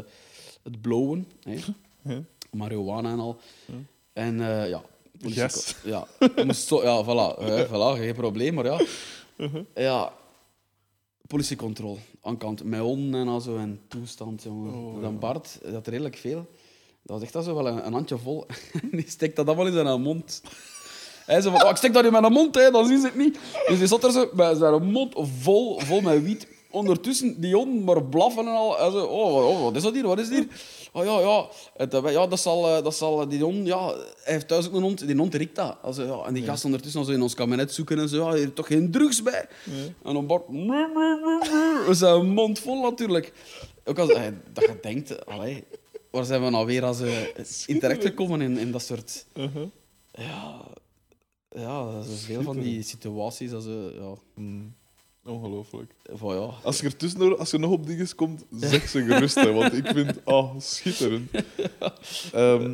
het blowen. Hè. Marihuana en al. En eh, ja... Yes. Ja, moest zo, ja voilà, hè, voilà, geen probleem, maar ja. Uh-huh. Ja, politiecontrole aan kant. Met honden en al zo en toestand, jongen. Oh, dan ja. Bart, dat redelijk veel. Dat was echt al zo wel een, een handje vol. die steekt dat allemaal in zijn mond. Hij zei van, oh, ik stek dat in mijn mond, hè, dan zien ze het niet. Dus die zat er zo met zijn mond vol, vol met wiet. Ondertussen die honden maar blaffen en al. Hij zei, oh, wat- oh, wat is dat hier, wat is dit hier? Oh ja, ja, het, eh, ja dat, zal, eh, dat zal die hond... Ja, hij heeft thuis ook een hond, die hond riekt dat. Also, ja, en die gasten ondertussen al zo in ons kabinet zoeken en zo. Ja, hier toch geen drugs bij? En dan Bart... Met zijn mond vol natuurlijk. Ook als hij, dat je denkt, allee, waar zijn we nou weer als, eh, in terechtgekomen in, in dat soort... Uh-huh. Ja, ja dat is veel van die situaties. Als, eh, ja, Mm. Ongelooflijk. van, ja. Als je er tussendoor, als je nog op dingen komt, zeg ze gerust. Hè, want ik vind ah schitterend. Ehm,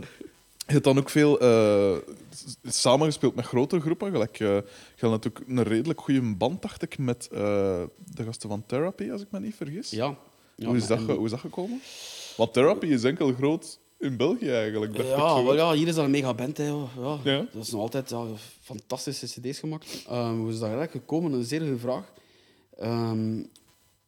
je hebt dan ook veel eh, s- samengespeeld met grotere groepen. Gelijk, eh, je had natuurlijk een redelijk goede band, dacht ik, met eh, de gasten van Therapy, als ik me niet vergis. Ja. ja hoe, is dat, hoe is dat gekomen? Want Therapy is enkel groot in België eigenlijk. dacht Ja, wel, ja, hier is dat een mega band. Hè, ja. Ja. Dat is nog altijd ja, fantastische cd's gemaakt. Ehm, hoe is dat eigenlijk gekomen? Een zeer goede vraag. Ehm,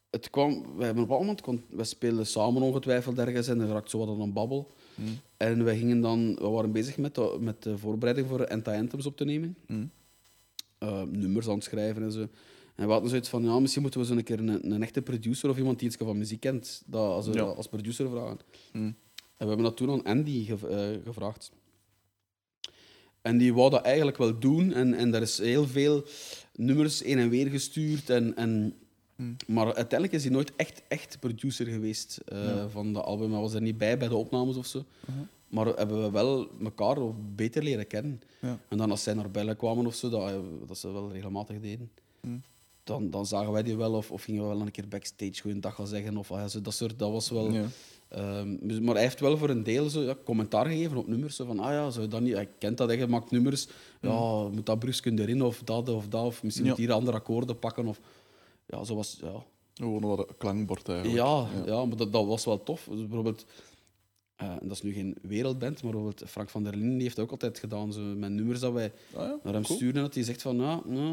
het kwam, wij hebben op een moment, kon- wij speelden samen ongetwijfeld ergens en er raakte zo wat aan een babbel. Mm. En wij gingen dan, we waren bezig met de, met de voorbereiding voor anti-anthems op te nemen. Mm. Eh, nummers aan het schrijven en zo. En we hadden zoiets van, ja, misschien moeten we zo een keer een, een echte producer of iemand die iets van muziek kent, dat als, Ja. als producer vragen. Mm. En we hebben dat toen aan Andy gev- eh, gevraagd. En die wou dat eigenlijk wel doen. En, en daar is heel veel nummers heen en weer gestuurd. En, en, Hmm. Maar uiteindelijk is hij nooit echt, echt producer geweest eh, Ja. van de album. Hij was er niet bij bij de opnames of zo. Mhm. Maar hebben we wel elkaar beter leren kennen. Ja. En dan als zij naar Bellen kwamen of zo, dat, eh, dat ze wel regelmatig deden, Hmm. dan, dan zagen wij die wel of, of gingen we wel een keer backstage goeiedag gaan zeggen. Of, ah, dat, soort, dat was wel... Ja. Ehm, dus- maar hij heeft wel voor een deel zo, ja, commentaar gegeven op nummers. Zo van, ah ja, zo, dat niet, hij kent dat, hè, je maakt nummers. Ja, moet dat brusken erin of dat of dat. Of misschien Ja. moet hier andere akkoorden pakken. Of, ja, zo was, ja. Gewoon wat een klankbord eigenlijk. Ja, ja. maar dat, dat was wel tof. Dus bijvoorbeeld, Eh, en dat is nu geen wereldband, maar bijvoorbeeld Frank van der Linden heeft dat ook altijd gedaan. Zo, met nummers dat wij Ah, ja, naar hem cool. sturen, dat hij zegt van, ja, nou,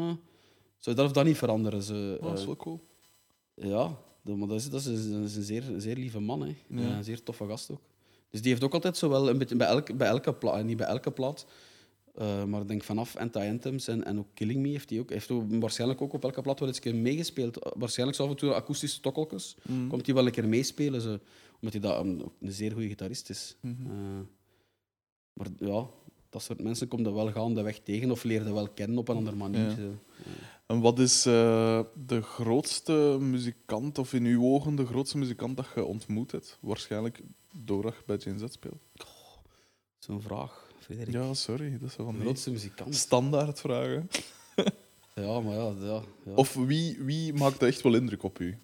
zou je dat of dat niet veranderen? Ze, Ah, dat is eh, wel cool. ja, maar dat is, dat is, een, dat is een, zeer, zeer lieve man. Hè. Ja. Een zeer toffe gast ook. Dus die heeft ook altijd zo wel een beetje bij elke, bij elke plaat, niet bij elke plaat, eh, maar denk vanaf Anti-Anthems en, en ook Killing Me heeft hij ook. Heeft ook waarschijnlijk ook op elke plaat wel eens een keer meegespeeld. Eh, Waarschijnlijk zo af en toe akoestische tokkeltjes. Mm. Komt hij wel een keer meespelen, zo, omdat hij dat, een zeer goede gitarist is. Mhm. Eh, maar ja, dat soort mensen komt er wel gaandeweg tegen of leerde wel kennen op een andere manier. Ja. En wat is eh, de grootste muzikant, of in uw ogen de grootste muzikant dat je ontmoet hebt? Waarschijnlijk doordat je bij Jane Z speelt. Zo'n vraag, Frederik. Ja, sorry. Dat is wel van de grootste muzikant. standaard vragen. Ja, maar ja, ja, ja. Of wie, wie maakt echt wel indruk op u?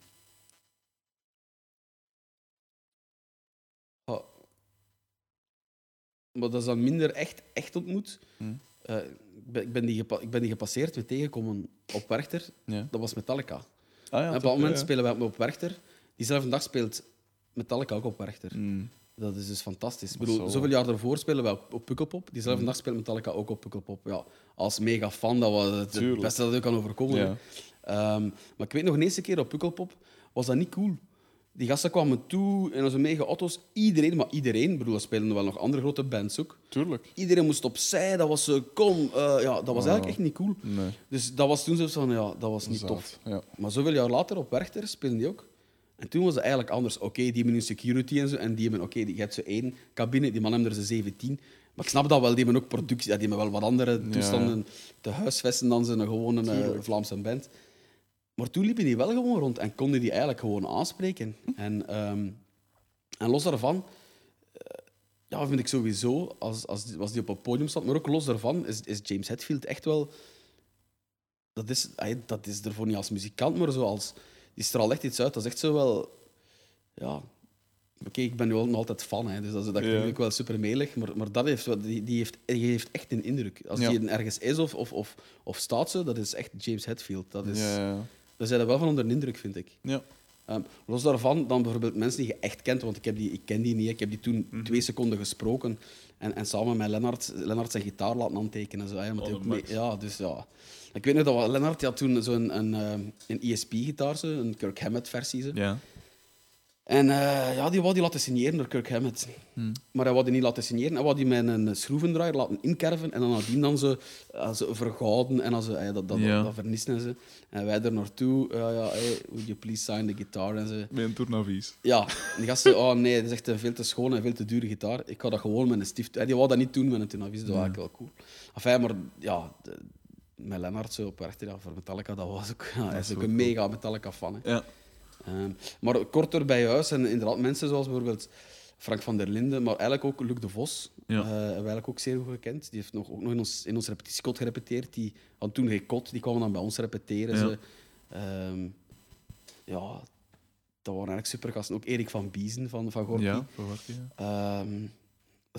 Maar dat is dan minder echt, echt ontmoet. Hm. Eh, ik, ben, ik, ben die ik ben die gepasseerd, weer tegengekomen op Werchter. Ja. Dat was Metallica. Ah, ja, en op bepaald moment ja, spelen we op Werchter. Diezelfde dag speelt Metallica ook op Werchter. Mm. Dat is dus fantastisch. Ik Dat bedoel, zal- zoveel jaar daarvoor spelen we op, op Pukkelpop. Diezelfde Mm. dag speelt Metallica ook op Pukkelpop. Ja, als mega fan, dat was het, Tuurlijk. beste dat je kan overkomen. Ehm, maar ik weet nog een eerste keer op Pukkelpop was dat niet cool. Die gasten kwamen toe in onze mega auto's. Iedereen, maar iedereen, ik bedoel, er spelen wel nog andere grote bands ook. Tuurlijk. Iedereen moest opzij, dat was zo, kom. eh, ja, dat was eigenlijk echt niet cool. Nee. Dus dat was toen zo van, ja, dat was niet Zaad. tof. Ja. Maar zoveel jaar later op Werchter spelen die ook. En toen was het eigenlijk anders. Oké, die hebben nu security en zo. En die hebben, oké, die je hebt zo één cabine, die man hebben er ze 17. Maar ik snap dat wel, die hebben ook productie, ja, die hebben wel wat andere toestanden te huisvesten dan ze een gewone eh. Vlaamse band. Maar toen liepen die wel gewoon rond en konden die eigenlijk gewoon aanspreken. En, ehm, en los daarvan, eh, ja, vind ik sowieso, als, als, als die op het podium staat, maar ook los daarvan, is, is James Hetfield echt wel dat is, dat is ervoor niet als muzikant, maar zo als... Die straalt echt iets uit. Dat is echt zo wel... Ja... Oké, ik ben nu nog altijd fan, hè, dus dat, is- dat Ja. ook wel super melig. Maar, maar dat heeft, die, die, heeft, die heeft echt een indruk. Als Ja. die ergens is of, of, of, of staat, zo, dat is echt James Hetfield. Dat is, Ja, ja. Daar zijn er wel van onder de indruk, vind ik. ja. Ehm, los daarvan, dan bijvoorbeeld mensen die je echt kent, want ik, heb die, ik ken die niet. Ik heb die toen Mhm. twee seconden gesproken en, en samen met Lennart, Lennart zijn gitaar laten aantekenen. en Zo, hè, omdat Oh, ook mee- ja, dus ja. Ik weet nog dat Lennart had toen zo'n een, ehm, een ESP-gitaar, zo, een Kirk Hammett-versie. ja. En eh, ja, die wou die laten signeren door Kirk Hammett. Hm. Maar hij wou die niet laten signeren. Hij wou die met een schroevendraaier laten inkerven en dan nadien dan zo, eh, zo vergouden en zo, eh, dat, dat, Ja. dat, dat vernissen en zo. En wij er naartoe, ja, ja, hey, would you please sign the guitar en zo. Met een tournavies. Ja, en die gasten, oh nee, dat is echt een veel te schoon en veel te dure gitaar. Ik ga dat gewoon met een stift... Eh, Die wou dat niet doen met een tunavis, dat was eigenlijk wel cool. Enfin, maar ja, de- met Lennart zo op ja, voor Metallica, dat was ook... Ja, hij is ook een mega Metallica-fan. Ja. Ehm, maar korter bij huis en inderdaad mensen zoals bijvoorbeeld Frank van der Linden, maar eigenlijk ook Luc de Vos, Ja. eh, hebben we eigenlijk ook zeer goed gekend. Die heeft nog, ook nog in ons, in ons repetitiekot gerepeteerd. Die had toen geen kot, die kwamen dan bij ons repeteren. Ja. Ze. Ehm, ja, dat waren eigenlijk supergasten. Ook Erik van Biezen van, van Gorky. Ja. Ehm,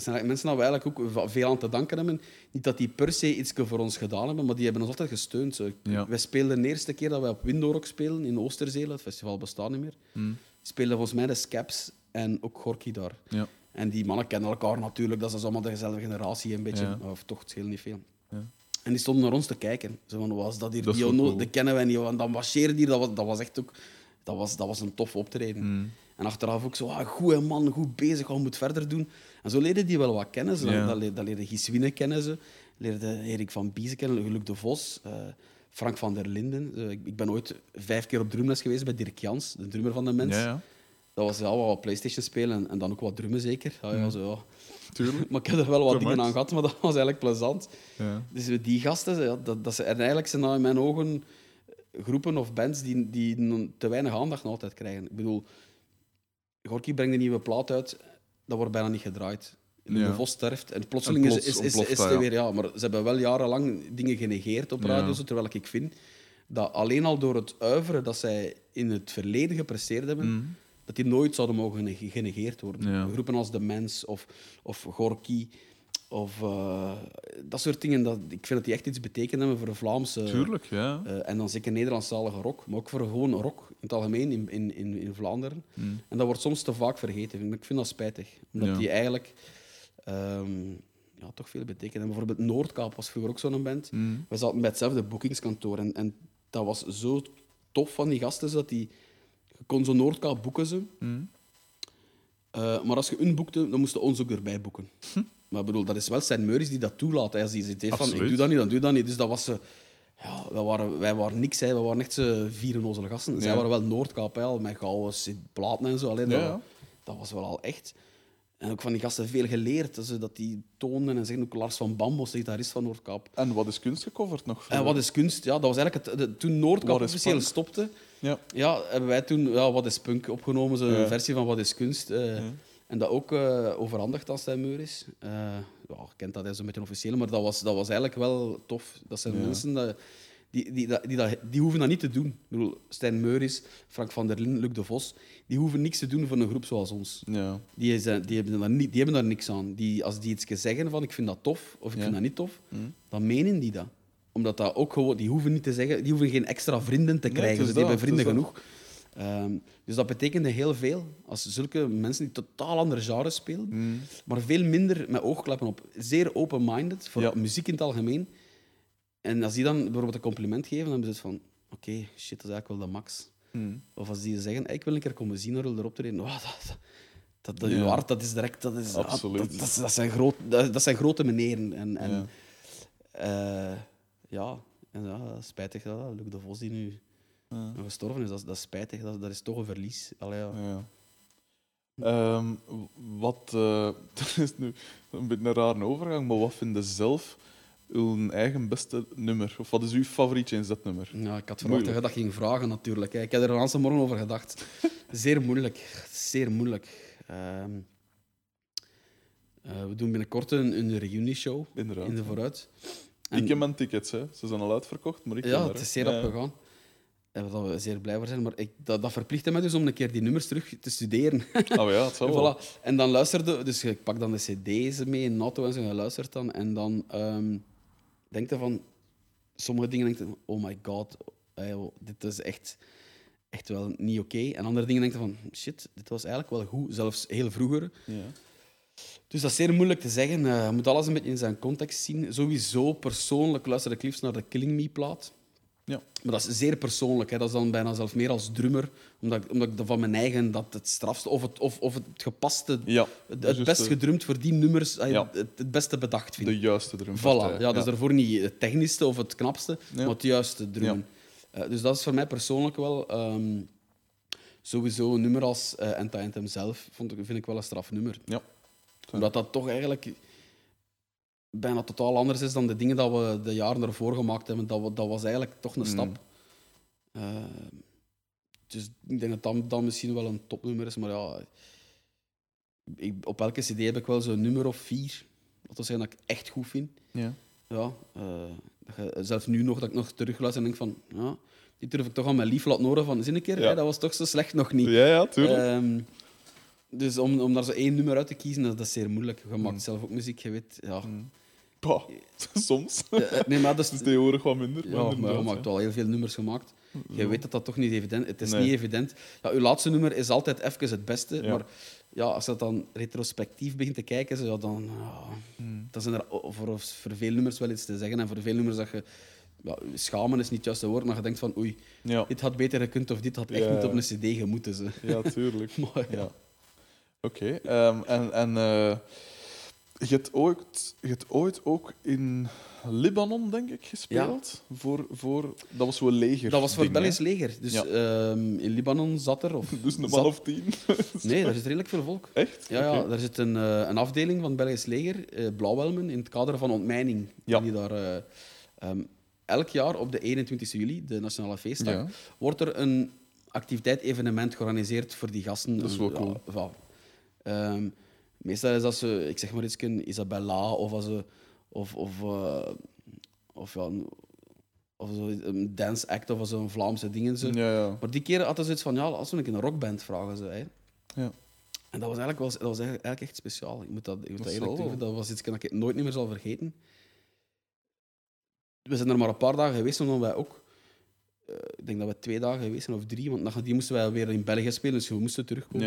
dat zijn mensen waar we eigenlijk ook veel aan te danken hebben. Niet dat die per se iets voor ons gedaan hebben, maar die hebben ons altijd gesteund. Zo. Ja. Wij speelden de eerste keer dat wij op Windorok spelen in Oosterzeel, het festival bestaat niet meer. Hm. Speelden volgens mij de Scaps en ook Gorky daar. Ja. En die mannen kennen elkaar natuurlijk, dat is allemaal dezelfde generatie een beetje. Ja. Of toch, het scheelt niet veel. En die stonden naar ons te kijken. Zo van, was dat hier? Dat die cool. Dat kennen wij niet. Want dan marcheerde die, dat was, dat was echt ook... Dat was, dat was een tof optreden. Hm. En achteraf ook zo, ah, goed man, goed bezig, wat moet verder doen. En zo leerden die wel wat kennen. Ze. Ja. Dat, dat leerde Gies Wiene kennen ze. Leerde Erik van Biezen kennen, Luc de Vos, eh, Frank van der Linden. Ik, ik ben ooit vijf keer op drumles geweest bij Dirk Jans, de drummer van de mens. Ja, ja. Dat was ja, wat Playstation spelen en, en dan ook wat drummen zeker. Ja, ja, zo. Tuurlijk. Maar ik heb er wel wat dingen aan gehad, maar dat was eigenlijk plezant. Ja. Dus die gasten, ja, dat, dat ze, eigenlijk zijn dat in mijn ogen groepen of bands die, die te weinig aandacht altijd krijgen. Ik bedoel, Gorky brengt een nieuwe plaat uit, dat wordt bijna niet gedraaid. Ja. De Vos sterft en plotseling En is, plots is, is, het weer... Ja, maar ze hebben wel jarenlang dingen genegeerd op radio, terwijl ik vind dat alleen al door het uiveren dat zij in het verleden gepresteerd hebben, Hm. dat die nooit zouden mogen gene- genegeerd worden. Ja. Groepen als De Mens of, of Gorky, Of eh, dat soort dingen. Dat, ik vind dat die echt iets betekenen hebben voor de Vlaamse... Tuurlijk, ja. eh, en dan zeker Nederlandstalige rock, maar ook voor gewoon rock in het algemeen in, in, in, in Vlaanderen. En dat wordt soms te vaak vergeten. Ik vind dat spijtig. Omdat Ja. die eigenlijk ehm, ja, toch veel betekenen. En bijvoorbeeld Noordkaap was vroeger ook zo'n band. Mm. We zaten bij hetzelfde boekingskantoor. En, en dat was zo tof van die gasten, dat die... Je kon zo Noordkaap boeken ze. Mm. Eh, maar als je hun boekte, dan moesten ons ook erbij boeken. Maar bedoel, dat is wel zijn Meuris die dat toelaat. Als hij zegt van, ik doe dat niet, dan doe je dat niet. Dus dat was ze... Ja, wij waren, wij waren niks, hè. we waren echt ze vier onnozele gasten. Zij Ja. waren wel Noordkaap, hè, met gouden platen en zo. Alleen Ja, dat, was wel al echt. En ook van die gasten veel geleerd. Dat, ze, dat die toonden en zeggen ook Lars van Bambos, de gitarist van Noordkaap. En wat is kunst gecoverd nog? En wat is kunst? Ja, dat was eigenlijk het, de- toen Noordkaap is officieel stopte. Ja. Ja, hebben wij toen ja, Wat is Punk opgenomen, zo'n Ja. versie van Wat is Kunst. eh, En dat ook eh, overhandigd aan. Eh ja, ik kent dat, hij is een beetje officieel, maar dat was, dat was eigenlijk wel tof. Dat zijn Ja. mensen dat, die, die, dat- die, dat, die hoeven dat niet te doen. Ik bedoel, Stijn Meuris, Frank van der Linden, Luc de Vos, die hoeven niks te doen voor een groep zoals ons. Ja. Die, zijn, die, hebben, daar niet, die hebben daar niks aan. Die, als die iets zeggen van ik vind dat tof of ik Ja. vind dat niet tof, Hm. dan menen die dat. Omdat dat ook gewoon, die hoeven niet te zeggen, die hoeven geen extra vrienden te krijgen. Ze die hebben vrienden is Ehm, dus dat betekende heel veel. Als zulke mensen die totaal andere genres spelen, Mm. maar veel minder met oogkleppen op. Zeer open-minded voor Ja. muziek in het algemeen. En als die dan bijvoorbeeld een compliment geven, dan hebben ze het van: oké, shit, dat is eigenlijk wel de max. Mm. Of als die zeggen: hey, ik wil een keer komen zien, er erop treden. Oh, dat, dat, dat, Ja. uw hart, dat is direct. Dat, is, Absoluut. Dat, dat, dat zijn, groot, dat, dat zijn grote meneren. En, en, Ja. eh, ja, en ja, spijtig dat Luc de Vos die nu Ja. gestorven is. Dat, is- dat is spijtig, dat, dat is toch een verlies. Allee, ja. Ehm, wat, eh, dat is nu een beetje een rare overgang, maar wat vind je zelf uw eigen beste nummer? Of wat is uw favoriet James dat nummer? Ja, ik had verwacht dat je dat ging vragen, natuurlijk. Ik heb er een aantal morgen over gedacht. Zeer moeilijk. Zeer moeilijk. Ehm, eh, we doen binnenkort een, een reunieshow in de vooruit. En- Ik heb mijn tickets, hè. ze zijn al uitverkocht, maar ik ja, er, het is zeer Ja. rap gegaan. En waar we zeer blij voor zijn. Maar ik, dat, dat verplichtte mij dus om een keer die nummers terug te studeren. Oh ja, het zal voilà. en dan luisterde... Dus ik pak dan de cd's mee in auto en zo, en luistert dan. En dan ehm denk je van... Sommige dingen denk je van, oh my god, eh, dit is echt, echt wel niet oké. En andere dingen denk je van, shit, dit was eigenlijk wel goed. Zelfs heel vroeger. Ja. Dus dat is zeer moeilijk te zeggen. Eh, je moet alles een beetje in zijn context zien. Sowieso persoonlijk luister ik liefst naar de Killing Me-plaat. Ja. Maar dat is zeer persoonlijk. Hè. Dat is dan bijna zelfs meer als drummer. Omdat, ik- omdat ik van mijn eigen dat het strafste of het, of, of het gepaste, Ja, het, dus best gedrumd voor die nummers, eh, Ja. het, het beste bedacht vind. de juiste drum. Voilà. Ja, dus daarvoor niet het technischste of het knapste, Ja. maar het juiste drummen. Eh, dus dat is voor mij persoonlijk wel ehm, sowieso een nummer als eh Enta Anthem zelf, vond ik, vind ik wel een straf nummer. Ja. Omdat dat toch eigenlijk bijna totaal anders is dan de dingen dat we de jaren ervoor gemaakt hebben. Dat, we- dat was eigenlijk toch een Mm. stap. Eh, dus ik denk dat dat, dat misschien wel een topnummer is, maar ja... Ik, op elke cd heb ik wel zo'n nummer of vier. Dat wil zeggen dat ik echt goed vind. Ja. Ja, je- zelfs nu nog, dat ik nog terugluister en denk van... Ja, die durf ik toch aan mijn lief laten horen van... Zie een keer, Ja. hè, dat was toch zo slecht nog niet. ja, ja, tuurlijk. Ehm, dus om, om daar zo één nummer uit te kiezen, dat, dat is zeer moeilijk. Je maakt Mm. zelf ook muziek, je weet... Ja. Pah, soms. Eh, nee, maar dat is... Het is tegenwoordig wat minder. Ja, maar je maakt wel heel veel nummers gemaakt. Je weet dat dat toch niet evident Het is Nee. niet evident. Ja, uw laatste nummer is altijd even het beste. Ja. Maar ja, als je dat dan retrospectief begint te kijken, zo, dan, ja, Hmm. dan zijn er voor, voor veel nummers wel iets te zeggen. En voor veel nummers dat je... Ja, schamen is niet het juiste woord, maar je denkt van oei, dit had beter gekund of dit had echt niet op een cd gemoeten. Ze. ja, tuurlijk. Maar ja. Ja. Oké. ehm, en en eh, je, hebt ooit, je hebt ooit ook in Libanon, denk ik, gespeeld? Voor, voor, dat was zo'n leger. Dat was voor het Belgisch leger. Dus Ja. ehm, in Libanon zat er... Of Dus een man zat- of tien. Nee, daar zit redelijk veel volk. Echt? Ja, ja daar zit een, eh, een afdeling van het Belgisch leger, eh Blauwelmen, in het kader van ontmijning. Ja. Die daar, eh, ehm, elk jaar op de 21 juli, de Nationale Feestdag, wordt er een activiteit-evenement georganiseerd voor die gasten. Dat is wel cool. voilà. Meestal is dat ze, ik zeg maar iets, Isabella of, als ze, of, of, eh, of, ja, een- of zo, een dance act of zo'n Vlaamse dingen. Zo. Ja, ja. Maar die keer hadden ze iets van, ja, als we een keer een rockband vragen. Ze, hè. Ja. En dat was eigenlijk, wel, dat was eigenlijk echt speciaal. Ik moet dat, ik moet dat Dat eerlijk. Dat was iets dat ik nooit niet meer zal vergeten. We zijn er maar een paar dagen geweest, omdat wij ook... eh, ik denk dat we twee dagen geweest zijn, of drie. Want die moesten wij weer in België spelen, dus we moesten terugkomen.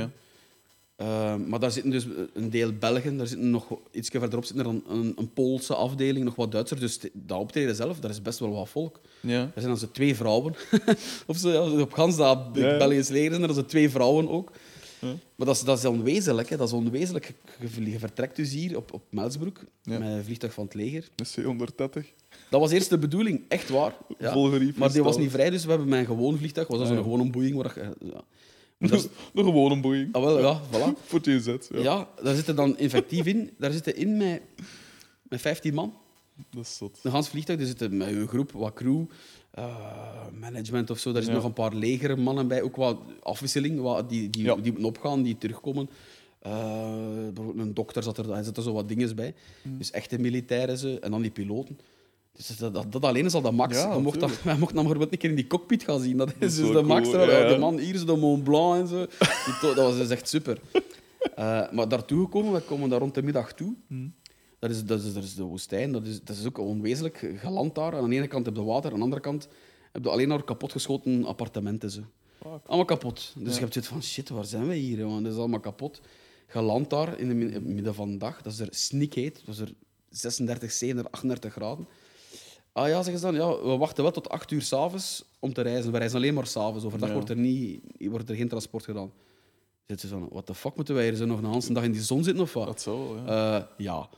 Ja. Eh, maar daar zitten dus een deel Belgen, daar zitten nog iets verderop zitten er een, een, een Poolse afdeling, nog wat Duitsers. Dus dat optreden zelf, daar is best wel wat volk. Ja. Er zijn dan twee vrouwen. of ja, op gans dat Ja. Belgisch leger zijn er zo twee vrouwen ook. Ja. Maar dat is, dat is onwezenlijk. Hè. Dat is onwezenlijk. Je, vertrekt dus hier op, op Melsbroek met een vliegtuig van het leger. Een C-130. Dat was eerst de bedoeling, echt waar. Maar die was niet vrij, dus we hebben mijn gewoon vliegtuig. was dat Ah, zo'n ja. gewone boeing. Waar, dat is- De gewone boeing. ah, wel, ja, voilà. Voor TZ. Ja. Ja, daar zitten dan effectief in. Daar zitten in met, met 15 man. Dat is zot. Een gans vliegtuig. Er zitten met een groep, wat crew, eh, management of zo. Daar zitten Ja. nog een paar legermannen bij. Ook wat afwisseling, wat, die, die, Ja. die moeten opgaan, die terugkomen. Bijvoorbeeld een dokter zat er, daar zitten zo wat dingen bij. Mm. Dus echte militairen ze, en dan die piloten. Dus dat, dat, dat alleen is al de max. Ja, je mocht dan, wij mochten dan bijvoorbeeld een keer in die cockpit gaan zien. Dat is, Dat is dus de max. cool, ja. De man hier is de Mont Blanc en zo. Dat was dus echt super. Eh, maar daartoe gekomen, we komen daar rond de middag toe. Hmm. Dat is, dat, is, dat is de woestijn, dat is, dat is ook onwezenlijk geland daar. Aan de ene kant heb je water, aan de andere kant heb je alleen maar kapotgeschoten appartementen. Zo. Allemaal kapot. Dus Ja. je hebt zoiets van, shit, waar zijn we hier? jongen? Dat is allemaal kapot. Geland daar in, de, in het midden van de dag. Dat is er snikheet. Dat is er 36, 37, 38 graden. Ah ja, zeggen ze dan, ja, we wachten wel tot 8 uur s'avonds om te reizen. We reizen alleen maar s'avonds. Overdag Ja. wordt, er niet, wordt er geen transport gedaan. Zitten ze van, wat de fuck moeten wij hier zo nog een hele dag in die zon zitten of wat? Dat wel, ja. Eh, ja.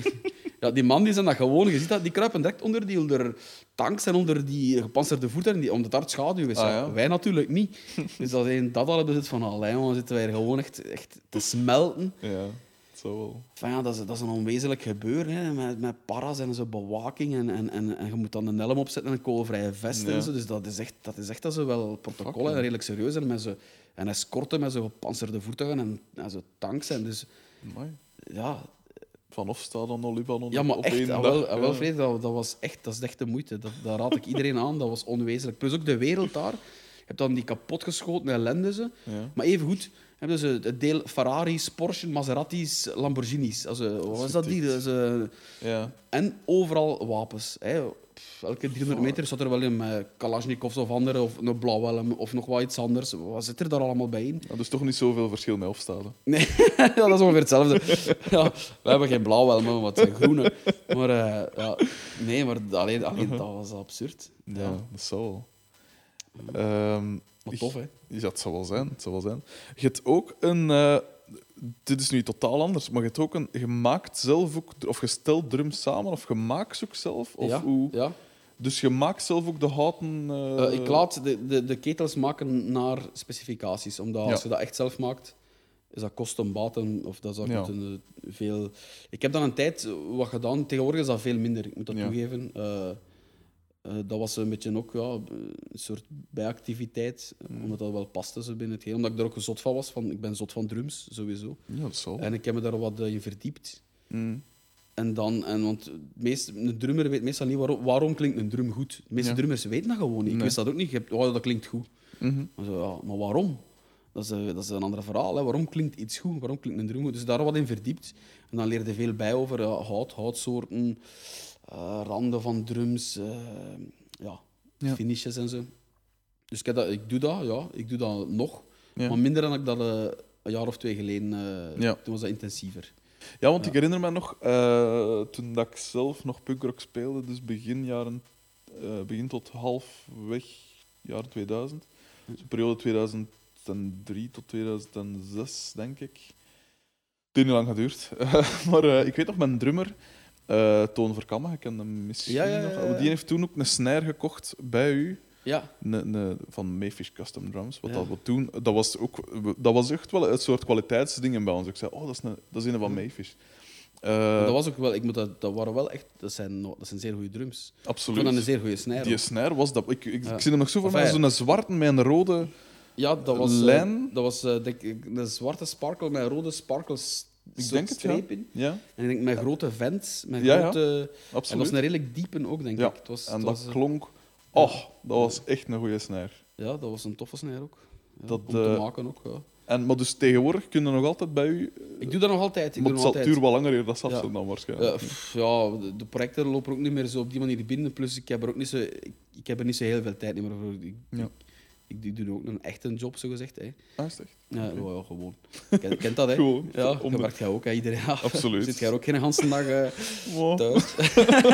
ja, die man die zijn dat gewoon, je ziet dat, die kruipen direct onder die onder tanks en onder die gepantserde voertuigen, die, omdat daar het schaduw is. Ah, ja. Wij natuurlijk niet. Dus dat, is- dat al hebben ze van, allee, jongen, zitten wij hier gewoon echt, echt te smelten. Ja, zou wel. Ja, dat, is, dat is een onwezenlijk gebeuren, hè, met, met paras en zo bewaking. En, en, en, en je moet dan een helm opzetten en een koolvrije vest Ja. en zo. Dus dat is echt, dat is echt dat ze wel protocollen, Fuck, ja. redelijk serieus. En, met zo, en escorten met zo gepantserde voertuigen en, en zo tanks. En dus, Amai. ja, Van Hofstad dan Libanon. ja, maar op echt, één ah, dag. wel, ah, wel Ja. Dat, dat, was echt, dat is echt de moeite. Dat, dat raad ik iedereen aan. Dat was onwezenlijk. Plus ook de wereld daar. Je hebt dan die kapotgeschoten ellende. Ze. Ja. Maar evengoed hebben ze het deel Ferraris, Porsche, Maseratis, Lamborghinis. Also, wat was dat die? Dus, eh, Ja. en overal wapens. Hè. Pff, elke 300 meter zat er wel een met Kalashnikovs of andere, of een blauwhelm of nog wat iets anders. Wat zit er daar allemaal bij in? Ja, dus toch niet zoveel verschil met Hofstad. Nee, ja, dat is ongeveer hetzelfde. Ja, we hebben geen blauwhelmen, maar het zijn groene. Maar eh, ja, nee, maar alleen, alleen dat was absurd. Ja, dat zou wel. Ehm, Maar tof, hè? Ja, het zou wel zijn. Het zou wel zijn. Je hebt ook een... eh, dit is nu totaal anders, maar je hebt ook een... Je maakt zelf ook... Of je stelt drums samen, of je maakt ze ook zelf? Of ja, hoe? ja. Dus je maakt zelf ook de houten... eh, Eh, ik laat de, de, de ketels maken naar specificaties. Omdat als je dat echt zelf maakt, is dat kosten baten of dat zou Ja. moeten veel... Ik heb dan een tijd wat gedaan. Tegenwoordig is dat veel minder, ik moet dat Ja. toegeven. Eh, eh, dat was een beetje ook ja, een soort bijactiviteit, Mm. omdat dat wel paste zo binnen het geheel. Omdat ik er ook zot van was. Van, ik ben zot van drums, sowieso. Ja, dat. En ik heb me daar wat in verdiept. Mm. En dan, en want meest, een drummer weet meestal niet waarom, waarom klinkt een drum goed. De meeste Ja. drummers weten dat gewoon niet. Ik wist dat ook niet. Je hebt, oh, dat klinkt goed. Mhm. Maar, zo, ja, maar waarom? Dat is, eh, dat is een ander verhaal. Hè. Waarom klinkt iets goed? Waarom klinkt een drum goed? Dus daar wat in verdiept. En dan leerde veel bij over ja, hout, houtsoorten, eh, randen van drums, eh, ja, Ja. finishes en zo. Dus ik, heb dat, ik doe dat, ja. Ik doe dat nog. Ja. Maar minder dan ik dat eh, een jaar of twee geleden... Ja. Toen was dat intensiever. Ja, want ik herinner me nog, toen dat ik zelf nog punkrock speelde, dus begin jaren, begin tot halfweg jaar 2000, dus de periode 2003 tot 2006, denk ik. Het heeft niet lang geduurd. maar ik weet nog, mijn drummer, eh, Toon Verkammen, ik ken hem misschien Ja, ja, ja, nog, ja. die heeft toen ook een snare gekocht bij u. Ja, Een, een, van Mayfish Custom Drums. Wat dat we toen, dat was, ook, dat was echt wel een soort kwaliteitsdingen bij ons. Ik zei, oh, dat is een, dat is een van Mayfish. Eh, dat was ook wel, ik moet dat, dat waren wel echt, dat zijn, dat zijn zeer goede drums. Absoluut. dat een zeer goede snare. Die snare was dat. Ik, ik, zie hem nog zo Enfin, ja. zo'n zwarte met een rode. Ja, dat was, eh, lijn. dat was denk ik, een zwarte sparkle met rode sparkles Ik denk het, ja. in. Ja, En ik denk met grote vents, met Ja, ja. grote... En dat absoluut. was een redelijk diepe ook, denk ik. Het was, en het dat was, eh, klonk. Oh, dat was echt een goede snare. Ja, dat was een toffe snare ook. Dat, om te eh, maken ook, ja. En, maar dus tegenwoordig kunnen nog altijd bij u... Ik doe dat nog altijd. Ik maar doe het altijd. duur wel langer hier, dat Ja. ze dan waarschijnlijk. Eh, pff, ja, de, de projecten lopen ook niet meer zo op die manier binnen. Plus, ik heb er ook niet zo, ik, ik heb er niet zo heel veel tijd meer voor. Ik, Ja. ik, ik doe ook een echte job, zo gezegd. Hè. Ah, is? Ja, ja, gewoon. Kent, kent dat, hè? Gewoon, Ja, om werkt jij ook, hè, iedereen. Ja. Absoluut. Zit jij ook geen hele dag eh, Wow. thuis?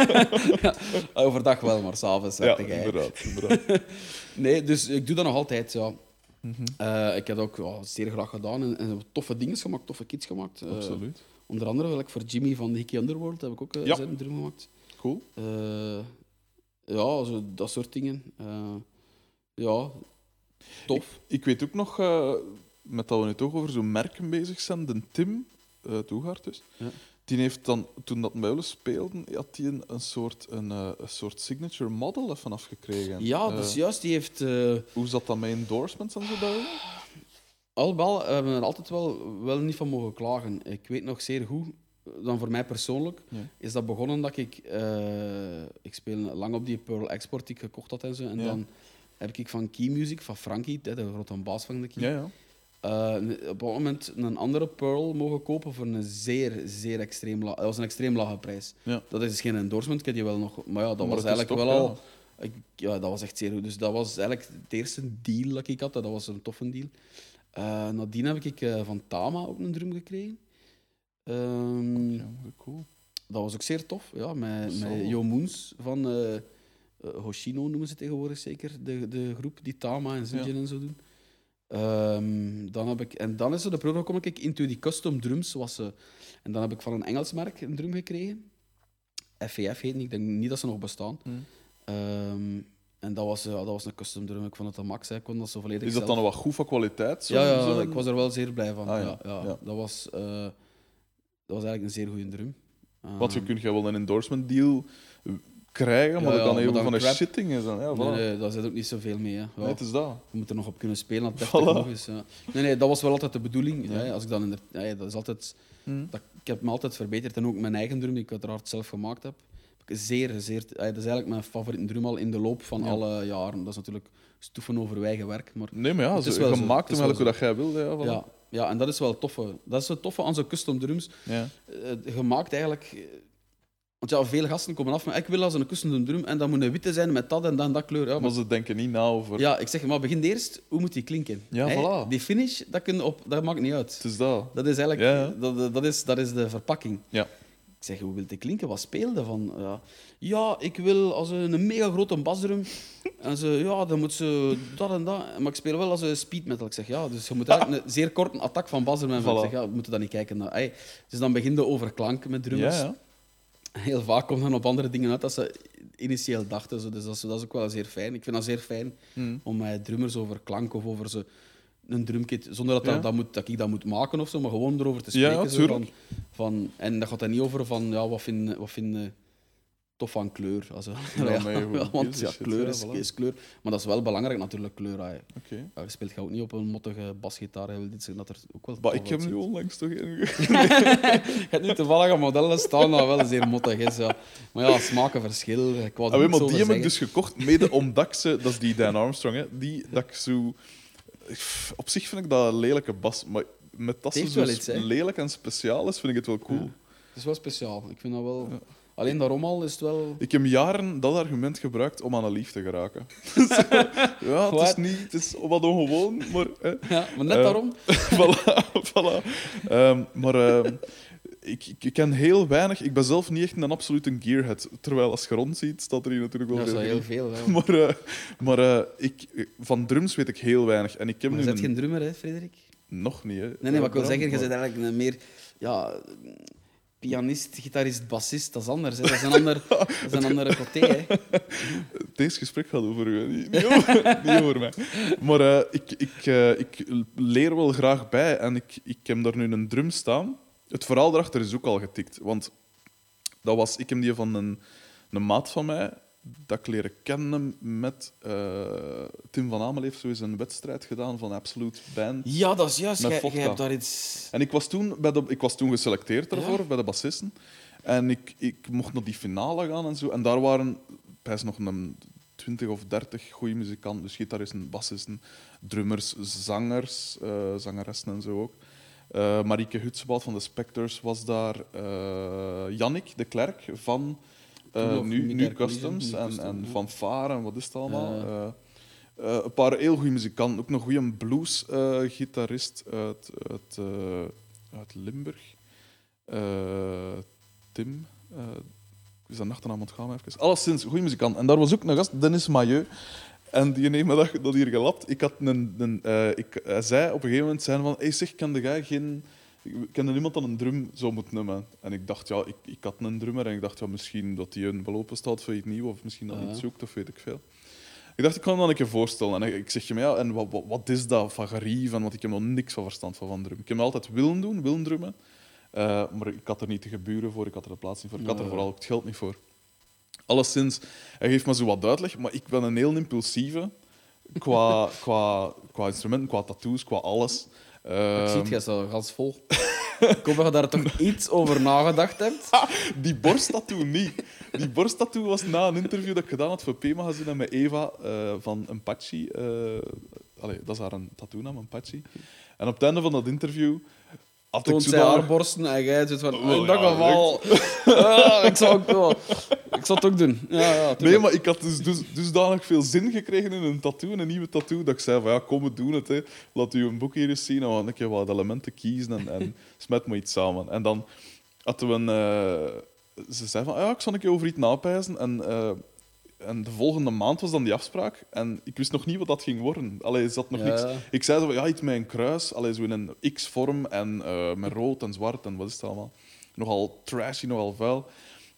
ja, overdag wel, maar s'avonds Ja, jij. inderdaad. inderdaad. Nee, dus ik doe dat nog altijd, ja. Mhm. Eh, ik heb dat ook ja, zeer graag gedaan en, en toffe dingen gemaakt, toffe kits gemaakt. Eh, Absoluut. onder andere wel, voor Jimmy van Hickey Underworld heb ik ook Ja. zijn drum gemaakt. Cool. Ja, zo, dat soort dingen. Ja, tof. Ik weet ook nog, eh, met dat we nu toch over zo'n merken bezig zijn, de Tim uh, Toegaard dus, Ja. die heeft dan, toen dat Muilen speelden, had hij een, een, soort, een, eh, een soort signature model even afgekregen. Ja, dus juist, die heeft... Hoe zat dat met endorsements en zo bij u? Alhoewel, we hebben er altijd wel, wel niet van mogen klagen. Ik weet nog zeer goed, dan voor mij persoonlijk, Ja. is dat begonnen dat ik... ik speel lang op die Pearl Export die ik gekocht had en zo. En Ja. dan heb ik van Key Music, van Frankie, de grote baas van de Key, Ja, ja. eh, op een moment een andere Pearl mogen kopen voor een zeer, zeer extreem lage... Dat was een extreem lage prijs. ja. Dat is geen endorsement, ik heb die wel nog... Maar ja, dat Maar was eigenlijk wel ja. al... Ik, ja, dat was echt zeer goed. Dus dat was eigenlijk het eerste deal dat ik had. Dat was een toffe deal. Eh, nadien heb ik eh, van Tama ook een drum gekregen. Ehm, Ja, cool. Dat was ook zeer tof. Ja, met, Zo. met Jo Moens van eh, Hoshino noemen ze tegenwoordig zeker. De, de groep die Tama en Zildjian en zo doen. Ehm, dan heb ik, en dan is er de periode kom ik into die custom drums. Was, ze en dan heb ik van een Engels merk een drum gekregen. FVF heet die. Ik denk niet dat ze nog bestaan. Hmm. Ehm, en dat was, eh, dat was een custom drum. Ik vond het een max. Hè. Ik kon dat zo volledig Is dat zelf. dan wel goed van kwaliteit? Zo, Ja, ja, zo? ik was er wel zeer blij van. Ah, ja. ja. Dat, was, eh, dat was eigenlijk een zeer goede drum. Want je Ehm, kunt wel een endorsement deal krijgen, maar Ja, dat kan even van een crap. shitting is. Dan. Ja, voilà. Nee, nee, daar zit ook niet zoveel mee. Hè. Ja, Nee, het is dat. Je moet er nog op kunnen spelen als het Voilà. nog is. Ja. Nee, nee, dat was wel altijd de bedoeling. Ja. als ik dan in de, dat is altijd, Hm. dat, ik heb me altijd verbeterd. En ook mijn eigen drum, die ik uiteraard zelf gemaakt heb. Zeer, zeer, dat is eigenlijk mijn favoriete drum al in de loop van alle jaren. Dat is natuurlijk stoeven over eigen werk. Maar Nee, maar ja, Het is wel je zo. maakt Het hem is eigenlijk wel hoe dat jij wil. Ja, voilà. ja, ja, en dat is wel het toffe. Dat is het toffe aan zo'n custom drums. Ja. Eh, je maakt eigenlijk... Want ja, veel gasten komen af met ik wil als een custom drum en dat moet een witte zijn met dat en dat en dat kleur. Ja, maar Maar ze denken niet na over. Ja, ik zeg, maar begin eerst, hoe moet die klinken? Ja, voilà. Die finish, dat, kun je op, dat maakt niet uit. Het is dat. Dat is eigenlijk Ja. Dat, dat, is, dat is de verpakking. Ja. Ik zeg, hoe wil die klinken? Wat speelde van? Ja, ja ik wil als een, mega grote basdrum. en ze, ja, dan moet ze dat en dat. Maar ik speel wel als een speed metal. Ik zeg, ja, dus je moet eigenlijk een zeer korte attack van basdrum hebben. Ik Voilà. zeg, ja, we moeten dat niet kijken. naar. Ey, Dus dan begin je over klank met drummers. Ja, ja. Heel vaak komen dan op andere dingen uit dat ze initieel dachten. Zo. Dus dat is, dat is ook wel zeer fijn. Ik vind dat zeer fijn Hm. om met drummers over klank of over ze, een drumkit, zonder dat, dat, Ja. dat, moet, dat ik dat moet maken of zo, maar gewoon erover te spreken. ja, zo, van, van, en dat gaat dan niet over van, ja, wat vind wat vind tof van kleur? Also, Ja, want ja, shit, kleur is, is kleur. Maar dat is wel belangrijk natuurlijk, kleur. ah. Oké. Ja, je speelt ook niet op een mottige basgitaar. Je wil dit zeggen dat er ook wel Maar ik heb nu onlangs toch een... Je hebt nu toevallig een model staan dat wel zeer mottig is. Ja. Maar ja, smaken verschil. Ik er Ah, maar die heb ik dus gekocht, mede omdat ik ze... Dat is die Dan Armstrong, hè. Die, dat ik zo... Op zich vind ik dat een lelijke bas, maar met dat ze zo iets, hè. lelijk en speciaal is, vind ik het wel cool. Het is wel speciaal. Ik vind dat wel... Alleen daarom al is het wel... Ik heb jaren dat argument gebruikt om aan een lief te geraken. ja, het is, Wat? niet, het is wat ongewoon, maar... Ja, maar net Eh, daarom... voilà, voilà. Ehm, maar ehm, ik, ik, ken heel weinig. Ik ben zelf niet echt een absolute gearhead. Terwijl als je rondziet, staat er hier natuurlijk wel Ja, dat is veel. wel heel veel. Maar, eh, maar eh, ik, van drums weet ik heel weinig. En ik heb Maar je bent een- geen drummer, hè, Frederik? nog niet. Hè. Nee, nee, maar ik wil zeggen, je bent eigenlijk een meer... Ja, pianist, gitarist, bassist, dat is anders. Hè. Dat is een, ander, dat is een andere côté. Hè. Deze gesprek gaat over u, hè. niet, niet, over, niet over mij. Maar eh, ik, ik, eh, ik leer wel graag bij en ik, ik heb daar nu een drum staan. Het verhaal erachter is ook al getikt. Want dat was, ik heb die van een, een maat van mij, dat ik leren kennen met eh, Tim van Amel heeft zo eens een wedstrijd gedaan van Absolute Band. Ja, dat is juist. Jij hebt daar iets... En ik was toen, bij de, ik was toen geselecteerd daarvoor, Ja. bij de bassisten. En ik, ik mocht naar die finale gaan en zo. En daar waren best nog een 20 of 30 goede muzikanten. Dus gitaristen, bassisten, drummers, zangers, eh, zangeressen en zo ook. Uh, Marieke Hutsebald van de Spectors was daar. Jannik de Klerk van uh, nu, nu Customs en, en Van Varen en wat is het allemaal. een paar heel goede muzikanten. Ook nog goede blues-gitarist uit, uit, uit Limburg. Tim. is dat achternaam ontgaan even. Alleszins, goede muzikant. En daar was ook een gast, Dennis Mailleu. En die me dat, dat hier gelapt. Ik had een, een, ik, hij zei op een gegeven moment zijn van, hey, zeg, kende jij geen... Kende iemand dat een drum zou moeten nemen? En ik dacht, ja, ik, ik had een drummer en ik dacht, ja, misschien dat hij een belopen staat voor iets nieuws of misschien dat iets zoekt of weet ik veel. Ik dacht, ik kan me dat een keer voorstellen. En ik zeg je, ja, en wat, wat, wat is dat vagarie van? Want ik heb nog niks van verstand van, van drum. Ik heb me altijd willen doen, willen drummen. Uh, maar ik had er niet de geburen voor, ik had er de plaats niet voor, ik had er vooral ook het geld niet voor. Alleszins, hij geeft me zo wat uitleg, maar ik ben een heel impulsieve qua, qua, qua instrumenten, qua tattoos, qua alles. Ik zie het, zo gans vol. ik hoop dat je daar toch iets over nagedacht hebt. die borsttattoo niet. Die borsttattoo was na een interview dat ik gedaan had voor P-magazine met Eva uh, van Empachi. Uh, allee, dat is haar een tattoo-naam, Empachi. En op het einde van dat interview Toont zij haar borsten en jij zit van... Oh, in dat ja, geval... Ik, zou ook, ik zal het ook doen. Ja, ja, nee, maar ik had dus, dus dusdanig veel zin gekregen in een tattoo, een nieuwe tattoo, dat ik zei van ja, kom, we doen het. Hè. Laat u een boek hier eens zien en dan een keer wat elementen kiezen en, en smet me iets samen. En dan hadden we een... Uh, ze zei van, ja, ik zal een keer over iets napijzen. En uh, en de volgende maand was dan die afspraak. En ik wist nog niet wat dat ging worden. Allee, zat nog niks. Ik zei zo, ja, iets met een kruis. Allee, zo in een X-vorm. En uh, met rood en zwart en wat is het allemaal. Nogal trashy, nogal vuil.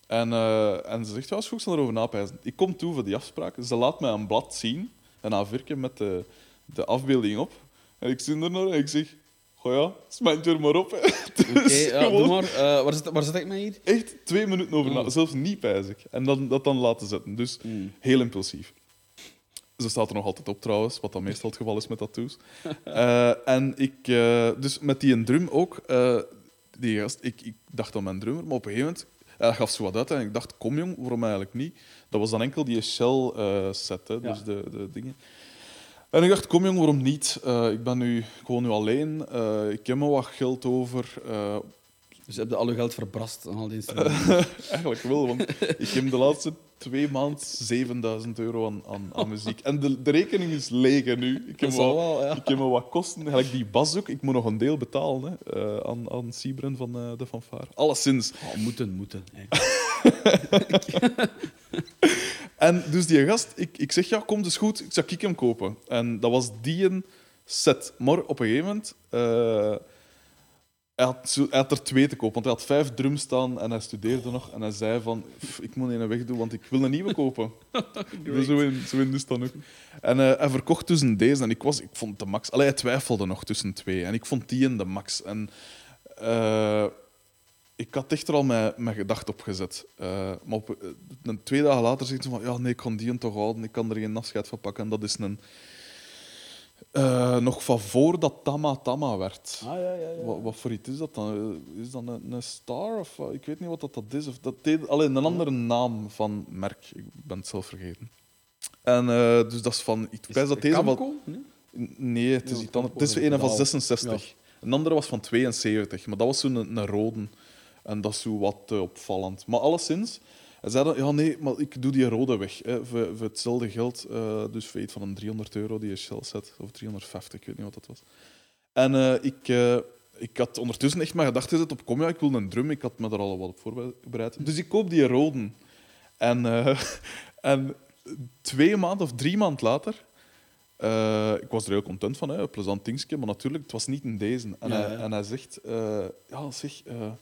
En, uh, en ze zegt, ja, is goed, ik zal erover napijzen. Ik kom toe voor die afspraak. Ze laat mij een blad zien. Een A4 met de, de afbeelding op. En ik zit er naar en ik zeg... Goh ja, smijt er maar op. Oké, okay, ja, doe maar. Uh, waar, zit, waar zit ik mee hier? Echt twee minuten over oh. zelfs niet pijzig. En dan, dat dan laten zetten. Dus mm. heel impulsief. Ze staat er nog altijd op trouwens, wat dan meestal het geval is met tattoos. uh, en ik, uh, dus met die een drum ook, die gast, ik, ik dacht aan mijn drummer, maar op een gegeven moment hij gaf ze wat uit en ik dacht, kom jong, waarom eigenlijk niet? Dat was dan enkel die shell set, hè, dus de, de dingen. En ik dacht, kom jong, waarom niet? Uh, ik ben nu gewoon nu alleen. Uh, ik heb me wat geld over. Uh, dus je al je geld verbrast aan al die Eigenlijk wel, want ik heb de laatste twee maanden 7000 euro aan, aan, aan, muziek. En de, de rekening is leeg nu. Ik heb, wat, wel, ja. ik heb me wat kosten. Gelijk die bas ook. Ik moet nog een deel betalen hè, aan, aan Sibren van de fanfare. Alleszins. Oh, moeten, moeten. En dus die gast, ik, ik zeg, ja, kom, dus goed, ik zal ik hem kopen. En dat was die een set. Maar op een gegeven moment... Uh, hij, had, hij had er twee te kopen, want hij had vijf drums staan en hij studeerde nog. En hij zei van, ik moet een weg doen, want ik wil een nieuwe kopen. dus zo in, zo in dus dan ook. En uh, hij verkocht tussen deze en ik, was, ik vond de max... Allee, hij twijfelde nog tussen twee. En ik vond die in de max. En... Uh, ik had echt er al mijn, mijn gedacht op gezet. Uh, maar op, uh, een twee dagen later zegt ze van ja, nee, ik kan die toch houden, ik kan er geen afscheid van pakken. En dat is een, uh, nog van voor dat Tama Tama werd. Ah, ja, ja, ja. Wat, wat, voor iets is dat dan? Is dat een, een star? Of, ik weet niet wat dat, dat is. Of dat deed, alleen een andere naam van merk. Ik ben het zelf vergeten. En dus dat is van. Ik is dat deze wat, nee? nee, het is iets anders. Het is een van 66. Een andere was van 72, maar dat was zo'n een, een rode. En dat is zo wat uh, opvallend. Maar alleszins, hij zei dan, ja nee, maar ik doe die rode weg. Hè, voor, voor hetzelfde geld, uh, dus voor iets van een 300 euro die je Shell zet, of 350, ik weet niet wat dat was. En uh, ik, ik had ondertussen echt mijn gedachten gezet op, kom ja, ik wil een drum, ik had me daar al wat op voorbereid. Dus ik koop die rode. En, en twee maanden of drie maanden later... Uh, ik was er heel content van, hè, een plezant dingetje, maar natuurlijk, het was niet in deze. En, ja, hij, en hij, zegt, uh, ja, zeg, uh,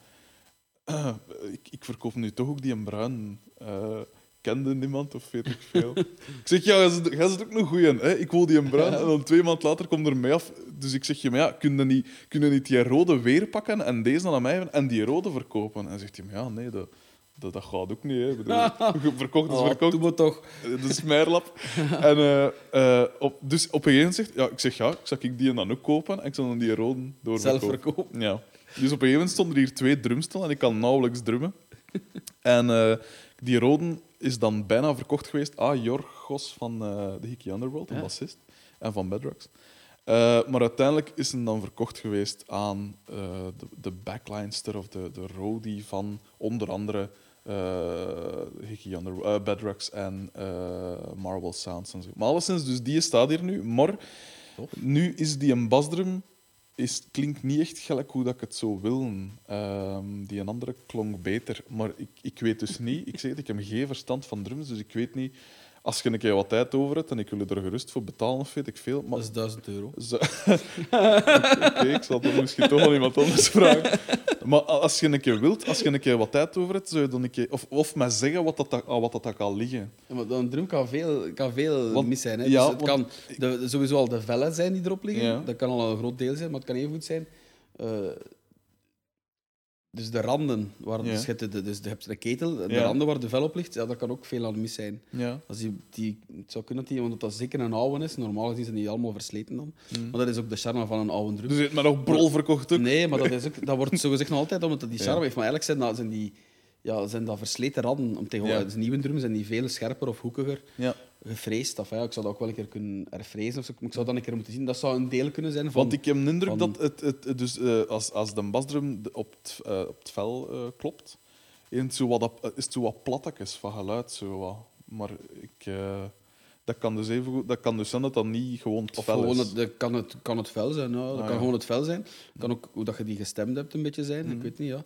ik, ik, verkoop nu toch ook die een bruin. Uh, kende niemand of weet ik veel. ik zeg, ja, jij zit ook nog goed in. Hè? Ik wil die een bruin. En dan twee maanden later komt er mee af. Dus ik zeg je, maar ja, kun je niet, kun je niet die rode weer pakken en deze dan aan mij en die rode verkopen? En zegt hij, ja, nee, dat, dat, dat gaat ook niet. Hè. Bedoel, verkocht is oh, verkocht. Doe toch. De smerlap. en, uh, uh, op, dus op een gegeven moment zegt ja, ik zeg, ja, ik zal ik die dan ook kopen en ik zal dan die rode doorverkopen. Zelf verkopen. Ja. Dus op een gegeven moment stonden er hier twee drumstellen en ik kan nauwelijks drummen. En uh, die roden is dan bijna verkocht geweest aan Jorgos van eh, de Hickey Underworld, een Ja. bassist, en van Bedrocks. Eh, maar uiteindelijk is hij dan verkocht geweest aan eh, de, de backlinester of de, de roadie van onder andere eh Hickey Under, eh, Bedrocks en eh, Marvel Sounds en zo. Maar alleszins, dus die staat hier nu. Maar Tof. nu is die een basdrum is, klinkt niet echt gelijk hoe dat ik het zou willen. Ehm, die een andere klonk beter. Maar ik, ik weet dus niet... Ik zeg ik heb geen verstand van drums, dus ik weet niet... Als je een keer wat tijd over hebt en ik wil je er gerust voor betalen, of weet ik veel. Maar Dat is 1000 euro. Oké, ik zal dan misschien toch wel iemand anders vragen. Maar als je een keer wilt, als je een keer wat tijd over hebt, zou je dan een keer... Of, of mij zeggen wat dat, wat dat, dat kan liggen. Ja, maar een drum kan veel, kan veel Want- mis zijn. Hè. ja, dus het kan de, sowieso al de vellen zijn die erop liggen. Ja. Dat kan al een groot deel zijn, maar het kan even goed zijn. eh, dus de randen, waar Ja. dus, je, de, dus je hebt de ketel, de Ja. randen waar de vel op ligt, ja, dat kan ook veel aan mis zijn. Ja. Als die, die, het zou kunnen dat die, want dat zeker een oude is. Normaal gezien zijn die allemaal versleten dan. Mm. Maar dat is ook de charme van een oude drum. Dus je hebt me nog brol verkocht ook. Nee, maar dat, is ook, dat wordt zogezegd nog altijd omdat die charme heeft. Maar eigenlijk zijn dat, zijn die, ja, zijn dat versleten randen. Om tegenwoordig, Ja. dus nieuwe drums zijn die veel scherper of hoekiger Ja. gefreesd. Of, ja, ik zou dat ook wel een keer kunnen herfrezen. Of zo. Ik zou dat een keer moeten zien. Dat zou een deel kunnen zijn van... Want ik heb de indruk van- dat het, het, dus, eh, als, als de basdrum op het, eh, op het vel eh, klopt, is het zo wat, is het zo wat plattekjes van geluid. Zo wat. Maar ik, dat, kan dus even goed, dat kan dus zijn dat dat niet gewoon het Of vel gewoon is. het, dat kan, het, kan het vel zijn. Ja. Dat Ah, kan ja. gewoon het vel zijn. Kan ook hoe dat je die gestemd hebt een beetje zijn. Ik weet niet, ja.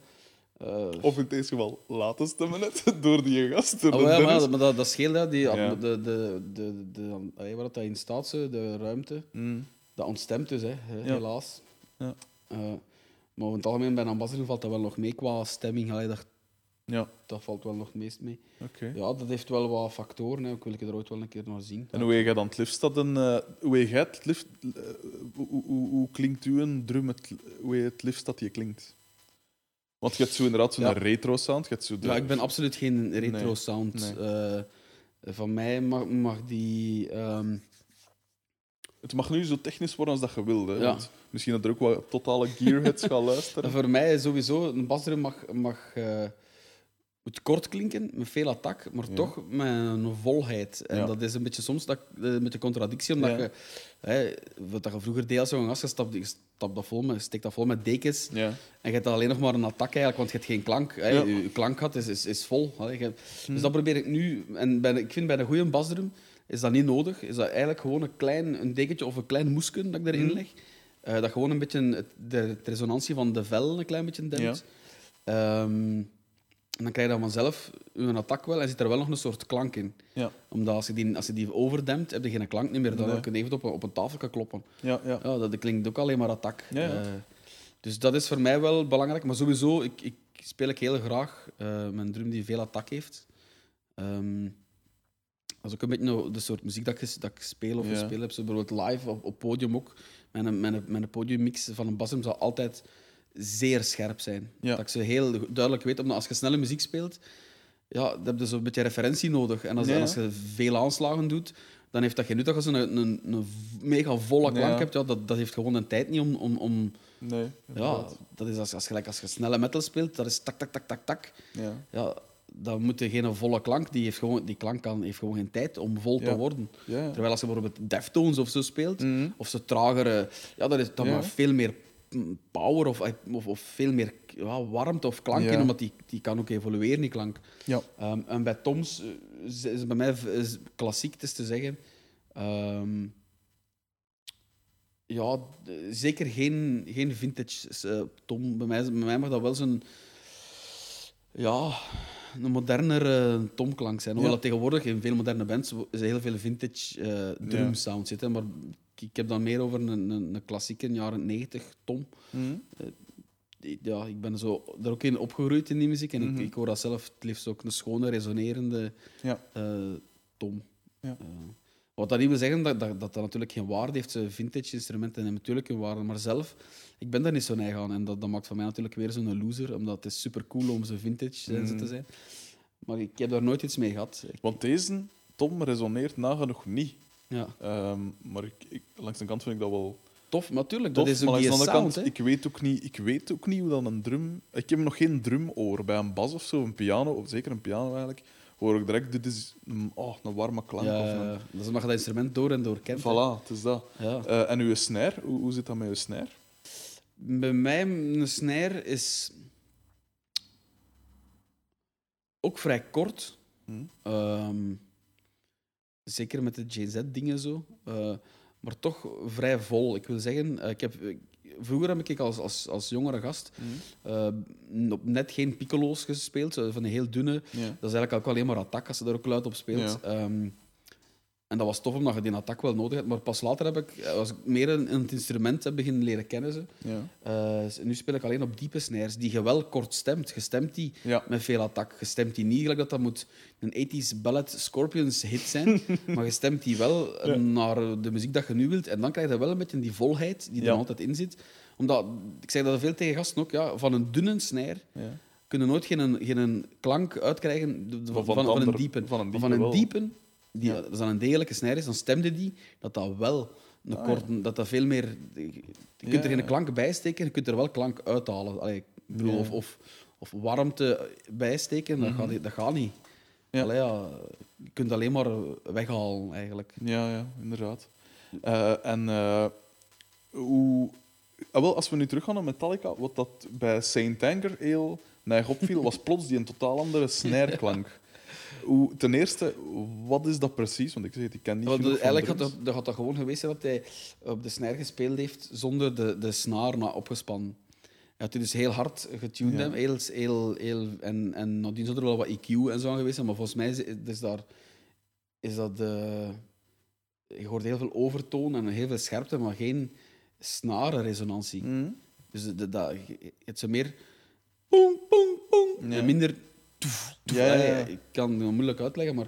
Eh, Of in deze geval laten stemmen net door die gast. door Ah, de ja, maar, maar dat, dat scheelt, hè. Die, Ja. de, de, de, de, de- allee, waar dat in staat, de ruimte, Mm. dat ontstemt dus, hè, Ja. helaas. Ja. Eh, maar in het algemeen bij een ambassadeur valt dat wel nog mee qua stemming. Allee, dat, Ja, dat valt wel nog het meest mee. Ja, dat heeft wel wat factoren. Hè. Ik wil ik er ooit wel een keer naar zien. En hoe jij dan het liefst dat een... eh, hoe jij het liefst... hoe, hoe, klinkt uw een drum het, hoe je het liefst dat die klinkt? Want je hebt zo inderdaad zo'n Ja. retro sound. Je hebt zo de- Ja, ik ben absoluut geen retro Nee, sound. nee. Eh, van mij mag, mag die. ehm, Het mag nu zo technisch worden als dat je wil. Hè? Ja. Want misschien dat er ook wat totale gearheads gaan luisteren. voor mij sowieso een basdrum mag, mag eh, moet kort klinken, met veel attack, maar Ja. toch met een volheid. En Ja. dat is een beetje soms dat, eh, een beetje contradictie, omdat Ja. je, hè, wat je vroeger deed als zo'n gast, je stapt, je stapt dat vol met, steekt dat vol met dekens. En je hebt alleen nog maar een attack eigenlijk, want je hebt geen klank. Hè. Hmm. Je, je klankgat is, is, is vol. Hè. Je- Dus dat probeer ik nu. En bij de- ik vind bij een goede basdrum is dat niet nodig. Is dat eigenlijk gewoon een klein een dekentje of een klein moesken dat ik erin Hmm. leg. Eh, dat gewoon een beetje de, de resonantie van de vel een klein beetje dempt. Ehm, en dan krijg je dan vanzelf een attack wel en zit er wel nog een soort klank in. Ja. Omdat als je die, als je die overdempt, heb je geen klank meer. Dan Nee. kun je even op een, op een tafel kloppen. Ja, ja. Ja, dat klinkt ook alleen maar attack. Ja, ja. Eh, dus dat is voor mij wel belangrijk. Maar sowieso, ik, ik speel ik heel graag eh een drum die veel attack heeft. Ehm, dat is ook een beetje nou de soort muziek dat ik, dat ik speel of Ja. gespeeld heb. Zo bijvoorbeeld live op, op podium ook. Mijn, mijn, mijn podiummix van een basdrum zal altijd zeer scherp zijn. Ja. Dat ik ze heel duidelijk weet. Omdat als je snelle muziek speelt, ja, dan heb je zo'n beetje referentie nodig. En als, en ja. als je veel aanslagen doet, dan heeft dat geen nut dat je een, een, een mega volle klank hebt. Ja, dat, dat heeft gewoon een tijd niet om... om, om Nee. ja, dat is als, als, gelijk als je snelle metal speelt, dat is tak, tak, tak, tak, tak. Ja. Ja, dan moet je geen volle klank. Die, heeft gewoon, die klank kan, heeft gewoon geen tijd om vol te worden. Ja. Terwijl als je bijvoorbeeld Deftones of zo speelt, Mhm. of zo tragere... Ja, dat is dan Ja. maar veel meer power of, of, of veel meer ja, warmte of klank Ja. in, omdat die, die kan ook evolueren, die klank. Ja. Ehm, en bij Toms eh, is, is bij mij is klassiek, is te zeggen. ehm, ja, zeker geen, geen vintage eh, Tom. Bij mij, bij mij mag dat wel zo'n. Ja, een modernere tomklank zijn. Hoewel Ja. dat tegenwoordig in veel moderne bands is heel veel vintage eh drum sound zitten. Maar ik, ik heb dan meer over een, een, een klassieke jaren 90 tom. Mhm. Ja, ik ben zo er ook in opgegroeid in die muziek. En Mhm. ik, ik hoor dat zelf het liefst ook een schone, resonerende Ja. eh, tom. Ja. Eh, wat dat niet wil zeggen dat dat, natuurlijk geen waarde heeft. Vintage instrumenten hebben natuurlijk een waarde. Maar zelf, ik ben daar niet zo neig aan. En dat, dat maakt van mij natuurlijk weer zo'n loser. Omdat het is super cool om zo vintage Mhm. te zijn. Maar ik heb daar nooit iets mee gehad. Ik- Want deze Tom resoneert nagenoeg niet. Ja. Ehm, maar ik, ik, langs de kant vind ik dat wel Tof, natuurlijk. Dat is maar langs de andere sound. kant, hè. ik weet, ook niet, ik weet ook niet hoe dan een drum... Ik heb nog geen drumoor bij een bas of zo, een piano, of zeker een piano eigenlijk, hoor ik direct, dit is een, oh, een warme klank. Ja, of een, dat is omdat je dat instrument door en door kent. hè. Voilà, het is dat. Ja. Eh, en uw snare, hoe, hoe zit dat met uw snare? Bij mij, een snare is ook vrij kort. Hm. Ehm, zeker met de JZ-dingen zo. Eh, maar toch vrij vol. Ik wil zeggen, eh, ik heb, vroeger heb ik als, als, als jongere gast op net geen piccolo's gespeeld, van een heel dunne. Ja. Dat is eigenlijk ook alleen maar attack als ze daar ook luid op speelt. Ja. Ehm, en dat was tof omdat je die attack wel nodig had. Maar pas later heb ik, eh, was ik meer een, het instrument heb beginnen leren kennen. Ze. Ja. Eh, nu speel ik alleen op diepe snares, die je wel kort stemt. Je stemt die Ja. met veel attack. Je stemt die niet gelijk dat dat moet een 80s ballad Scorpions hit zijn. maar je stemt die wel Ja. naar de muziek dat je nu wilt. En dan krijg je wel een beetje die volheid die er altijd in zit. Omdat, ik zeg dat veel tegen gasten ook, ja, van een dunne snare kunnen nooit geen, geen klank uitkrijgen van, Van- van, een diepen. van een diepe van een diepen, die, Ja. als dat een degelijke snare is, dan stemde die dat dat wel een Ah, korte, dat dat veel meer... Je kunt Ja, er geen klank bij steken, je kunt er wel klank uithalen. Allee, ik bedoel, of, of, of warmte bijsteken, dat, gaat, dat gaat niet. Mhm. Ja. Allee, ja, je kunt alleen maar weghalen, eigenlijk. Ja, ja, inderdaad. Eh, en eh, hoe... Ah, wel, als we nu teruggaan naar Metallica, wat dat bij Saint Anger heel neig opviel, was plots die een totaal andere snare-klank. Hoe, ten eerste, wat is dat precies? Want ik zeg het, ik ken niet Ja, de- eigenlijk had dat, dat had dat gewoon geweest zijn dat hij op de snare gespeeld heeft zonder de, de snaar na opgespannen. Hij had die dus heel hard getuned, Ja. hem, heel, heel, heel, en, en nadien zou er wel wat IQ en zo aan geweest zijn, maar volgens mij is, is, daar, is dat... eh, je hoort heel veel overtoon en heel veel scherpte, maar geen snarenresonantie. Hm? Dus de, het is meer... Pong. Ja. En minder... Ja, ja, ja. Ik kan het moeilijk uitleggen, maar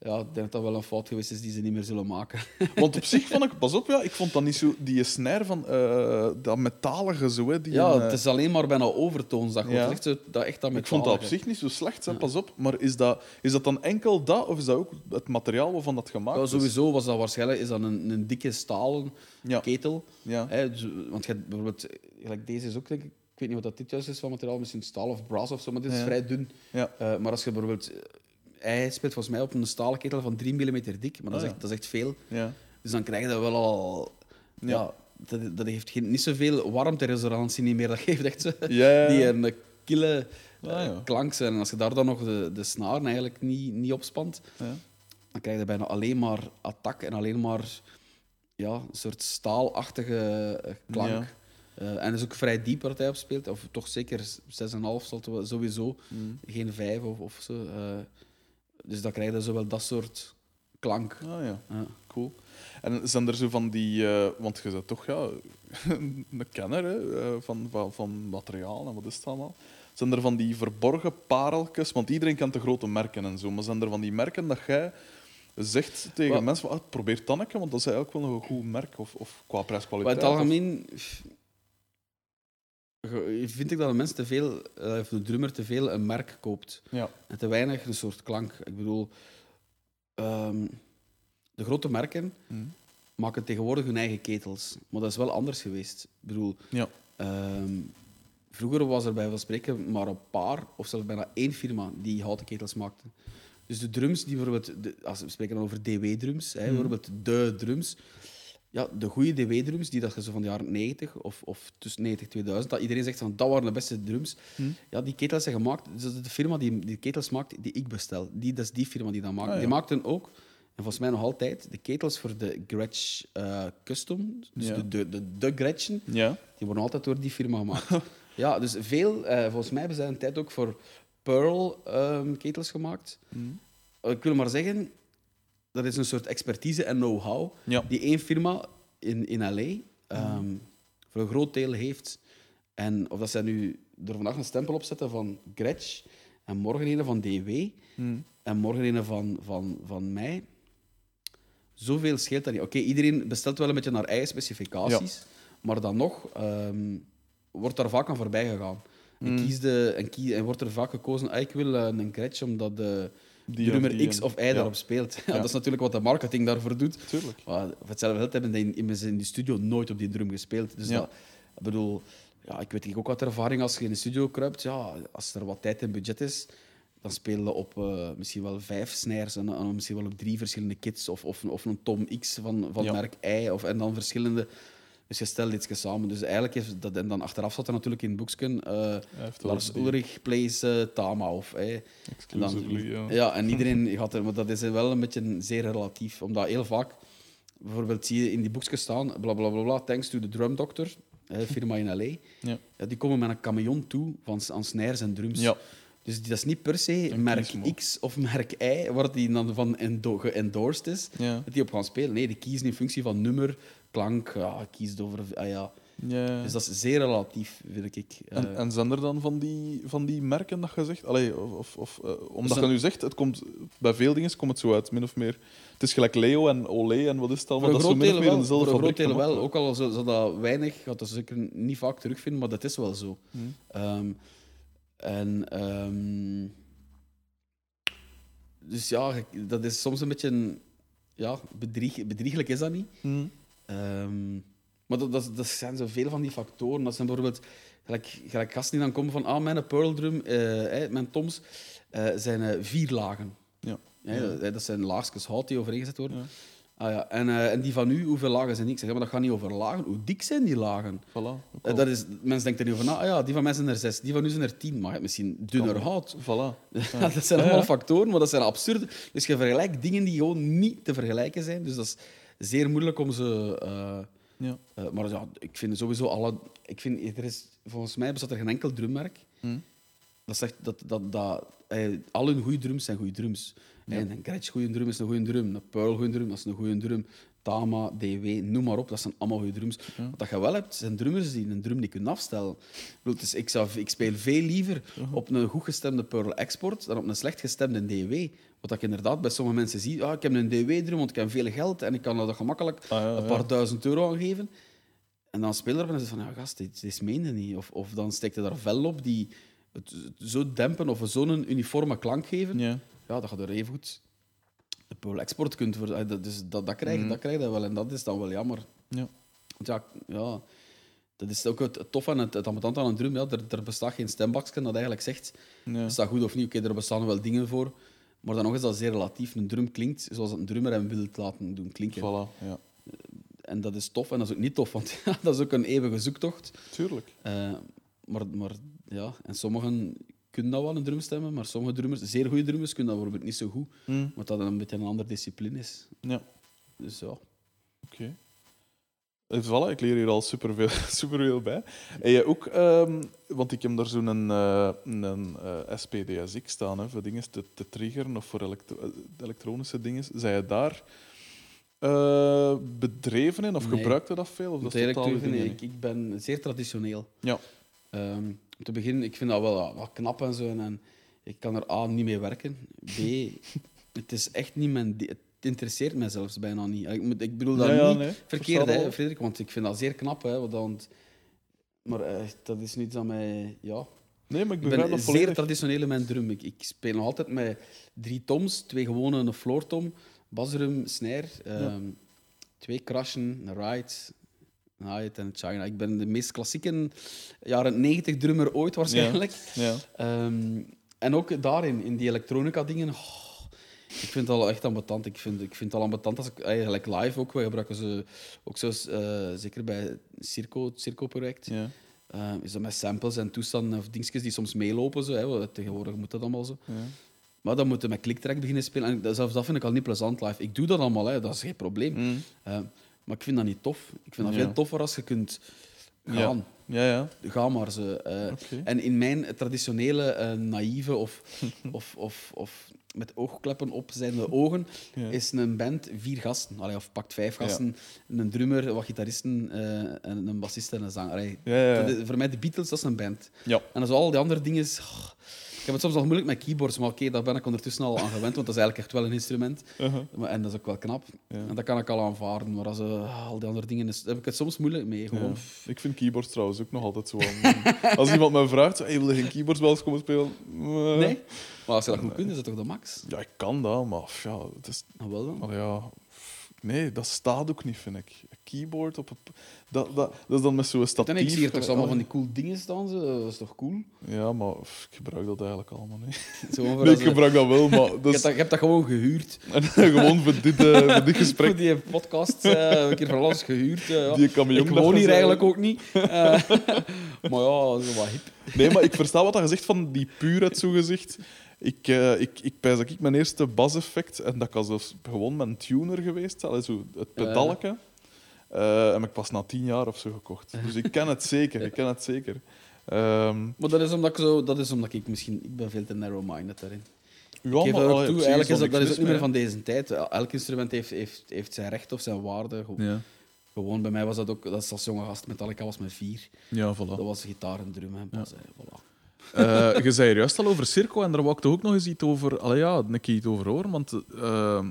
ja, ik denk dat dat wel een fout geweest is die ze niet meer zullen maken. Want op zich vond ik, pas op, ja, ik vond dat niet zo, die snare van eh, dat metalige zo, hè, die ja, een, eh, het is alleen maar bijna overtoons. Dat, Ja. ja. echt, zo, dat echt dat Ik vond dat op zich niet zo slecht, hè, pas op. Maar is dat, is dat dan enkel dat, of is dat ook het materiaal waarvan dat gemaakt Ja, is? sowieso was dat waarschijnlijk is dat een, een dikke stalen Ja. ketel. Ja. Hè, want je bijvoorbeeld, gelijk deze is ook, denk ik, ik weet niet wat dat dit juist is van materiaal, misschien staal of brass of zo, maar dit is Ja. vrij dun. Ja. Eh, maar als je bijvoorbeeld, eh, hij speelt volgens mij op een stalen ketel van 3 mm dik, maar dat, is ja. echt, dat is echt veel. Ja. Dus dan krijg je dat wel al. Ja. Dat, dat heeft geen, niet zoveel warmteresonantie niet meer. Dat geeft echt zo, die een kille eh, Ah, ja. klank zijn. En als je daar dan nog de, de snaren eigenlijk niet, niet opspant, Ja. dan krijg je bijna alleen maar attack en alleen maar ja, een soort staalachtige eh, klank. Eh, en dat is ook vrij diep waar hij op speelt. Of toch zeker 6,5 zal het sowieso. Mm. Geen 5 of, of zo. Eh, dus dan krijg je zowel dat soort klank. Ah ja, cool. En zijn er zo van die... eh, want je bent toch ja, een kenner hè, van, van, van materiaal en wat is het allemaal. Zijn er van die verborgen pareltjes? Want iedereen kent de grote merken en zo. Maar zijn er van die merken dat jij zegt tegen mensen... van, Ah, probeer Tanneke, want dat is eigenlijk wel een goed merk. Of, of qua Maar prijskwaliteit. in het algemeen ge- vind ik dat de mens te veel, eh, of de drummer te veel een merk koopt. Ja. En te weinig een soort klank. Ik bedoel, ehm, de grote merken Hm. maken tegenwoordig hun eigen ketels. Maar dat is wel anders geweest. Ik bedoel, Ja. ehm, vroeger was er bij van spreken maar een paar, of zelfs bijna één firma die houten ketels maakte. Dus de drums, die bijvoorbeeld, de, als we spreken dan over DW-drums, hè, bijvoorbeeld de drums. Ja, de goede DW-drums, die dat je zo van de jaren 90 of, of tussen 90 en 2000, dat iedereen zegt van dat waren de beste drums. Ja, die ketels zijn gemaakt. Dus dat is de firma die die ketels maakt, die ik bestel. Die, dat is die firma die dat maakt. Ah, ja. Die maakten ook, en volgens mij nog altijd, de ketels voor de Gretsch eh, Custom. Dus Ja. de, de, de, de Gretchen. Ja. Die worden altijd door die firma gemaakt. ja, dus veel, eh, volgens mij hebben zij een tijd ook voor Pearl ehm, ketels gemaakt. Hm. Ik wil maar zeggen, dat is een soort expertise en know-how Ja. die één firma in, in LA ehm, voor een groot deel heeft. En of dat zij nu er vandaag een stempel op zetten van Gretsch en morgen een van DW Hm. en morgen een van, van, van mij. Zoveel scheelt dat niet. Oké, iedereen bestelt wel een beetje naar eigen specificaties, maar dan nog ehm, wordt daar vaak aan voorbij gegaan. Mm. En, kiesde, en, kie, en wordt er vaak gekozen, ah, ik wil eh, een Gretsch omdat de Die die X of Y daarop speelt. Dat is natuurlijk wat de marketing daarvoor doet. Tuurlijk. Maar voor hetzelfde geld hebben die in, in die studio nooit op die drum gespeeld. Dus Ja. dat, ik bedoel, ja, ik weet ook uit ervaring, als je in de studio kruipt, ja, als er wat tijd en budget is, dan spelen op eh, misschien wel vijf snares en, misschien wel op drie verschillende kits. Of, of, of een Tom X van, van Ja. merk I. Of, en dan verschillende. Dus je stelt iets samen. Dus eigenlijk heeft dat, en dan achteraf zat er natuurlijk in het boekje. eh, Lars Ulrich plays eh, Tama. Of, en dan, ja. ja, en iedereen gaat er, maar dat is wel een beetje zeer relatief. Omdat heel vaak, bijvoorbeeld zie je in die boekjes staan, bla bla bla, bla thanks to the drum doctor, firma in LA. Ja. Ja, die komen met een camion toe van, aan snares en drums. Ja. Dus dat is niet per se Een merk kiesmo. X of merk Y, waar die dan van geëndorsed is, Ja. dat die op gaan spelen. Nee, die kiezen in functie van nummer, klank, ja, kiest over... Ah, ja. Dus dat is zeer relatief, vind ik. En, Eh, en zijn er dan van die, van die merken dat je zegt? Allee, of, of, of, eh, omdat Zijn- je nu zegt, het komt, bij veel dingen komt het zo uit, min of meer. Het is gelijk Leo en Olé en wat is het allemaal? Dat is zo min of meer wel. dezelfde Voor fabriek deel wel. Ook al zou dat weinig, gaat dat zeker niet vaak terugvinden, maar dat is wel zo. Hmm. Ehm, en... ehm, dus ja, dat is soms een beetje... een- Ja, bedrieg, bedriegelijk is dat niet. Hm. Ehm, maar dat, dat, dat zijn zoveel van die factoren. Dat zijn bijvoorbeeld gelijk, gelijk gasten die dan komen van... Ah, mijn Pearl drum, eh, mijn toms, eh, zijn eh, vier lagen. Ja. Ja, dat, dat zijn laagjes hout die overeengezet worden. Ja. Ah, ja. en, en die van u, hoeveel lagen zijn die? Ik zeg, maar dat gaat niet over lagen. Hoe dik zijn die lagen? Voilà. al. dat is, mensen denken er niet over na. Ah, ja, die van mij zijn er zes, die van u zijn er tien. Maar je hebt misschien dunner hout. Voilà. Ja, dat zijn allemaal factoren, maar dat zijn absurde. Dus je vergelijkt dingen die gewoon niet te vergelijken zijn. Dus dat is zeer moeilijk om ze... eh, Ja. eh, maar ja, ik vind sowieso alle... Ik vind, er is, volgens mij bestaat er geen enkel drummerk Hm. dat zegt dat, dat, dat eh, al hun goede drums zijn goede drums. Ja. En een Gretsch goede drum is een goede drum. Een Pearl goede drum, dat is een goede drum. Tama, DW, noem maar op, dat zijn allemaal goede drums. Ja. Wat je wel hebt, zijn drummers die een drum niet kunnen afstellen. Ik, dus ik, zou, ik speel veel liever op een goed gestemde Pearl Export dan op een slecht gestemde DW. Wat ik inderdaad bij sommige mensen zie. Ah, ik heb een DW-drum, want ik heb veel geld en ik kan er gemakkelijk Ah, ja, een paar duizend euro aan geven. En dan speel erop en dan je van, ja gast, dit, dit meende niet. Of, of dan steekt je daar vel op die het zo dempen of zo'n uniforme klank geven. Ja, Ja. dat gaat er even goed de Pearl Export kunt voor. dat- Dus dat, dat, krijg, je- Mhm. dat krijg je wel en dat is dan wel jammer. Ja. Want ja, ja dat is ook het, het tof en het, het ambetant aan een drum. Ja, er, er bestaat geen stembakje dat eigenlijk zegt, Ja. is dat goed of niet? Oké, er bestaan wel dingen voor. Maar dan nog is dat zeer relatief. Een drum klinkt zoals een drummer hem wil laten doen klinken. Voilà. Ja. En dat is tof en dat is ook niet tof, want ja, dat is ook een eeuwige zoektocht. Tuurlijk. Eh, maar, maar ja, en sommigen kunnen dat wel een drum stemmen, maar sommige drummers, zeer goede drummers, kunnen dat bijvoorbeeld niet zo goed, Hm. omdat dat een beetje een andere discipline is. Ja. Dus ja. Oké. Eh, Voilà, ik leer hier al superveel, superveel bij. En jij ook, ehm, want ik heb daar zo'n eh, een, eh, SPDSX staan, hè, voor dingen te, te triggeren of voor elektro- eh, elektronische dingen. Zijn je daar eh, bedreven in of Nee. gebruikte dat veel? Of dat is totaal dingen ik, ik ben zeer traditioneel. Ja. Om te beginnen, ik vind dat wel wat, knap en zo. En, en ik kan er A, niet mee werken. B, het is echt niet mijn... interesseert mij zelfs bijna niet. Ik, moet, ik bedoel dat Ja, ja, niet nee, verkeerd, hè. Frederik, want ik vind dat zeer knap. Hè, want dan, maar eh, dat is niet aan mij... Ja, Nee, maar ik ben dat zeer traditioneel in mijn drum. Ik, ik speel nog altijd met drie toms, twee gewone, een floortom, basdrum, snare, ehm, twee crashen, een ride, en China. Ik ben de meest klassieke jaren 90 drummer ooit waarschijnlijk. Ja. Ehm, en ook daarin, in die elektronica dingen, oh, ik vind het al echt ambetant. Ik vind, ik vind het al ambetant als ik eigenlijk live ook, we gebruiken ze ook zo, eh, zeker bij het Circo, het Circo-project. Ja. Eh, is dat met samples en toestanden of dingetjes die soms meelopen. Zo, hè, tegenwoordig moet dat allemaal zo. Ja. Maar dan moeten we met clicktrack beginnen spelen. En dat- zelfs dat vind ik al niet plezant live. Ik doe dat allemaal, hè, dat is geen probleem. Eh, maar ik vind dat niet tof. Ik vind dat Ja. veel toffer als je kunt gaan. Ja, ja. Ga maar ze. eh. En in mijn traditionele, eh, naïeve of, of, of, of met oogkleppen op zijnde ogen Ja. is een band vier gasten. Allee, of pakt vijf gasten. Een drummer, wat gitaristen, eh, en een bassist en een zanger. Ja, voor mij de Beatles, dat is een band. Ja. En als al die andere dingen... oh, heb het soms nog moeilijk met keyboards, maar oké, daar ben ik ondertussen al aan gewend, want dat is eigenlijk echt wel een instrument. Uh-huh. En dat is ook wel knap. Ja. En dat kan ik al aanvaarden. Maar als eh, al die andere dingen, is, heb ik het soms moeilijk mee. Gewoon. Ja. Ik vind keyboards trouwens ook nog altijd zo. Als iemand mij vraagt, hey, wil je geen keyboards wel eens komen spelen? Eh, Nee? Maar als je dat goed kunt, is dat toch de max? Ja, ik kan dat, maar ja, het is... Nou, wel dan. allee, ja, Nee, dat staat ook niet, vind ik. Keyboard op een... Dat, dat, dat is dan met zo'n En statief. ik zie hier toch eh, allemaal van die cool dingen staan. Dat is toch cool? Ja, maar pff, ik gebruik dat eigenlijk allemaal niet. Zo Nee, ik gebruik dat wel, maar je, dat is dat, je hebt dat gewoon gehuurd. gewoon voor dit, eh, voor dit Voor gesprek. die podcast eh, een keer van alles gehuurd. eh, ja. Die ik dat woon hier eigenlijk ook niet. Eh, maar ja, zo wat hip. Nee, maar ik versta wat je zegt van die puurheid, zo gezegd. Ik, eh ik, ik pijs dat ik mijn eerste baseffect, en dat kan zelfs gewoon mijn tuner geweest, zo het pedalken, eh heb ik pas na tien jaar of zo gekocht. Dus ik ken het zeker, ik ken het zeker. Ehm, Maar dat is omdat ik, zo, dat is omdat ik misschien... Ik ben veel te narrow-minded daarin. ja, ik geef maar, dat ook allee, toe. Eigenlijk is dat, dat is meer mee, van deze tijd. Elk instrument heeft, heeft, heeft zijn recht of zijn waarde. Ja, Gewoon, bij mij was dat ook... Dat is als jonge gast. Metallica was met vier. ja Dat voilà. was gitaar en drum en bas. hè. Voilà. Eh, je zei er juist al over Circo, en daar wou ik toch ook nog eens iets over, allee, ja, een keer iets over horen. Want eh,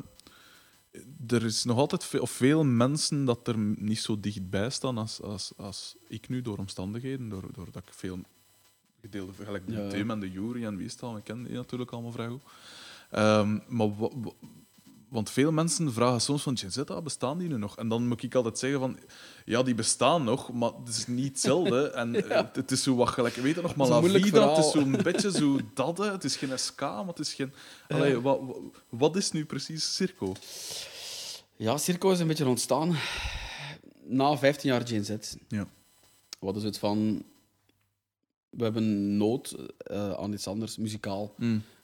er is nog altijd veel, of veel mensen dat er niet zo dichtbij staan als, als, als ik nu, door omstandigheden. Door, doordat ik veel gedeelde, gelijk de Ja. Tim en de Jury en wie is het al, ik ken die natuurlijk allemaal vrij goed. Ehm, maar want veel mensen vragen soms van, Jenzetta, bestaan die nu nog? En dan moet ik altijd zeggen van, ja, die bestaan nog, maar het is niet hetzelfde. En eh, het, is zo wat gelijk, weet je nog, maar La Vida, het is zo'n beetje zo dat, hè. het is geen SK, maar het is geen... Allee, wat, wat, is nu precies Circo? Ja, Circo is een beetje ontstaan na 15 jaar Gen Z. Ja. Wat is het van... We hebben nood eh, aan iets anders, muzikaal.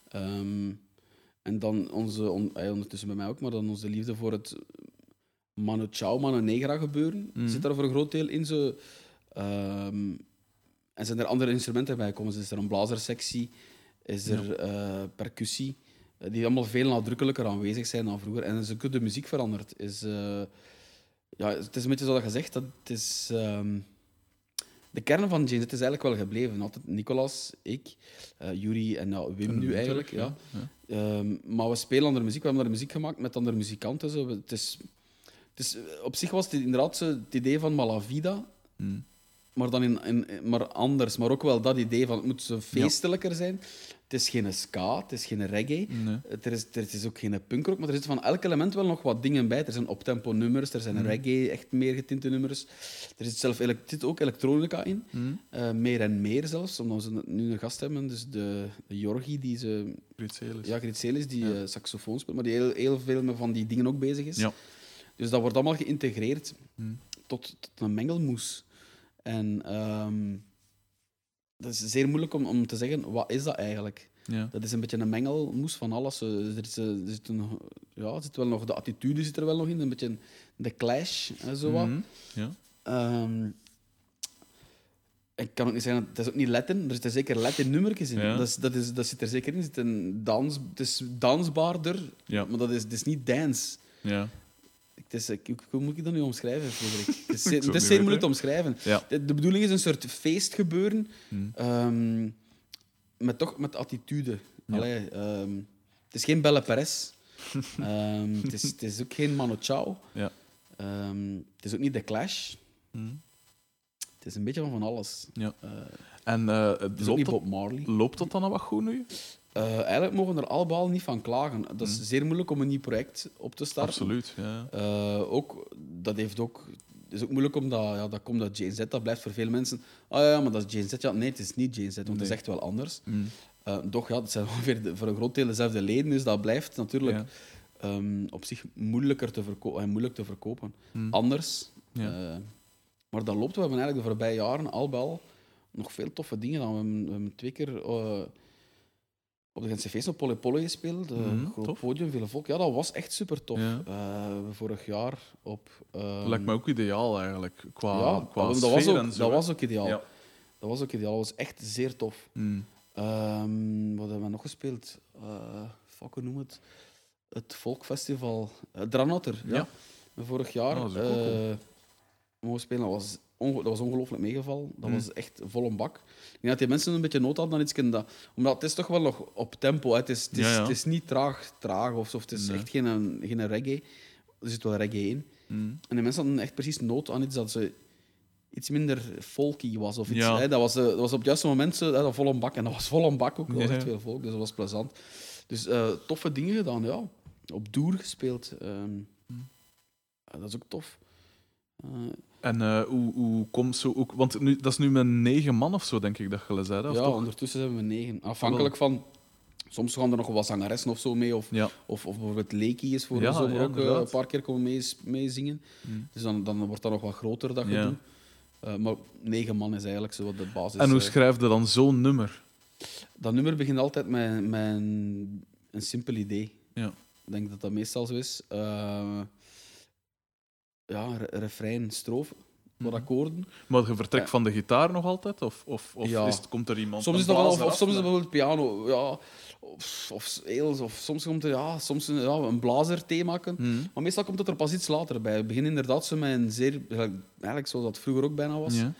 Ehm, en dan onze, on, eh, ondertussen bij mij ook, maar dan onze liefde voor het Mano Chao, Mano Negra gebeuren. Mhm. Zit daar voor een groot deel in. Zo, Ehm, en zijn er andere instrumenten bij komen? Dus is er een blazersectie? Is er eh, percussie? eh, die allemaal veel nadrukkelijker aanwezig zijn dan vroeger. En is ook de muziek veranderd. Is, ja, het is een beetje zoals je zegt, dat het is... ehm, de kern van James het is eigenlijk wel gebleven. Altijd Nicolas, ik, eh Yuri en ja, Wim En nu eigenlijk. Ja. ja. Ehm, maar we spelen andere muziek. We hebben daar muziek gemaakt met andere muzikanten. Zo. Het is, het is, op zich was het inderdaad zo het idee van Malavida, Mm. maar dan in, in, maar anders. Maar ook wel dat idee van het moet zo feestelijker zijn. Het is geen ska, het is geen reggae. Nee. Het er is, er is ook geen punkrock, maar er zitten van elk element wel nog wat dingen bij. Er zijn optempo nummers, er zijn reggae, echt meer getinte nummers. Er zit, zelf er zit ook elektronica in, Mm. Eh, meer en meer zelfs, omdat we nu een gast hebben. Dus de, de Jorgi, die ze, Griet Celis. ja, Gritselis, die Ja. eh, saxofoon speelt, maar die heel, heel veel met van die dingen ook bezig is. Ja. Dus dat wordt allemaal geïntegreerd Mm. tot, tot een mengelmoes. En ehm, dat is zeer moeilijk om, om te zeggen, wat is dat eigenlijk? Ja. Dat is een beetje een mengelmoes van alles. Er, is, er zit een, ja, zit wel nog, de attitude zit er wel nog in, een beetje een- de clash en zo wat. Mhm. Ja. Ehm, ik kan ook niet zeggen, het is ook niet Latin, er zitten zeker Latin nummertjes in. Ja. Dat, is, dat, is, dat zit er zeker in. Er zit een dans, het is dansbaarder, maar dat is, het is niet dance. Ja. Het is, ik, hoe moet ik dat nu omschrijven, Frederik? Het is, het is zeer moeilijk te omschrijven. Ja. De, de bedoeling is een soort feestgebeuren, Mm. ehm, met toch met attitude. Ja. Allee, ehm, het is geen Belle Perez. Ehm, het, is, het is ook geen Mano Chao. Ja. Het is ook niet The Clash. Mm. Het is een beetje van van alles. Ja. Eh, En eh, loopt, dat, loopt dat dan wat goed nu? Eh, eigenlijk mogen we er allemaal niet van klagen. Dat is zeer moeilijk om een nieuw project op te starten. Absoluut. Ja. Ook, dat heeft ook, het is ook moeilijk omdat ja, dat komt uit Jane Z. Dat blijft voor veel mensen. Ah ja, maar dat is Jane Z. Ja, nee, het is niet Jane Z, want het is echt wel anders. Mm. Doch, ja, het zijn ongeveer de- voor een groot deel dezelfde leden, dus dat blijft natuurlijk Ja. ehm, op zich moeilijker te, verko- eh, moeilijk te verkopen. Mm. Anders. Ja. Eh, maar dat loopt. We hebben eigenlijk de voorbije jaren al wel nog veel toffe dingen gedaan. We hebben, we hebben twee keer eh, op de Gentse feest op Poly gespeeld. eh, Mhm, groot tof. podium, veel volk. Ja, dat was echt super tof. Ja. vorig jaar op... ehm, Lijkt me ook ideaal eigenlijk. Qua, ja, qua dat, was ook, en zo, dat was ook ideaal. Ja. Dat was ook ideaal. Dat was echt zeer tof. Mm. Ehm, wat hebben we nog gespeeld? Eh fuck, hoe noem het? Het Volkfestival. Uh, Dranotter, ja. Ja. Vorig jaar. Oh, mogen spelen. Dat was, dat was ongelooflijk meegevallen. Dat Mm. was echt vol een bak. Ik denk dat die mensen een beetje nood hadden aan iets. dat- Omdat het is toch wel nog op tempo. Hè. Het, is, het, is, Ja, ja. het is niet traag, traag of zo. Het is Nee. echt geen, geen reggae. Er zit wel reggae in. Mm. En de mensen hadden echt precies nood aan iets dat ze iets minder folky was. Of iets, Ja. hè, dat, was, eh, dat was op het juiste moment zo, hè, dat vol een bak. En dat was vol een bak ook. Er was echt veel volk, dus dat was plezant. Dus eh, toffe dingen gedaan, ja. Op Doer gespeeld. ehm. dat is ook tof. Eh, En eh, hoe, hoe komt zo ook... Want nu, dat is nu met negen man of zo, denk ik, dat je zei. Of ja, toch? ondertussen zijn we negen. Afhankelijk van... Soms gaan er nog wat zangeressen of zo mee. Of, Ja. of, of bijvoorbeeld Leekie is voor Ja, de zomer ja, ook eh, een paar keer komen mee, meezingen. Mm. Dus dan, dan wordt dat nog wat groter, dat Ja. gedoe. Eh, maar negen man is eigenlijk zo wat de basis. En hoe eh. schrijf je dan zo'n nummer? Dat nummer begint altijd met, met een, een simpel idee. Ja. Ik denk dat dat meestal zo is. Ja, re- refrein, strofe, wat Mhm. akkoorden. Maar je vertrekt Ja. van de gitaar nog altijd? Of, of, of Ja. is het, komt er iemand Soms is dat wel, of, blazer soms is bijvoorbeeld piano, ja, of, of, soms komt er ja, soms een, ja, een blazerthema. Mhm. Maar meestal komt het er pas iets later bij. We beginnen inderdaad zo met een zeer, eigenlijk zoals dat vroeger ook bijna was, Ja.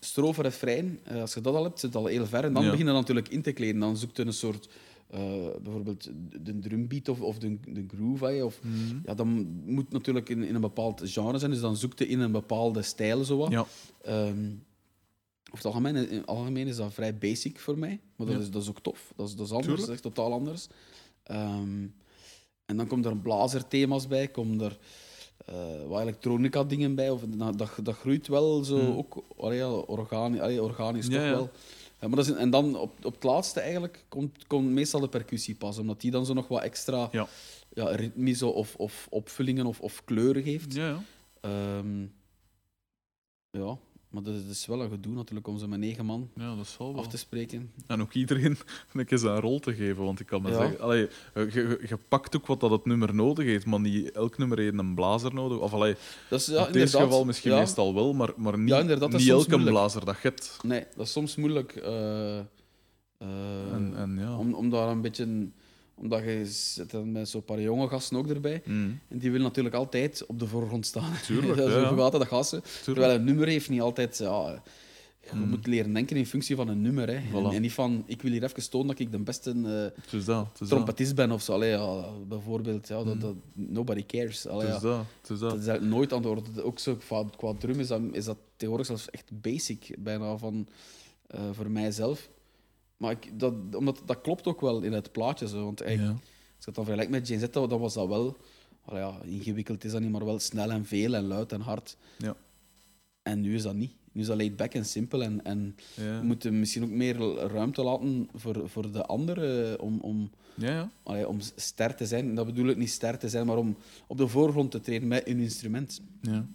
strofe, refrein. Eh, als je dat al hebt, zit het al heel ver. En dan Ja. begin je natuurlijk in te kleden. Dan zoekt je een soort, eh, bijvoorbeeld de drumbeat of, of de, de groove. hè, Of, Mhm. ja, dan moet natuurlijk in, in een bepaald genre zijn. Dus dan zoek je in een bepaalde stijl. Zo wat. Ja. Ehm, over het algemeen, in het algemeen is dat vrij basic voor mij. Maar dat, Ja. is, dat is ook tof. Dat is, dat is anders, Tuurlijk. dat is echt totaal anders. Ehm, en dan komt er blazerthema's bij, komt er eh, wat elektronica-dingen bij. Of, dat, dat, dat groeit wel zo Hmm. ook allee, organisch Ja, toch ja. wel. Ja, maar dat is, en dan op, op het laatste eigenlijk komt, komt meestal de percussie pas, omdat die dan zo nog wat extra Ja. ja, ritmische of, of opvullingen of, of kleuren geeft. Ja, ja. Ehm, ja, maar dat is, wel een gedoe natuurlijk om ze met negen man ja, dat zal wel. af te spreken. En ook iedereen een keer zijn rol te geven. Want ik kan me Ja. zeggen, allee, je, je, je pakt ook wat dat het nummer nodig heeft, maar niet elk nummer heeft een blazer nodig. Of allee, Dat is, ja, in dit geval misschien ja. meestal wel, maar, maar niet, niet elke moeilijk. blazer dat je hebt. Nee, dat is soms moeilijk. eh, eh, En, en ja. om, om daar een beetje... Omdat je zit dan met zo'n paar jonge gasten ook erbij. Mm, En die willen natuurlijk altijd op de voorgrond staan. Tuurlijk, dat is ja, dat, gasten. tuurlijk. Terwijl een nummer heeft niet altijd... Ja, je Mm. moet leren denken in functie van een nummer. Hè. En, Voilà. en niet van, ik wil hier even tonen dat ik de beste dat. Dat. trompetist ben of zo. Allee, ja, bijvoorbeeld, ja, dat, Mm. dat, nobody cares. Allee, ja. dat. Dat. Is eigenlijk nooit aan de orde. Ook zo qua, qua drum is dat, is dat tegenwoordig zelfs echt basic, bijna van, eh, voor mijzelf. Maar ik, dat, omdat, dat klopt ook wel in het plaatje. Zo, want eigenlijk, Ja. als ik het dan vergelijk met Jane Z, dan was dat wel... allee, ja, ingewikkeld is dat niet, maar wel snel en veel en luid en hard. Ja. En nu is dat niet. Nu is dat laid back en simpel. En, en Ja. we moeten misschien ook meer ruimte laten voor, voor de anderen om... om Ja, ja. allee, om ster te zijn. En dat bedoel ik niet ster te zijn, maar om op de voorgrond te treden met een instrument. ja.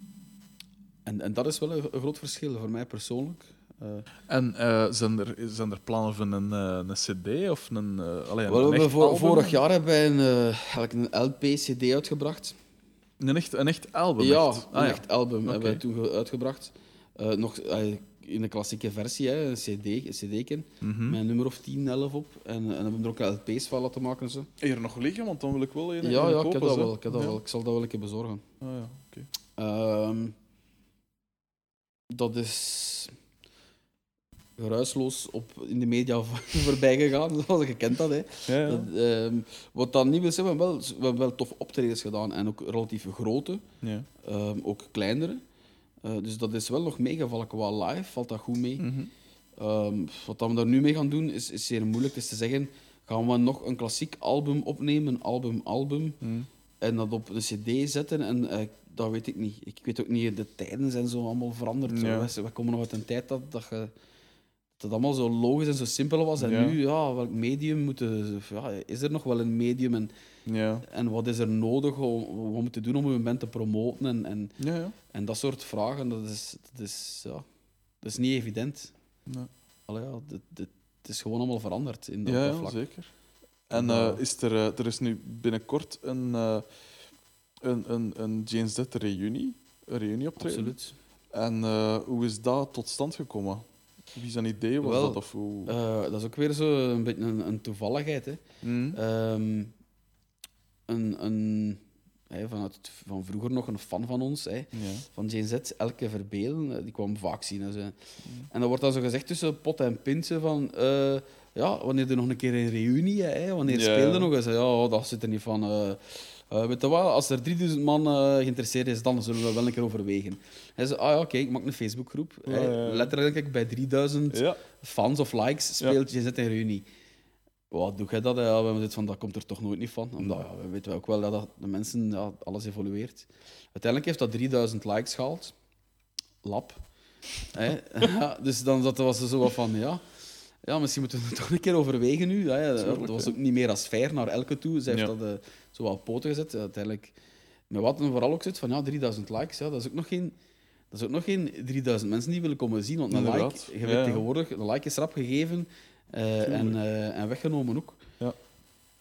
En, en dat is wel een, een groot verschil voor mij persoonlijk. Eh, En eh, zijn, er, zijn er plannen van een, eh, een CD of een. allee, een, wel, een voor- album? vorig jaar hebben wij een, eigenlijk een LP-CD uitgebracht. Een echt, een echt album. ja, echt? een Ah, ja. echt album hebben wij toen ge- uitgebracht. Nog in de klassieke versie, hè, een CD, een CD-ken, Mhm. met een nummer of 10, 11 op. En, en hebben we er ook LP's van laten maken. en Zo. Hier nog liggen, want dan wil ik wel een. Ja, een ja ik, heb dat wel, ik heb dat Ja. wel. Ik zal dat wel een keer bezorgen. Ah, ja, oké. Ehm, dat is geruisloos op, in de media voorbij gegaan, zoals je kent dat. Hè. Ja, ja. Dat, ehm, wat dan niet wil zeggen, we hebben wel, we hebben wel tof optredens gedaan en ook relatief grote, ja. ehm, ook kleinere. Eh, dus dat is wel nog meegevallen qua live, valt dat goed mee. Mhm. Ehm, wat dan we daar nu mee gaan doen, is, is zeer moeilijk. Het is te zeggen, gaan we nog een klassiek album opnemen, album, album, Mhm. en dat op een cd zetten. En eh, dat weet ik niet. Ik weet ook niet, de tijden zijn zo allemaal veranderd. Zo. Ja. We- We komen nog uit een tijd dat, dat, je, dat het allemaal zo logisch en zo simpel was. En Ja. nu, ja, welk medium moeten, ja, is er nog wel een medium? En, Ja. en wat is er nodig om, wat moeten doen om een band te promoten? En, en, Ja, en dat soort vragen, dat is, dat is, ja, dat is niet evident. Nee. Allee, ja, dit, dit, het is gewoon allemaal veranderd in dat, Ja, vlak. zeker. En Ja. eh, is er, eh, er is nu binnenkort een, eh een, een, een James Dead reunie, een reunie optreden. Absoluut. En eh, hoe is dat tot stand gekomen? Wie zijn idee was Wel, dat? Of hoe? Eh, dat is ook weer zo een beetje een, een toevalligheid. Hè. Mhm. Ehm, een, een, vanuit, van vroeger nog een fan van ons, ja. van Jane Z, Elke Verbelen, eh, die kwam vaak zien. En, zo. Mm. en dan wordt dan zo gezegd tussen pot en pint zo van... eh, ja, wanneer er nog een keer een reunie, hè, wanneer Ja. speelde nog eens? Ja, dat zit er niet van... eh, weet je wat, als er 3000 man eh, geïnteresseerd is, dan zullen we wel een keer overwegen. Hij zei, ah ja, oké, ik maak een Facebookgroep. Ja, Hè. ja, ja. Letterlijk bij 3000 ja. fans of likes speelt Jane Z een reunie. Wat doe jij dat? Ja, we hebben dit van, dat komt er toch nooit niet van. Omdat, ja, we weten ook wel dat, dat de mensen, ja, alles evolueert. Uiteindelijk heeft dat 3000 likes gehaald. Lap. Ja, dus dan dat was er zo wat van, ja... Ja, misschien moeten we het toch een keer overwegen nu. Hè? Dat was ook niet meer als fair naar elke toe. Zij heeft dat eh, zo wat op poten gezet. Uiteindelijk... Maar wat dan vooral ook zit van, ja, 3000 likes, ja, dat is ook nog geen... Dat is ook nog geen 3000 mensen die willen komen zien. Want een like, je weet ja. tegenwoordig, een like is rap gegeven eh, en, eh, en weggenomen ook. Ja.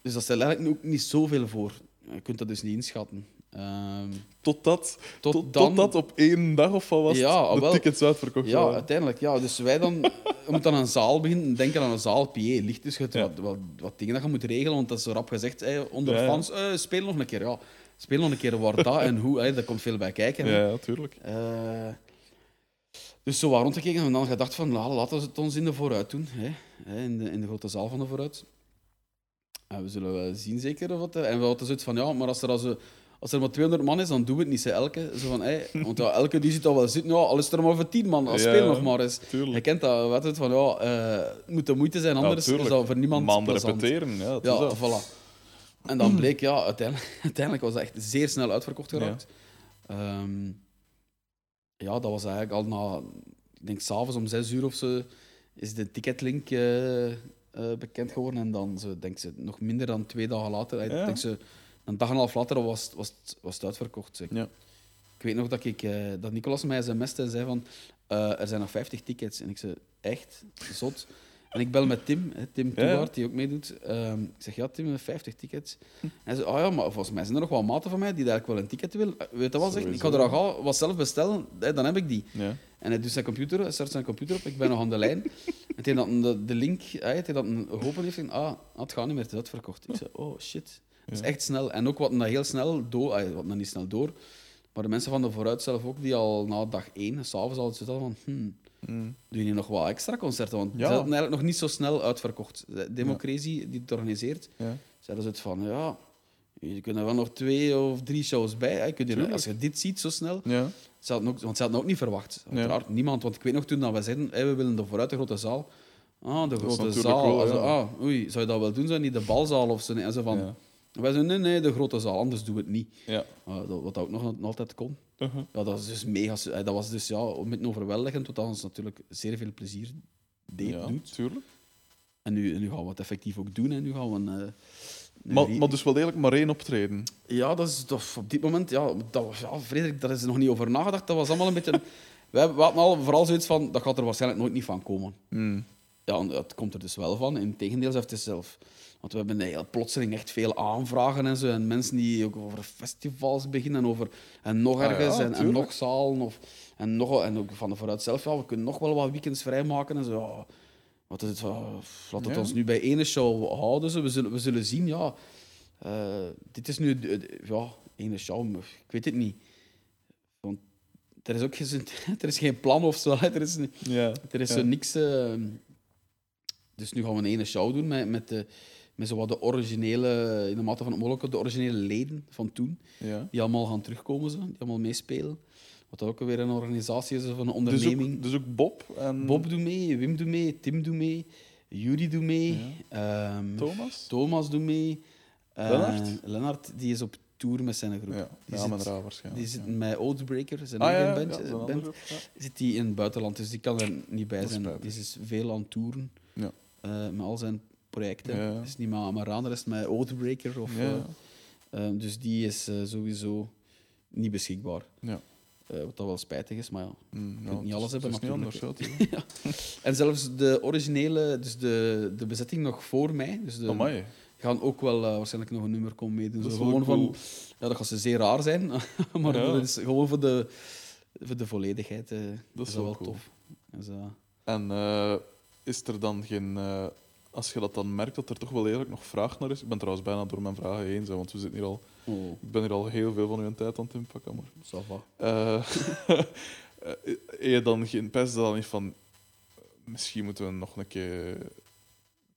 Dus dat stelt eigenlijk ook niet zoveel voor. Je kunt dat dus niet inschatten. Ehm, Totdat, Tot tot, dan- totdat op één dag of wat was Ja, de wel. tickets uitverkocht ja, waren. uiteindelijk. Ja. Dus wij dan... Moet dan een zaal beginnen. Denken aan een zaal. PA, licht dus. Ja. wat, wat, wat dingen dat je moet regelen. Want dat is zo rap gezegd. Hey, onder Ja, fans, eh, speel nog een keer. Ja, speel nog een keer waar dat en hoe. Hey, daar komt veel bij kijken. Ja, ja, tuurlijk. Eh, dus zo wat rondgekeken en dan gedacht van, la- laten we het ons in de vooruit doen. In, de, in de grote zaal van de vooruit. En we zullen wel zien zeker of het... En we hadden zoiets van, ja, maar als er, als, als er maar 200 man is, dan doen we het niet, ze elke. Zo van, hey, want ja, elke die zit al wel zitten, ja, al is er maar voor 10 man, dan Ja, speel ja. nog maar eens. Tuurlijk. Je kent dat, het, van, ja, het moet de moeite zijn, anders is tuurlijk. dat voor niemand plezant. repeteren, ja. dat is Ja, voilà. En dan bleek, ja, uiteindelijk, uiteindelijk was dat echt zeer snel uitverkocht geraakt. Ehm, ja, dat was eigenlijk al na, ik denk s'avonds om zes uur of zo, is de ticketlink eh, eh, bekend geworden. En dan, zo, denk ze, nog minder dan twee dagen later, Ja. denk ze, een dag en een half later was, het- was, het- was het uitverkocht. Zeg. Ja. Ik weet nog dat, ik, eh, dat Nicolas mij en zei van, eh, er zijn nog 50 tickets. En ik zei, echt? Zot. En ik bel met Tim, hè, Tim Ja, die ook meedoet. Ehm, ik zeg, ja, Tim, we hebben 50 tickets. En hij zei, oh ja, maar volgens mij zijn er nog wel maten van mij die eigenlijk wel een ticket willen. Eh, Weet je wat, zegt, ik ga er al wat zelf bestellen, hè, dan heb ik die. Ja. En hij doet zijn computer, hij start zijn computer op, ik ben nog aan de lijn. En tegen dat de, de link, hij, dat een geopend heeft, ging, ah, het gaat niet meer, het is uitverkocht. Ik zei, oh shit. Dat is echt snel. En ook wat dat heel snel door, wat nog niet snel door, maar de mensen van de vooruit zelf ook, die al na dag één, s'avonds al zitten van, hmm, Mm. doe je nog wat extra concerten? Want Ja. ze hadden eigenlijk nog niet zo snel uitverkocht. De Democratie, die het organiseert, Ja. zeiden ze het van, ja, je kunt er wel nog twee of drie shows bij. Je kunt als je dit ziet zo snel, Ja. ze hadden ook, want ze hadden ook niet verwacht. Uiteraard, niemand. Want ik weet nog toen dat we zeiden, hey, we willen de vooruit de grote zaal. Ah, de grote zaal. wel, Also, ah, oei, zou je dat wel doen? Zou je niet de balzaal of zo? En ze van. Wij zeiden, nee, nee, de grote zaal, anders doen we het niet. Ja. Dat- wat ook nog altijd kon. Uh-huh. Ja, dat was dus mega... eh, Dat was dus ja, beetje overweldigend, wat ons natuurlijk zeer veel plezier deed, Ja, doet. tuurlijk. En nu, nu gaan we het effectief ook doen. En nu gaan we een... eh, Maar, maar dus wel degelijk maar één optreden. Ja, dat is op dit moment... Ja, dat, was- ja, Frederik, daar is nog niet over nagedacht. Dat was allemaal een beetje... Wij we hadden al vooral zoiets van, dat gaat er waarschijnlijk nooit niet van komen. Mm. Ja, dat komt er dus wel van. Integendeel, zelfs het is zelf. Want we hebben heel plotseling echt veel aanvragen en zo. En mensen die ook over festivals beginnen. En, over, en nog Ah ja, ergens. en, nog zalen. Of, en, nog, en ook van de vooruit zelf. Ja, we kunnen nog wel wat weekends vrijmaken. En zo. Ja, wat is het, uh, laat het ons nu bij ene show houden. Zo. We, zullen, we zullen zien. Ja, Eh, dit is nu... ja, ene show. Ik weet het niet. Want er is ook geen, er is geen plan of zo. Er is, er is zo niks. eh, dus nu gaan we een ene show doen met, met, de, met zo wat de originele, in de mate van het mogelijke, de originele leden van toen. Ja. Die allemaal gaan terugkomen, zo, die allemaal meespelen. Wat ook weer een organisatie is of een Dus onderneming. ook, dus ook Bob en Bob doet mee, Wim doet mee, Tim doet mee, Judy doet mee, ehm, Thomas. Thomas doet mee. eh, Lennart? Lennart die is op tour met zijn groep. Ja, die ja zit, raar waarschijnlijk. die zit ja. met zijn Ah, ja, band, ja, eh, band groep, zit hij in het buitenland, dus die kan er niet bij zijn. Die is veel aan toeren Ja. Eh, met al zijn projecten. Ja. Het is niet maar Amaran, de rest met Oathbreaker. Of, Ja. eh, eh, dus die is sowieso niet beschikbaar. Ja. Wat dat wel spijtig is, maar ja. Mm, ja, niet het is- alles hebben, het is niet anders. natuurlijk, ja, En zelfs de originele, dus de, de bezetting nog voor mij. Dus de, Amai. gaan ook wel waarschijnlijk nog een nummer komen meedoen. Is wel gewoon van, ja, dat gaat ze zeer raar zijn, maar Ja. dat is gewoon voor de, voor de volledigheid. Dat is wel, wel cool. tof. Dus, En is er dan geen... eh, als je dat dan merkt, dat er toch wel eerlijk nog vraag naar is... Ik ben trouwens bijna door mijn vragen heen, zo, want we zitten hier al... oh, Ik ben hier al heel veel van uw tijd aan het inpakken, maar... ça va. Heb je dan geen pest dan niet van... Misschien moeten we nog een keer...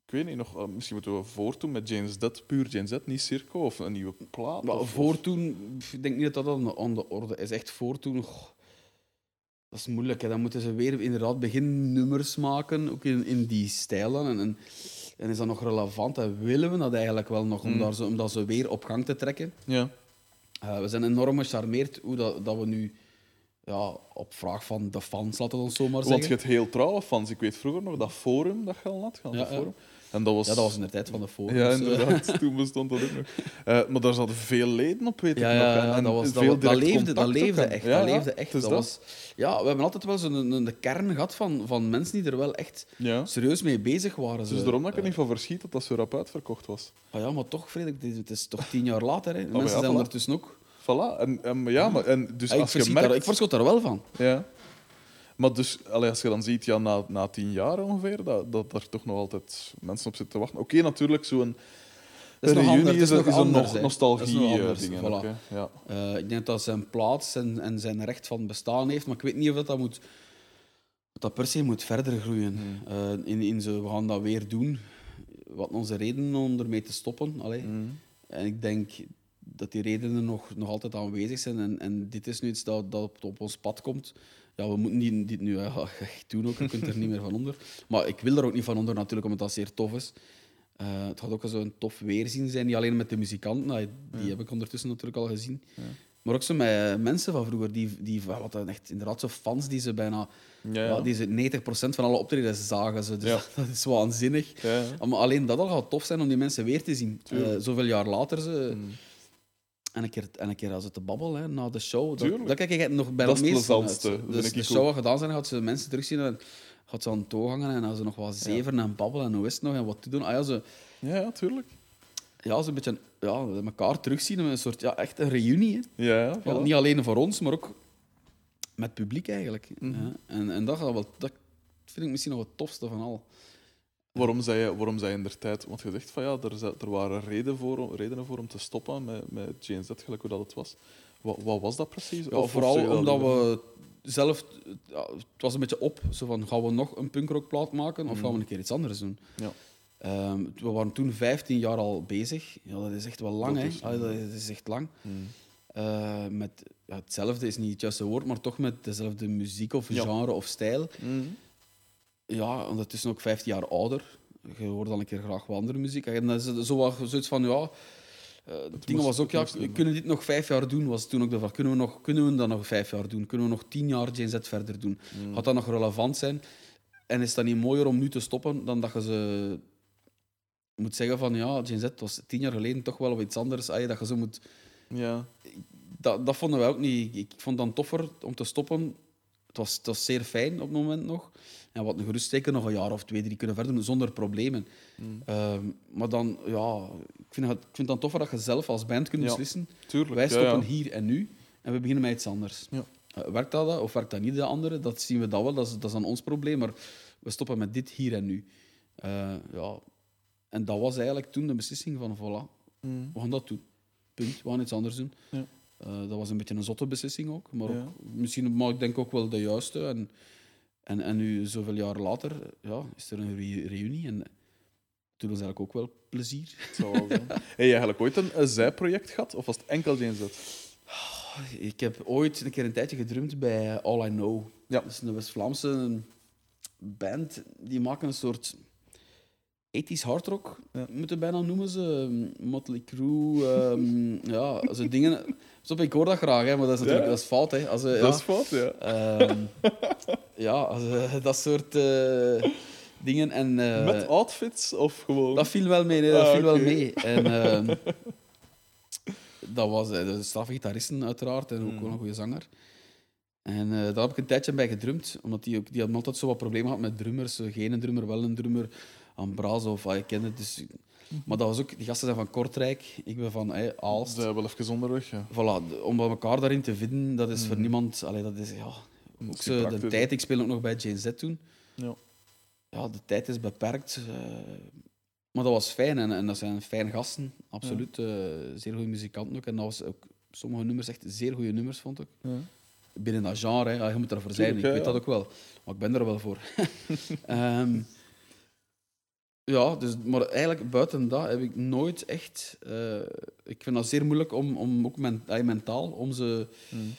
Ik weet niet, nog, eh, misschien moeten we voortdoen met James Dead, puur James Dead, niet Circo, of een nieuwe plaat. Maar of- ik denk niet dat dat aan de, orde is. Echt voortoen, goh, dat is moeilijk. Hè. Dan moeten ze weer inderdaad beginnen nummers maken, ook in, in die stijl dan. En, en En is dat nog relevant en willen we dat eigenlijk wel nog, om, Mm. daar zo, om dat zo weer op gang te trekken? Ja. Eh, we zijn enorm gecharmeerd hoe dat, dat we nu, ja, op vraag van de fans, laten we ons zo maar Want zeggen. je hebt heel trouwe fans. Ik weet vroeger nog dat forum dat je al had. Ja, dat ja. En dat was... Ja, dat was in de tijd van de forums. Ja, eh. inderdaad. Toen bestond dat ook nog. Eh, maar daar zaten veel leden op, weet ik ja, nog. ja, En dat, was, veel dat leefde, dat leefde echt. Ja, dat leefde echt. Dat was, ja, we hebben altijd wel zo'n een, een kern gehad van, van mensen die er wel echt serieus mee bezig waren. Dus daarom dat ik er niet van verschiet dat dat zo rap uitverkocht was. Ah ja, maar toch, Frederik, het is, toch tien jaar later. Hè. De maar mensen zijn ondertussen ook. Voilà. En, en, ja, maar, en dus ik, als je verschiet merkt... daar, ik verschot daar wel van. Ja. Maar dus, allee, als je dan ziet, ja, na, na tien jaar ongeveer, dat, dat er toch nog altijd mensen op zitten te wachten. Oké, natuurlijk, zo'n reunie het is is, een- nog is een anders, nog hè. nostalgie Dat is nog eh, voilà. Ja. Eh, ik denk dat zijn plaats en, en zijn recht van bestaan heeft, maar ik weet niet of dat, dat, moet, dat, dat per se moet verder groeien. Hmm. Eh, in, in zo, we gaan dat weer doen. Wat onze redenen om ermee te stoppen. Allee. Mm. En ik denk dat die redenen nog, nog altijd aanwezig zijn. En, en dit is nu iets dat, dat op, op ons pad komt. Ja, we moeten die- dit nu eh, echt doen ook. Je kunt er niet meer van onder. Maar ik wil er ook niet van onder natuurlijk, omdat dat zeer tof is. Eh, het gaat ook zo'n tof weerzien zijn. Niet alleen met de muzikanten, nou, die heb ik ondertussen natuurlijk al gezien. Maar ook zo met mensen van vroeger, die, die wat dan echt inderdaad zo fans die ze bijna, Ja, die ze 90% van alle optredens zagen. Ze. Dus Ja. dat is waanzinnig. Maar alleen dat al gaat tof zijn om die mensen weer te zien. Eh, zoveel jaar later. Ze, Mm. En, een keer, en een keer als het te babbelen hè, na de show. Dat, Tuurlijk. dat kijk ik nog bij Dat het is het meest van plezantste, uit. dat Dus de show gaat gedaan zijn, gaat ze mensen terugzien en gaat ze aan het toog hangen en dan ze nog wat zeven en babbelen en hoe is het nog en wat te doen. Ah, ja, ze, ja, ja, tuurlijk. ja, ze een beetje ja, elkaar terugzien een soort ja, echt een reunie. Hè. Ja, niet alleen voor ons, maar ook met het publiek eigenlijk. Mhm. Ja. En, en dat, gaat wel, dat vind ik misschien nog het tofste van al. Waarom zei je, waarom zei je in der tijd? Want je zegt van ja, er, er waren redenen voor, redenen voor om te stoppen met, met Jane Z, gelijk hoe dat het was. Wat, wat was dat precies? Ja, Of- of vooral omdat we zelf... Ja, het was een beetje op. Zo van, gaan we nog een punkrockplaat maken of gaan we een keer iets anders doen? Ja. Ehm, we waren toen 15 jaar al bezig. Ja, dat is echt wel lang, hè. dat is- dat is echt lang. Mm. Eh, met, ja, hetzelfde is niet het juiste woord, maar toch met dezelfde muziek of genre of stijl. Mm. Ja, ondertussen ook 15 jaar ouder. Je hoort al een keer graag wat andere muziek. En dat is zo wat zoiets van, ja... eh het ding was ook, ja, kunnen we dit nog vijf jaar doen? Was toen ook de vraag. Kunnen we, nog, kunnen we dat nog vijf jaar doen? Kunnen we nog tien jaar Jane Z verder doen? Mm. Gaat dat nog relevant zijn? En is dat niet mooier om nu te stoppen dan dat je ze moet zeggen van, ja, Jane Z was tien jaar geleden toch wel of iets anders. Dat je zo moet... Ja. Dat, dat vonden wij ook niet. Ik vond het dan toffer om te stoppen. Het was, het was zeer fijn op het moment nog. En wat een gerust zeker nog een jaar of twee, drie kunnen verder doen zonder problemen. Mm. Ehm, maar dan, ja, ik vind, het, ik vind het dan toffer dat je zelf als band kunt beslissen. Tuurlijk. Wij stoppen hier en nu en we beginnen met iets anders. Ja. Eh, werkt dat of werkt dat niet de andere? Dat zien we dat wel, dat is, dat is dan ons probleem. Maar we stoppen met dit hier en nu. Eh, ja. En dat was eigenlijk toen de beslissing van, voilà, Mm. we gaan dat doen. Punt, we gaan iets anders doen. Ja. Eh, dat was een beetje een zotte beslissing ook, maar, Ja. ook, misschien, maar ik denk ook wel de juiste. En, en, en nu, zoveel jaar later, ja, is er een re- reunie en toen was eigenlijk ook wel plezier. Het zal wel zijn. Heb je eigenlijk ooit een, een zijproject gehad? Of was het enkel Jane Z? Ik heb ooit een keer een tijdje gedrumd bij All I Know. Ja. Dat is een West-Vlaamse band. Die maken een soort 80s hardrock, Ja. moeten bijna noemen ze. Ehm, Motley Crue, ehm, ja, zo dingen. Stop, ik hoor dat graag, hè, maar dat is natuurlijk Ja. dat is fout. Hè. Als, eh, ja, Dat is fout, ja. Ehm, ja, als, eh, dat soort eh, dingen. En, Met outfits of gewoon... dat viel wel mee, nee, dat Ah, viel wel mee. En, dat was de straffe gitaristen uiteraard en ook Mm. wel een goede zanger. En daar heb ik een tijdje bij gedrumd, omdat die, ook, die hadden altijd zo wat problemen gehad met drummers. Geen een drummer, wel een drummer. Ambrazo of ah, je kent het. Dus, maar dat was ook, die gasten zijn van Kortrijk, ik ben van eh, Aalst. Ze zijn wel even onderweg, ja. Voilà, om elkaar daarin te vinden, dat is voor Mm. niemand... Allee, dat is, ja, ook zo, de tijd, ik speel ook nog bij Jane Z toen. Ja. Ja, de tijd is beperkt. eh, maar dat was fijn en, en dat zijn fijne gasten, absoluut. eh, zeer goede muzikanten ook. En dat was ook sommige nummers echt zeer goede nummers, vond ik. Ja. Binnen dat genre, hè. Ja, je moet ervoor zijn, ik weet dat ook wel. Maar ik ben er wel voor. Ehm, ja, dus, maar eigenlijk buiten dat heb ik nooit echt... eh, ik vind dat zeer moeilijk om, om ook men, mentaal, om, ze, Mm.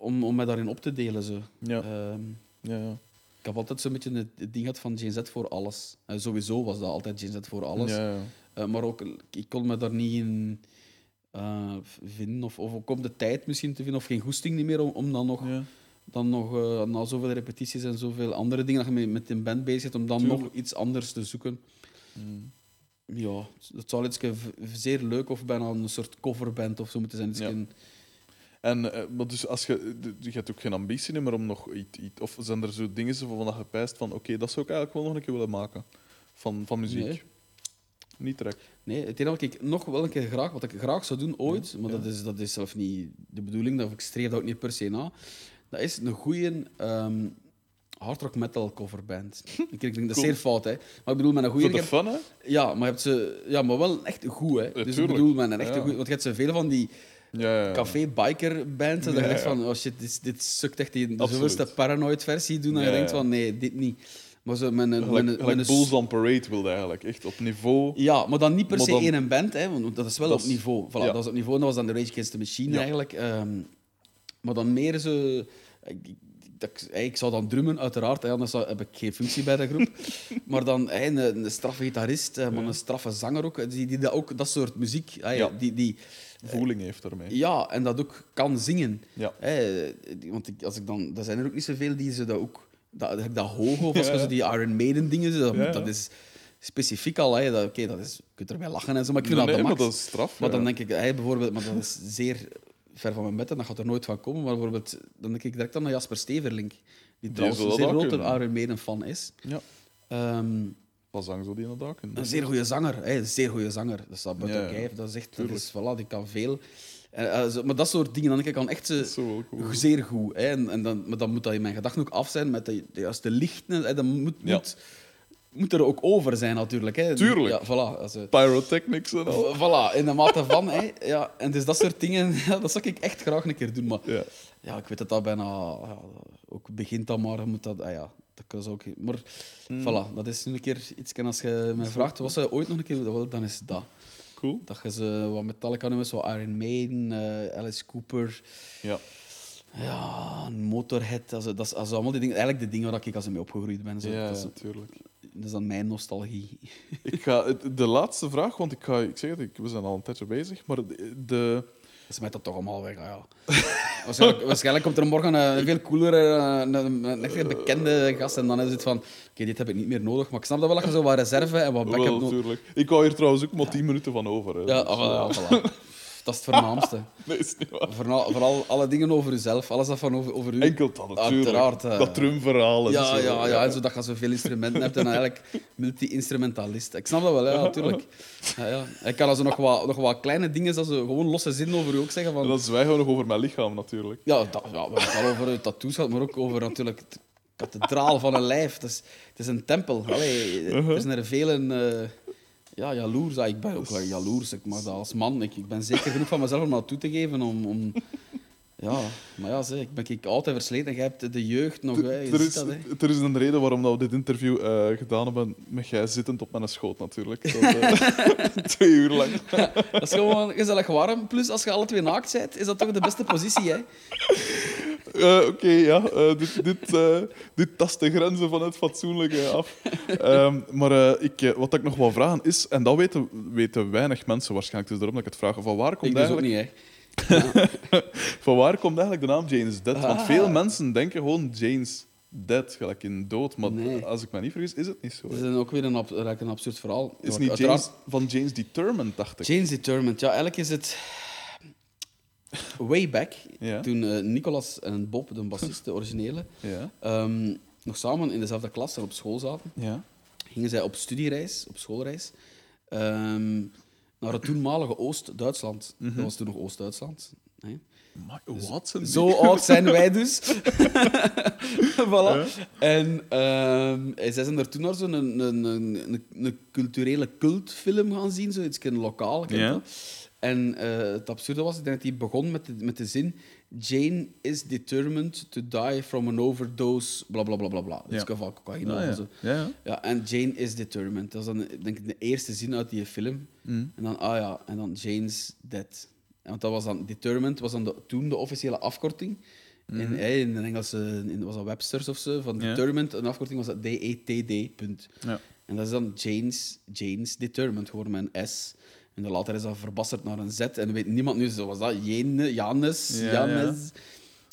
om, om mij daarin op te delen. Zo. Ja. Ehm, Ja, ja. ik heb altijd zo'n beetje het, ding gehad van Gen Z voor alles. Eh, sowieso was dat altijd Gen Z voor alles. Ja, ja. Eh, maar ook, ik kon me daar niet in vinden. Of, of ook om de tijd misschien te vinden. Of geen goesting niet meer om, om dan nog, Ja. Dan nog eh, na zoveel repetities en zoveel andere dingen dat je met, met een band bezig bent, om dan Tuurlijk. nog iets anders te zoeken. Mm. Ja, het zou iets zeer leuk of bijna een soort coverband of zo moeten zijn. Iets Ja. En, eh, maar dus als je, je hebt ook geen ambitie meer om nog iets, iets- Of zijn er zo dingen van dat je pijst van oké, dat zou ik eigenlijk wel nog een keer willen maken. Van, van muziek. Nee. Niet direct. Nee, het enige wat ik nog wel een keer graag, wat ik graag zou doen ooit, maar Ja. dat, is, dat is zelf niet de bedoeling, dat ik streef dat ook niet per se na, dat is een goede ehm hard rock metal coverband. Ik denk dat is zeer fout, hè. Maar ik bedoel, met een goede... Voor de fun, hè? Ja, maar hebt ze, ja, maar wel echt goed, hè. dus ik bedoel, met een echte Ja. goeie- want je hebt zoveel van die Ja, ja, ja. café-biker-bands, en dat je Ja, denkt ja. van, oh shit, dit, dit sukt echt die zoveelste paranoid-versie doen, en Ja, je denkt ja. van, nee, dit niet. Maar zo met een... met Bulls on Parade wilde eigenlijk. Echt op niveau. ja, maar dan niet per se dan- in een band, hè, want dat is wel Dat op niveau. Voilà, ja. Dat was op niveau, dat was dan de Rage Against the Machine Ja. eigenlijk. ehm, maar dan meer zo... Ik, dat, ik- zou dan drummen, uiteraard, hè, anders heb ik geen functie bij de groep. maar dan een, een straffe gitarist, eh, maar een straffe zanger ook, die, die dat, ook dat soort muziek... Ja. die, die, Voeling heeft daarmee. ja, en dat ook kan zingen. Ja. Hè, want ik, als ik dan, er zijn er ook niet zoveel die ze dat ook... Dat, dat, dat hoog of als Ja. die Iron Maiden dingen... Dat, dat is specifiek al. Hè, dat, Oké, dat is, je kunt erbij lachen en zo, maar ik vind nee, dat de maar dat is straf. Maar ja. dan denk ik, hij bijvoorbeeld, maar dat is zeer ver van mijn bed en dat gaat er nooit van komen. Maar bijvoorbeeld, dan denk ik direct aan Jasper Steverlink, die trouwens een zeer grote. Iron Maiden fan is. Ja, Ehm, wat zang zo die in een zeer goede zanger, hè, een zeer goede zanger. Dat staat buiten Ja, dat is echt, dat is, voilà, die kan veel. En, eh, zo- maar dat soort dingen, dan denk ik aan echt ze, Zo cool. zeer goed. Hè. En, en dan, maar dan moet dat in mijn gedachten ook af zijn met de, de juiste lichten. Hè. Dat moet, Ja. moet, moet er ook over zijn, natuurlijk. Hè. Tuurlijk. Ja, voilà. Also, Pyrotechnics en al. Voilà, in de mate van. Hè. Ja, en dus dat soort dingen, ja, dat zou ik echt graag een keer doen. Maar Ja. ja, ik weet dat dat bijna... Ja, ook begint dan maar, moet dat... Ah ja, dat kan ook... Maar Hmm. voilà, dat is nu een keer iets... En als je mij vraagt, wat zou je ooit nog een keer willen, dan is dat. Cool. Dat je ze wat Metallica nummers, zo Iron Maiden, eh, Alice Cooper... Ja. Ja, een Motorhead, dat is, is allemaal die dingen, eigenlijk de dingen waar ik als ik mee opgegroeid ben. Zo. Ja, natuurlijk. Dat is dan mijn nostalgie. Ik ga, de laatste vraag, want ik, ga, ik zeg het, we zijn al een tijdje bezig, maar de, Dat smijt dat toch allemaal weg. Ja. waarschijnlijk, waarschijnlijk komt er morgen een veel coolere, een, een, een echt bekende gast en dan is het van, oké, dit heb ik niet meer nodig. Maar ik snap dat wel dat je zo wat reserve en wat backup nodig. Ik hou hier trouwens ook maar 10 minuten van over. Hè. Ja, Dus, ah, eh, ja, voilà. Dat is het voornaamste. Nee, is niet waar. Vooral, vooral alle dingen over jezelf, alles dat van over, over u. Enkel dat, natuurlijk. Uiteraard, eh. dat drumverhaal en Ja, zo. ja, ja, en zodat je zoveel instrumenten hebt en eigenlijk multi-instrumentalist. Ik snap dat wel, ja, natuurlijk. Ja, ja. Ik kan also nog wat, nog wat kleine dingen, zoals zo gewoon losse zinnen over u ook zeggen. Van, En dan zwijgen we nog over mijn lichaam, natuurlijk. Ja, dat, ja, we hebben het al over tattoos gehad, maar ook over natuurlijk het kathedraal van een lijf. Het is, het is een tempel. Allee. Er zijn er velen eh, ja, jaloers. Ja, ik ben ook wel jaloers. Ik dat als man. Ik, ik ben zeker genoeg van mezelf om dat toe te geven. Om, om, ja, maar ja, zeg, ik ben ik en versleten. En jij hebt de jeugd nog. Hè. Je Er is, dat, hè. er is een reden waarom dat we dit interview eh, gedaan hebben met jij zittend op mijn schoot, natuurlijk. Dat, eh, twee uur lang. dat is gewoon gezellig warm. Plus, als je alle twee naakt bent, is dat toch de beste positie. Hè? Eh, Oké, ja. eh, dit, dit, eh, dit tast de grenzen van het fatsoenlijke af. Ehm, maar ik, wat ik nog wil vragen is, en dat weten, weten weinig mensen waarschijnlijk, dus daarom dat ik het vraag, van waar komt, Ik dus ook eigenlijk, niet, hè. van waar komt eigenlijk de naam Jane's Dead? Want Ah. veel mensen denken gewoon Jane's Dead, gelijk in dood. Maar Nee. als ik me niet vergis, is het niet zo. Hè. is ook weer een, ab- een absurd verhaal. Is niet uiteraard- James, van James Determined, dacht ik. James Determined. Ja, eigenlijk is het way back, Ja. toen eh, Nicolas en Bob, de bassist, de originele, Ja. ehm, nog samen in dezelfde klas en op school zaten, Ja. gingen zij op studiereis, op schoolreis, ehm, naar het toenmalige Oost-Duitsland. Mhm. Dat was toen nog Oost-Duitsland. wat zijn die? Zo oud zijn wij dus. voilà. En ehm, zij zijn er toen naar zo'n een, een, een, culturele cultfilm gaan zien, zoiets een lokaal. kent? En eh, het absurde was, ik denk dat die begon met de, met de zin Jane is determined to die from an overdose, bla bla bla bla bla. Dus Ja. cocaïne Ah, ja. zo. Ja, ja. Ja, en Jane is determined. Dat is dan denk ik de eerste zin uit die film. Mm. En dan, ah ja, en dan Jane's dead. Want dat was dan determined, was dan de, toen de officiële afkorting. In, hey, in de Engelse in, was dat Webster's of zo, van determined. Een afkorting was dat D-E-T-D. Punt. Ja. En dat is dan Jane's, Jane's Determined geworden met een S. En dan later is dat verbasterd naar een Z. En weet niemand nu, zo was dat Jane, Janus, Ja, Janus.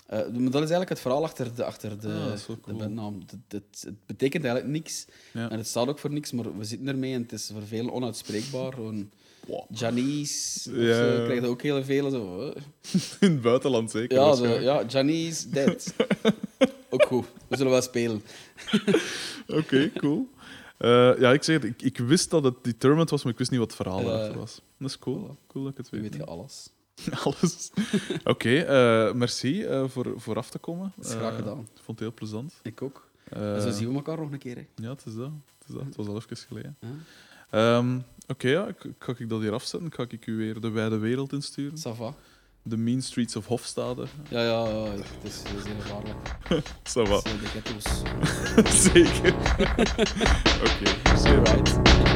Eh, maar dat is eigenlijk het verhaal achter de, achter de, Ah, de bandnaam. Het, het, het betekent eigenlijk niks. En het staat ook voor niks, maar we zitten ermee en het is voor velen onuitspreekbaar. Gewoon. Janice, Ja, krijg je ook heel veel. Zo. In het buitenland zeker. Ja, zo, ja, Janice, dead. ook goed, we zullen wel spelen. Oké, cool. Eh, ja, ik zeg het, ik, ik wist dat het determined was, maar ik wist niet wat het verhaal erachter was. Dat is cool. Voilà. Cool dat ik het weet. weet je alles. Alles. Oké, eh, merci eh, voor, voor af te komen. Dat is graag Eh, gedaan. Ik vond het heel plezant. Ik ook. Eh, En zo zien we elkaar nog een keer. Hè. Ja, het is dat. Het, is dat. het was al even geleden. Ehm, Oké, ja, ik, ga ik dat hier afzetten? Ga ik u weer de wijde wereld insturen? Ça va. De mean streets of Hofstade. Ja, ja, ja, het is, het is heel gevaarlijk. Het zijn de ghetto's. Zeker. Oké, merci. Alright.